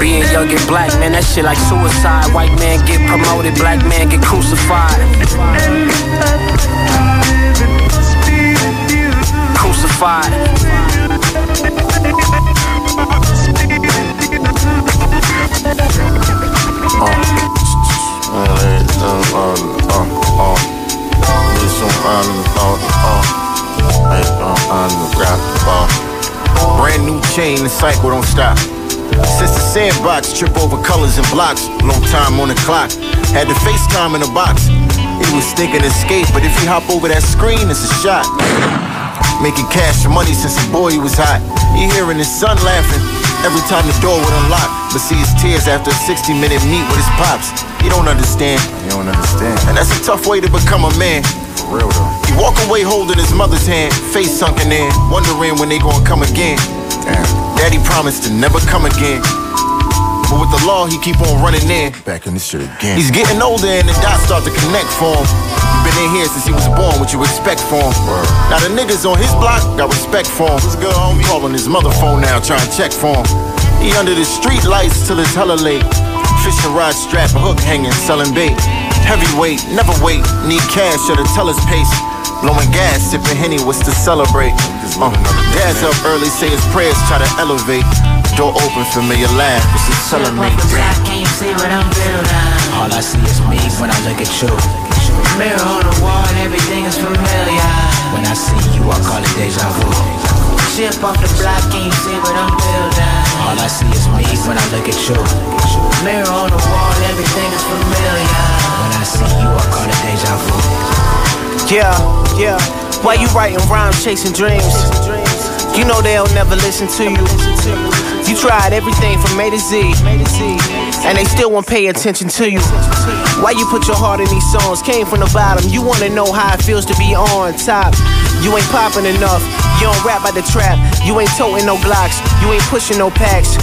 Being young and black, man, that shit like suicide. White man get promoted, black man get crucified. Crucified. Brand new chain, the cycle don't stop. Since the sandbox, trip over colors and blocks. Long time on the clock. Had the FaceTime in the box. He was thinking escape, but if he hop over that screen, it's a shot. Making cash money since a boy was hot. He hearing his son laughing every time the door would unlock. But see his tears after a 60 minute meet with his pops. He don't understand. He don't understand. And that's a tough way to become a man. For real though. He walk away holding his mother's hand, face sunken in, wondering when they gonna come again. Damn. Daddy promised to never come again. But with the law, he keep on running in. Back in this shit again. He's getting older and the dots start to connect for him. Been in here since he was born, what you expect for him. Now the niggas on his block got respect for him. What's good, homie? Calling his mother phone now, trying to check for him. He under the street lights till it's hella late. Fishing rod strap, a hook hanging, selling bait. Heavyweight, never wait, need cash at a teller's pace. Blowing gas, sipping Henny, what's to celebrate? Uh, dad's up early, say his prayers, try to elevate. Door open, familiar laugh, what's to celebrate? Can't see what I'm building. All I see is me when I look at you. Mirror on the wall, everything is familiar. When I see you, I call it deja vu. Ship off the block, can't see what I'm building. All I see is me when I look at you. Mirror on the wall, everything is familiar. When I see you, I call it deja vu. Yeah, yeah. Why you writing rhymes, chasing dreams? You know they'll never listen to you. You tried everything from A to Z, and they still won't pay attention to you. Why you put your heart in these songs? Came from the bottom. You wanna know how it feels to be on top. You ain't popping enough. You don't rap by the trap. You ain't toting no Glocks. You ain't pushing no packs.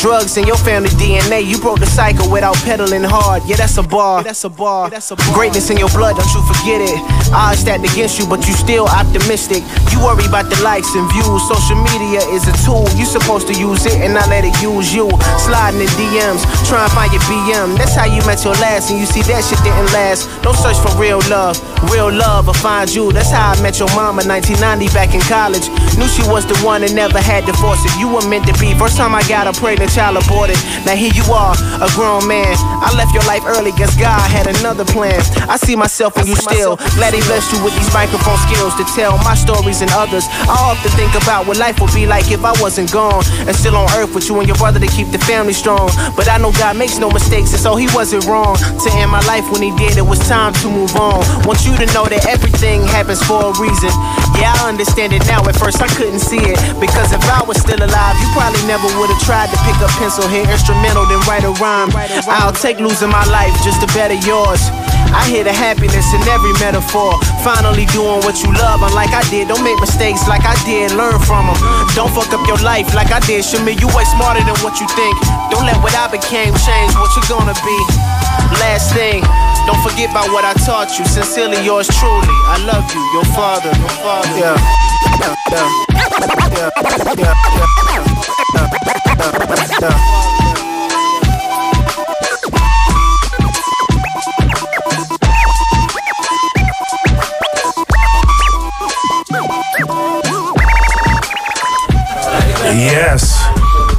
Drugs in your family DNA. You broke the cycle without pedaling hard. Yeah, that's a bar. That's a bar. Greatness in your blood, don't you forget it. Odds stacked against you, but you still optimistic. You worry about the likes and views. Social media is a tool. You supposed to use it and not let it use you. Sliding in DMs, try and find your BM. That's how you met your last, and you see that shit didn't last. Don't search for real love. Real love will find you. That's how I met your mama 1990 back in college. Knew she was the one and never had to force it. You were meant to be. First time I got a pregnant child aborted. Now here you are, a grown man. I left your life early, guess God had another plan. I see myself in you still. Glad he blessed you with these microphone skills to tell my stories and others. I often think about what life would be like if I wasn't gone and still on earth with you and your brother to keep the family strong. But I know God makes no mistakes, and so he wasn't wrong to end my life when he did. It was time to move on. Want you to know that everything happens for a reason. Yeah, I understand it now. At first, I couldn't see it because if I was still alive, you probably never would have tried to pick up pencil, hit instrumental, then write a rhyme. I'll take losing my life just to better yours. I hear the happiness in every metaphor. Finally doing what you love, unlike I did. Don't make mistakes like I did, learn from them. Don't fuck up your life like I did. Shami, you way smarter than what you think. Don't let what I became change what you're gonna be. Last thing, don't forget about what I taught you. Sincerely yours truly. I love you, your father. Your father. Yeah. Yeah. Yeah. Yeah. Yeah. Yeah. Yeah. Yes.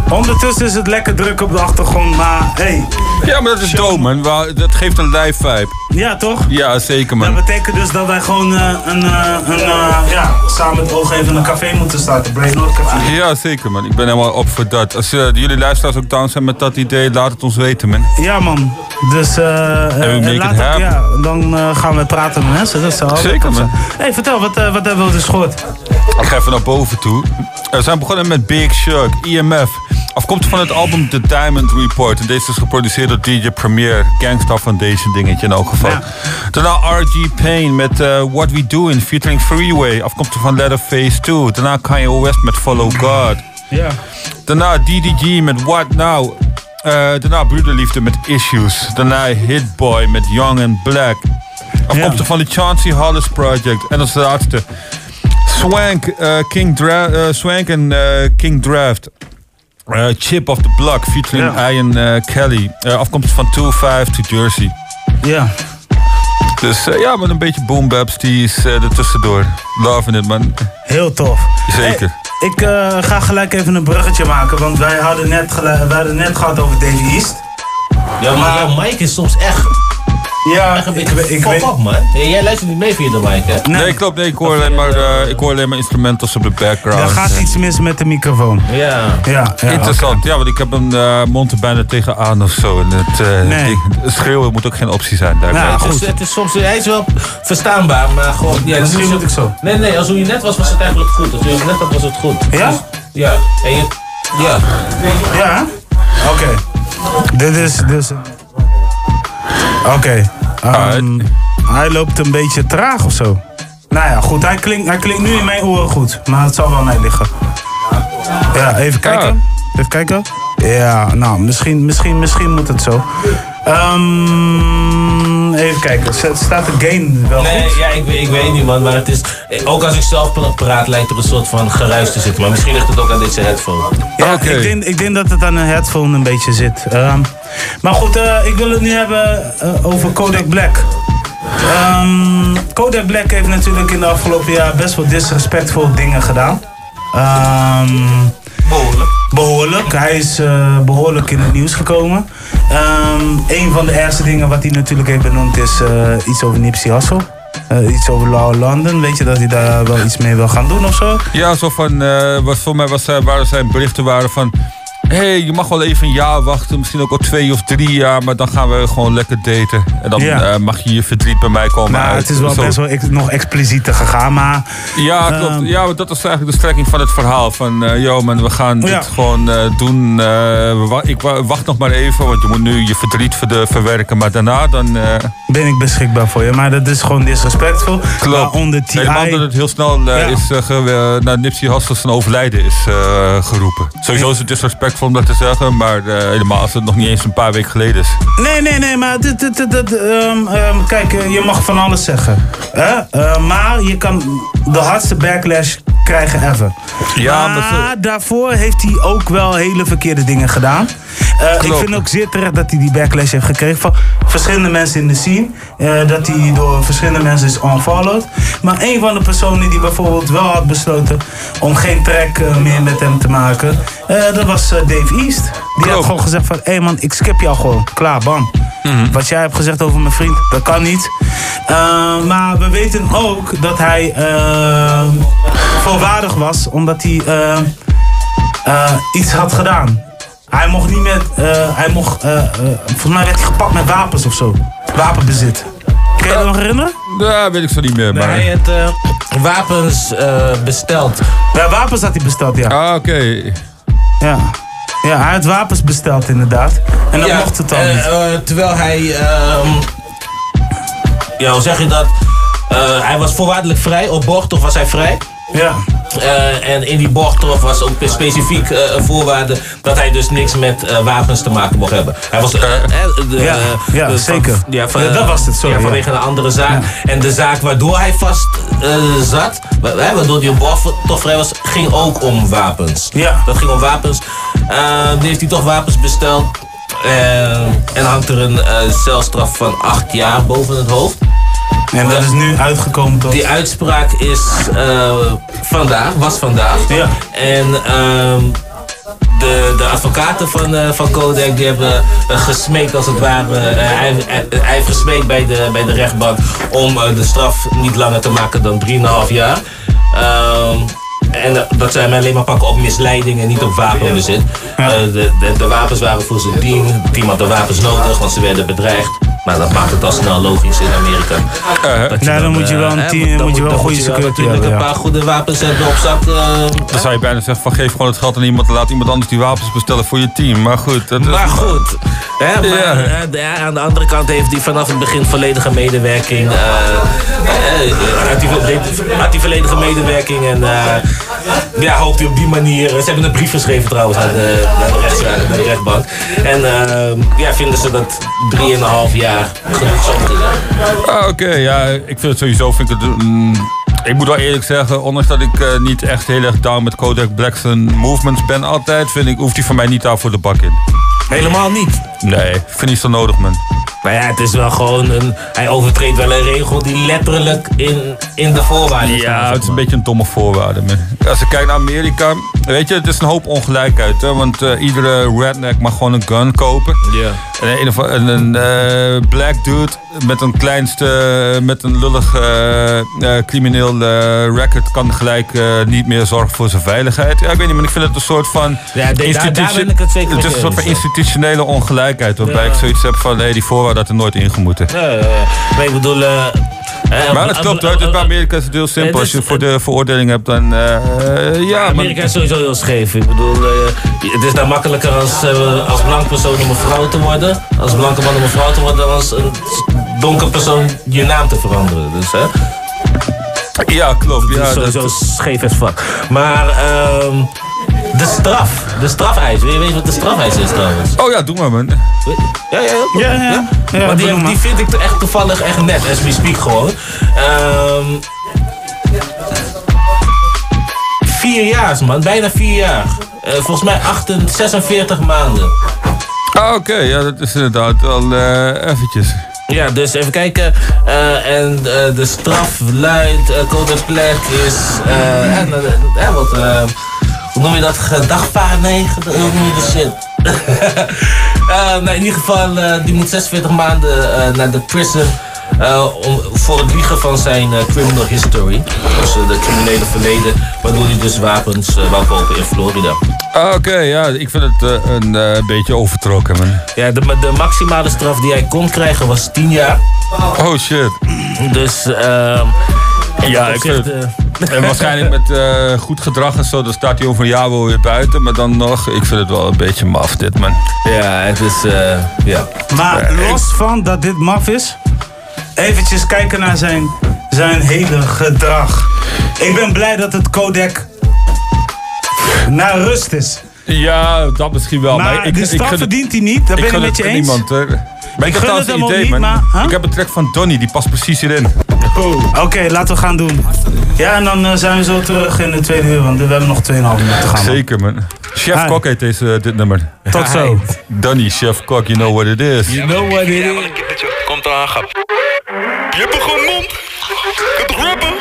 Ondertussen is het lekker druk op de achtergrond, maar hey. Ja, maar dat is dope, man. Dat geeft een live vibe. Ja, toch? Ja, zeker, man. Dat betekent dus dat wij gewoon eh, een, eh, een eh, ja, samen met oog even een café moeten starten. Brainrot Café. Ja, zeker, man. Ik ben helemaal op voor dat. Als jullie luisteraars ook down zijn met dat idee, laat het ons weten, man. Ja, man. Dus eh we make laat it ook- happen. ja, dan gaan we praten met mensen. Dat zou Zeker, man. hey, vertel, wat, wat hebben we dus gehoord? Ik ga even naar boven toe. We zijn begonnen met Big Shug, EMF. Afkomstig van het album The Diamond Report. En deze is geproduceerd door DJ Premier. Gangsta Foundation dingetje in elk geval. Daarna RG Payne met eh, What We Doing featuring Freeway. Afkomstig van Leatherface 2. Daarna Kanye West met Follow God. Ja. Daarna DDG met What Now. Eh, daarna Broederliefde met Issues. Daarna Hitboy met Young and Black. Afkomstig van de Chauncey Hollis Project. En als laatste Swank, eh, King Dra eh, Swank en eh, King Draft. Eh, Chip of the Block featuring Ian eh, Kelly. Eh, afkomstig van 2-5 to Jersey. Ja. Dus eh, ja, met een beetje boom baps die is eh, er tussendoor. Loving it, man. Heel tof. Zeker. Ik eh, ga gelijk even een bruggetje maken, want wij hadden net, wij hadden net gehad over Davy East. Ja, maar jouw mic is soms echt... Ja, ik ik fuck weet- up, man. Jij luistert niet mee via de mic, hè? Nee, klopt. Nee, ik hoor alleen maar, eh, ik hoor alleen maar instrumentals op de background. Er gaat iets mis met de microfoon. Ja. Ja, ja Interessant, ja, want ik heb een eh, mond er bijna tegenaan of zo. En het, eh, Nee. het schreeuwen moet ook geen optie zijn. daarbij. Ja, het, is, het is soms, hij is wel verstaanbaar, maar gewoon... Ja, Misschien moet ik zo. Nee, nee, als hoe je net was, was het eigenlijk goed. Als hoe je net had, was het goed. Ja? Dus- ja. En je, ja. Ja? Oké. Dit is dus... Oké. ehm, hij loopt een beetje traag of zo. Nou ja, goed. Hij klinkt, hij klinkt nu in mijn oren goed. Maar het zal wel aan mij liggen. Ja, even kijken. Even kijken. Ja, nou, misschien, misschien, misschien moet het zo. Ehm, even kijken. Sta- Staat de gain wel Nee, goed? ja, ik, weet- ik weet niet, man. Maar het is... Ook als ik zelf pra- praat, lijkt er een soort van geruis te zitten. Maar misschien ligt het ook aan deze headphone. Ja, ik, denk, ik denk dat het aan een headphone een beetje zit. Ehm, maar goed, eh, ik wil het nu hebben eh, over Kodak Black. Ehm, Kodak Black heeft natuurlijk in de afgelopen jaar best wel disrespectvol dingen gedaan. Ehm, behoorlijk. Behoorlijk. Hij is eh, behoorlijk in het nieuws gekomen. Ehm, een van de ergste dingen wat hij natuurlijk heeft benoemd is iets over Nipsey Hussle. Iets over Law London. Weet je dat hij daar wel iets mee wil gaan doen of zo? Ja, zo van, voor mij was, waren zijn berichten waren van... hé, hey, je mag wel even een jaar wachten, misschien ook al twee of drie jaar, maar dan gaan we gewoon lekker daten. En dan Ja. eh, mag je je verdriet bij mij komen Nou, uit. het is wel Zo. best wel ex- nog explicieter gegaan, maar... Ja, klopt. Ehm, ja, maar dat was eigenlijk de strekking van het verhaal. Van, eh yo man, we gaan Ja. dit gewoon eh, doen. Ik wa- wacht nog maar even, want je moet nu je verdriet ver- verwerken. Maar daarna dan... Ben ik beschikbaar voor je, maar dat is gewoon disrespectvol. Klopt. Waaronder T.I. Helemaal dat het heel snel Ja. is, naar Nipsey Hussle zijn overlijden is geroepen. Sowieso is het disrespectvol om dat te zeggen, maar eh, helemaal als het nog niet eens een paar weken geleden is. Nee, nee, nee, maar dit, dit, dit, dit, ehm, ehm, kijk, eh, je mag van alles zeggen. Hè? Eh, maar je kan de hardste backlash krijgen ever. Ja, maar maar ze- daarvoor heeft hij ook wel hele verkeerde dingen gedaan. Ik vind ook zeer terecht dat hij die backlash heeft gekregen van verschillende mensen in de scene. Dat hij door verschillende mensen is unfollowed. Maar een van de personen die bijvoorbeeld wel had besloten om geen track meer met hem te maken, dat was Dave East. Die had gewoon gezegd van, hé hey man, ik skip jou gewoon. Klaar, bam. Wat jij hebt gezegd over mijn vriend, dat kan niet. Eh, maar we weten ook dat hij eh, volwaardig was, omdat hij eh, eh, iets had gedaan. Hij mocht niet met, eh, hij mocht, eh, eh, volgens mij werd hij gepakt met wapens of zo. Wapenbezit. Kun je dat nog herinneren? Ja, weet ik zo niet meer. Maar... Hij heeft eh, wapens eh, besteld. Ja, wapens had hij besteld, ja. Ah, oké. Ja. Ja, hij had wapens besteld inderdaad. En Ja, mocht het dan eh, niet. eh, terwijl hij. ehm, ja, hoe zeg je dat? Eh, hij was voorwaardelijk vrij. Op borgtocht was hij vrij. Ja. Eh, en in die borgtocht was ook specifiek eh, een voorwaarde dat hij dus niks met eh, wapens te maken mocht hebben. Hij was. de- Ja, ja, de- zeker. Van, ja, van, Ja, dat was het, sorry, Ja, vanwege een andere zaak. En de zaak waardoor hij vast zat, waardoor hij op borgtocht vrij was, ging ook om wapens. Ja. Dat ging om wapens. Die heeft hij toch wapens besteld. Eh, en hangt er een eh, celstraf van acht jaar boven het hoofd. En dat is nu uitgekomen tot... Die uitspraak is eh, vandaag, was vandaag. Ja. En ehm, de, de advocaten van, eh, van Kodak die hebben eh, gesmeekt als het ware. eh, hij, hij, hij heeft gesmeekt bij de, bij de rechtbank om de straf niet langer te maken dan 3,5 jaar. En dat zij hem alleen maar pakken op misleiding en niet op wapenbezit. Eh, de, de, de wapens waren voor zijn team. Het team had de wapens nodig, want ze werden bedreigd. Maar dat maakt het al snel logisch in Amerika. Ja, dan moet je wel een eh, team- dan moet je wel dan goede security een ja. paar goede wapens hebben op zak. eh, Dan zou je bijna zeggen van geef gewoon het geld aan iemand en laat iemand anders die wapens bestellen voor je team. Maar goed, dat is... Maar goed, hè, maar, Ja. eh, de- aan de andere kant heeft hij vanaf het begin volledige medewerking. had, hij, had hij volledige medewerking en eh, ja, hoopt hij op die manier. Ze hebben een brief geschreven trouwens naar de, naar de, rechtszaak, naar de rechtbank. En eh, ja, vinden ze dat 3,5 jaar Ah, Oké, ja, ik vind het sowieso. Vind ik, het, mm, ik moet wel eerlijk zeggen, ondanks dat ik eh, niet echt heel erg down met Kodak Black's movements ben altijd, vind ik, hoeft hij van mij niet daar voor de bak in. Helemaal niet. Nee, ik vind niet zo nodig, man. Nou ja, het is wel gewoon een. Hij overtreedt wel een regel die letterlijk in, in de voorwaarden staat. Ja, het is een beetje een domme voorwaarde. Als je kijkt naar Amerika, weet je, het is een hoop ongelijkheid. Hè? Want eh, iedere redneck mag gewoon een gun kopen. Ja. En een, of- en een eh, black dude met een kleinste, met een lullig eh, crimineel record kan gelijk niet meer zorgen voor zijn veiligheid. Ja, ik weet niet, maar ik vind het een soort van Ja, daar- daar ben ik het zeker het is een soort van institutionele ongelijkheid. Waarbij Ja. ik zoiets heb van, nee, die voorwaarden had er nooit ingemoeten. Ja, ja, ja. maar ik bedoel. eh, eh, Maar dat klopt hoor, bij Amerika is het heel simpel. Als je voor de veroordeling hebt, dan eh, ja. Amerika is sowieso heel scheef. Ik bedoel, het is nou makkelijker als, als blank persoon om een vrouw te worden. Als blanke man om een vrouw te worden, dan als een donker persoon je naam te veranderen. Dus hè. Ja, klopt. Ja, dat is sowieso scheef as fuck. Maar ehm, de straf, de strafeis. Wil je weten wat de strafeis is trouwens? Oh ja, doe maar man. Ja, ja, ja. Ja, ja. Ja, maar die, vind ik toch echt toevallig echt net, as we speak gewoon. Ehm vier jaar, man. Bijna vier jaar. Eh, volgens mij 48, 46 maanden. Ah, oké. Ja, dat is inderdaad wel eh eventjes. Ja, dus even kijken. Eh, en eh, de straf luidt, uh, code plek is, eh, en, wat, eh, hoe noem je dat? Gedagvaard? Nee, hoe noem je de shit? Eh, nou, in ieder geval, eh, die moet 46 maanden eh, naar de prison. om, voor het liegen van zijn criminal history. Dus de criminele verleden. Waardoor hij dus wapens wou kopen in Florida. Ah, Oké, ja, ik vind het een beetje overtrokken, man. Ja, de, de maximale straf die hij kon krijgen was 10 jaar. Oh shit. Dus, ehm Ja, ik vind het. eh, En waarschijnlijk met eh, goed gedrag en zo, dan staat hij over een jaar wel weer buiten. Maar dan nog, ik vind het wel een beetje maf, dit man. Ja, het is. ja. Maar los van dat dit maf is, eventjes kijken naar zijn, zijn hele gedrag. Ik ben blij dat het codec naar rust is. Ja, dat misschien wel. Maar Maar, ik, de ik straf verdient hij niet, dat ben ik gun met je eens. Niemand, hè. maar ik heb gun trouwens het een idee, niet, man. maar- huh? Ik heb een track van Donny, die past precies hierin. Oh, Oké, laten we gaan doen. Ja, en dan eh, zijn we zo terug in de tweede uur, want we hebben nog 2,5 minuten te gaan. Zeker, man. Chef Hi. Kok heet deze, dit nummer. Tot zo. Donny, Chef Kok, you know what it is. You know what it is. Komt eraan, grap. Je hebt een gewoon mond. Je kunt toch rappen?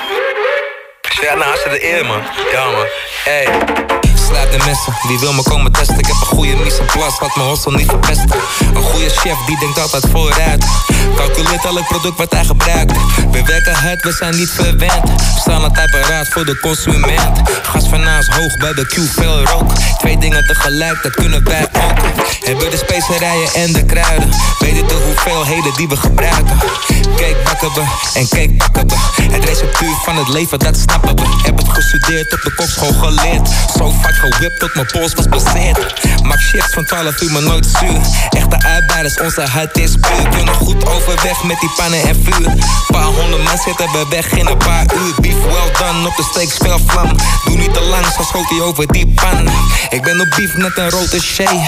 Ja, ze de eer, man. Ja, man. Hey. Slaap de mensen, die wil me komen testen. Ik heb een goede mise en place, laat mijn hostel niet verpesten. Een goede chef, die denkt altijd vooruit. Calculeert elk product wat hij gebruikt. We werken hard, we zijn niet verwend. We staan altijd paraat voor de consument. Gas van naast hoog, barbecue, veel rook. Twee dingen tegelijk, dat kunnen wij ook. Hebben de specerijen en de kruiden. Weten de hoeveelheden die we gebruiken. Cake bakken we en cake bakken we. Het receptuur van het leven, dat snappen we. Heb het gestudeerd, op de kopschool geleerd. Zo vaak gewipt tot mijn pols was bezeerd. Maak shifts van 12 uur, maar nooit zuur. Echte arbeiders, onze hart is puur. Kunnen goed overweg met die pannen en vuur. Paar honderd man zitten we weg in een paar uur. Beef well done, op de steaks veel vlam. Doe niet te lang, zo schoot hij over die pan. Ik ben op beef net een rode shea.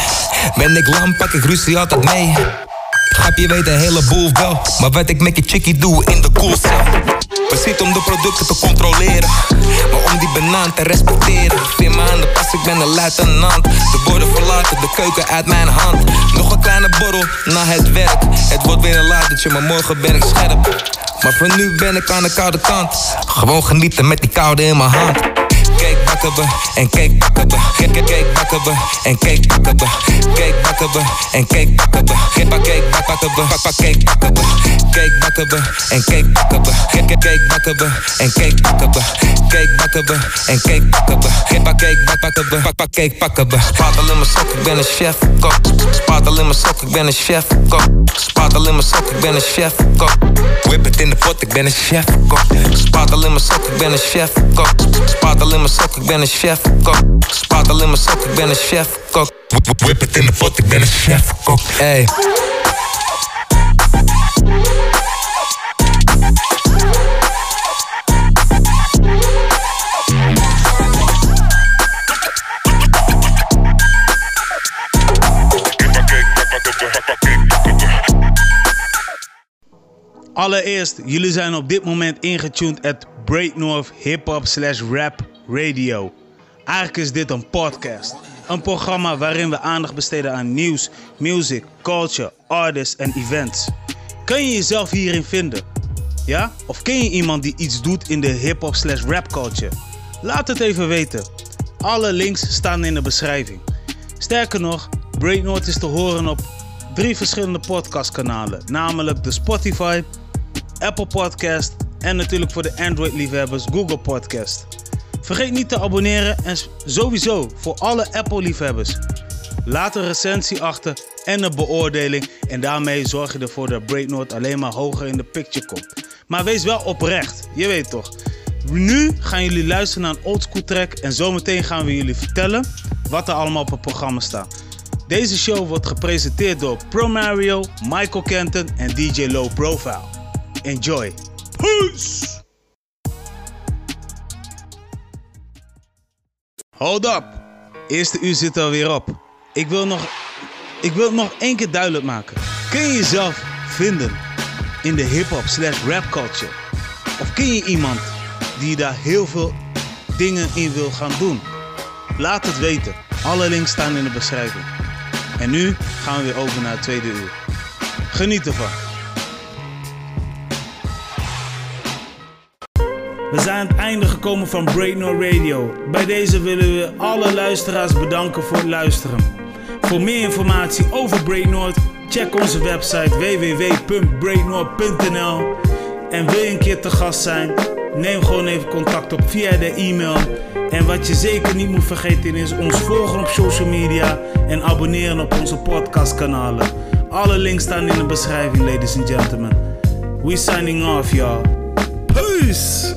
Ben ik lam, pak ik ruzie altijd mee. Grapje weet een heleboel wel, maar wat ik met je chickie doe in de koelcel. Zitten om de producten te controleren, maar om die banaan te respecteren. Vier maanden pas, ik ben een luitenant. De borden verlaten de keuken uit mijn hand. Nog een kleine borrel na het werk. Het wordt weer een latertje, maar morgen ben ik scherp. Maar voor nu ben ik aan de koude kant. Gewoon genieten met die koude in mijn hand. Bakken we en cake bakken we. Cake, bakken we en cake bakken we. Cake bakken we en cake bakken we. Cake, bak- cake bak- bakken we. Cake bakken we. Cake bakken we en cake bakken we. Cake, bakken we en cake bakken we. Cake bakken we en cake bakken we. Cake, bak- cake bak- bakken we. Cake bakken we. Spatel in mijn sok, ik ben een chef kok. Spatel in mijn sok, ik ben een chef kok. Spatel in mijn sok, ik ben een chef kok. Whip het in de pot, ik ben een chef kok. Spatel in mijn sok, ik ben een chef kok. Spatel in mijn sok, ik ben een chef kok. Spatel in mijn sok, ik ben een chef kok. Whip, het in de pot, ik ben een chef kok. Hey. Allereerst, jullie zijn op dit moment ingetuned at Break North Hip Hop slash Rap Radio. Eigenlijk is dit een podcast. Een programma waarin we aandacht besteden aan nieuws, music, culture, artists en events. Kun je jezelf hierin vinden? Ja? Of ken je iemand die iets doet in de hip hop slash rap culture? Laat het even weten. Alle links staan in de beschrijving. Sterker nog, Break North is te horen op drie verschillende podcastkanalen, namelijk de Spotify, Apple Podcast en natuurlijk voor de Android-liefhebbers Google Podcast. Vergeet niet te abonneren en sowieso voor alle Apple-liefhebbers. Laat een recensie achter en een beoordeling en daarmee zorg je ervoor dat Breaknote alleen maar hoger in de picture komt. Maar wees wel oprecht, je weet toch. Nu gaan jullie luisteren naar een oldschool track en zometeen gaan we jullie vertellen wat er allemaal op het programma staat. Deze show wordt gepresenteerd door Pro Mario, Michael Kenton en DJ Low Profile. Enjoy! Peace! Hold up! Eerste uur zit er weer op. Ik wil, nog, ik wil het nog één keer duidelijk maken. Kun je jezelf vinden in de hip-hop slash rap culture? Of ken je iemand die daar heel veel dingen in wil gaan doen? Laat het weten. Alle links staan in de beschrijving. En nu gaan we weer over naar het tweede uur. Geniet ervan. We zijn aan het einde gekomen van Breakno Radio. Bij deze willen we alle luisteraars bedanken voor het luisteren. Voor meer informatie over Breaknoord, check onze website www.breaknoord.nl. En wil je een keer te gast zijn? neem gewoon even contact op via de e-mail. En wat je zeker niet moet vergeten is ons volgen op social media en abonneren op onze podcastkanalen. Alle links staan in de beschrijving, ladies and gentlemen. We signing off, y'all. Peace!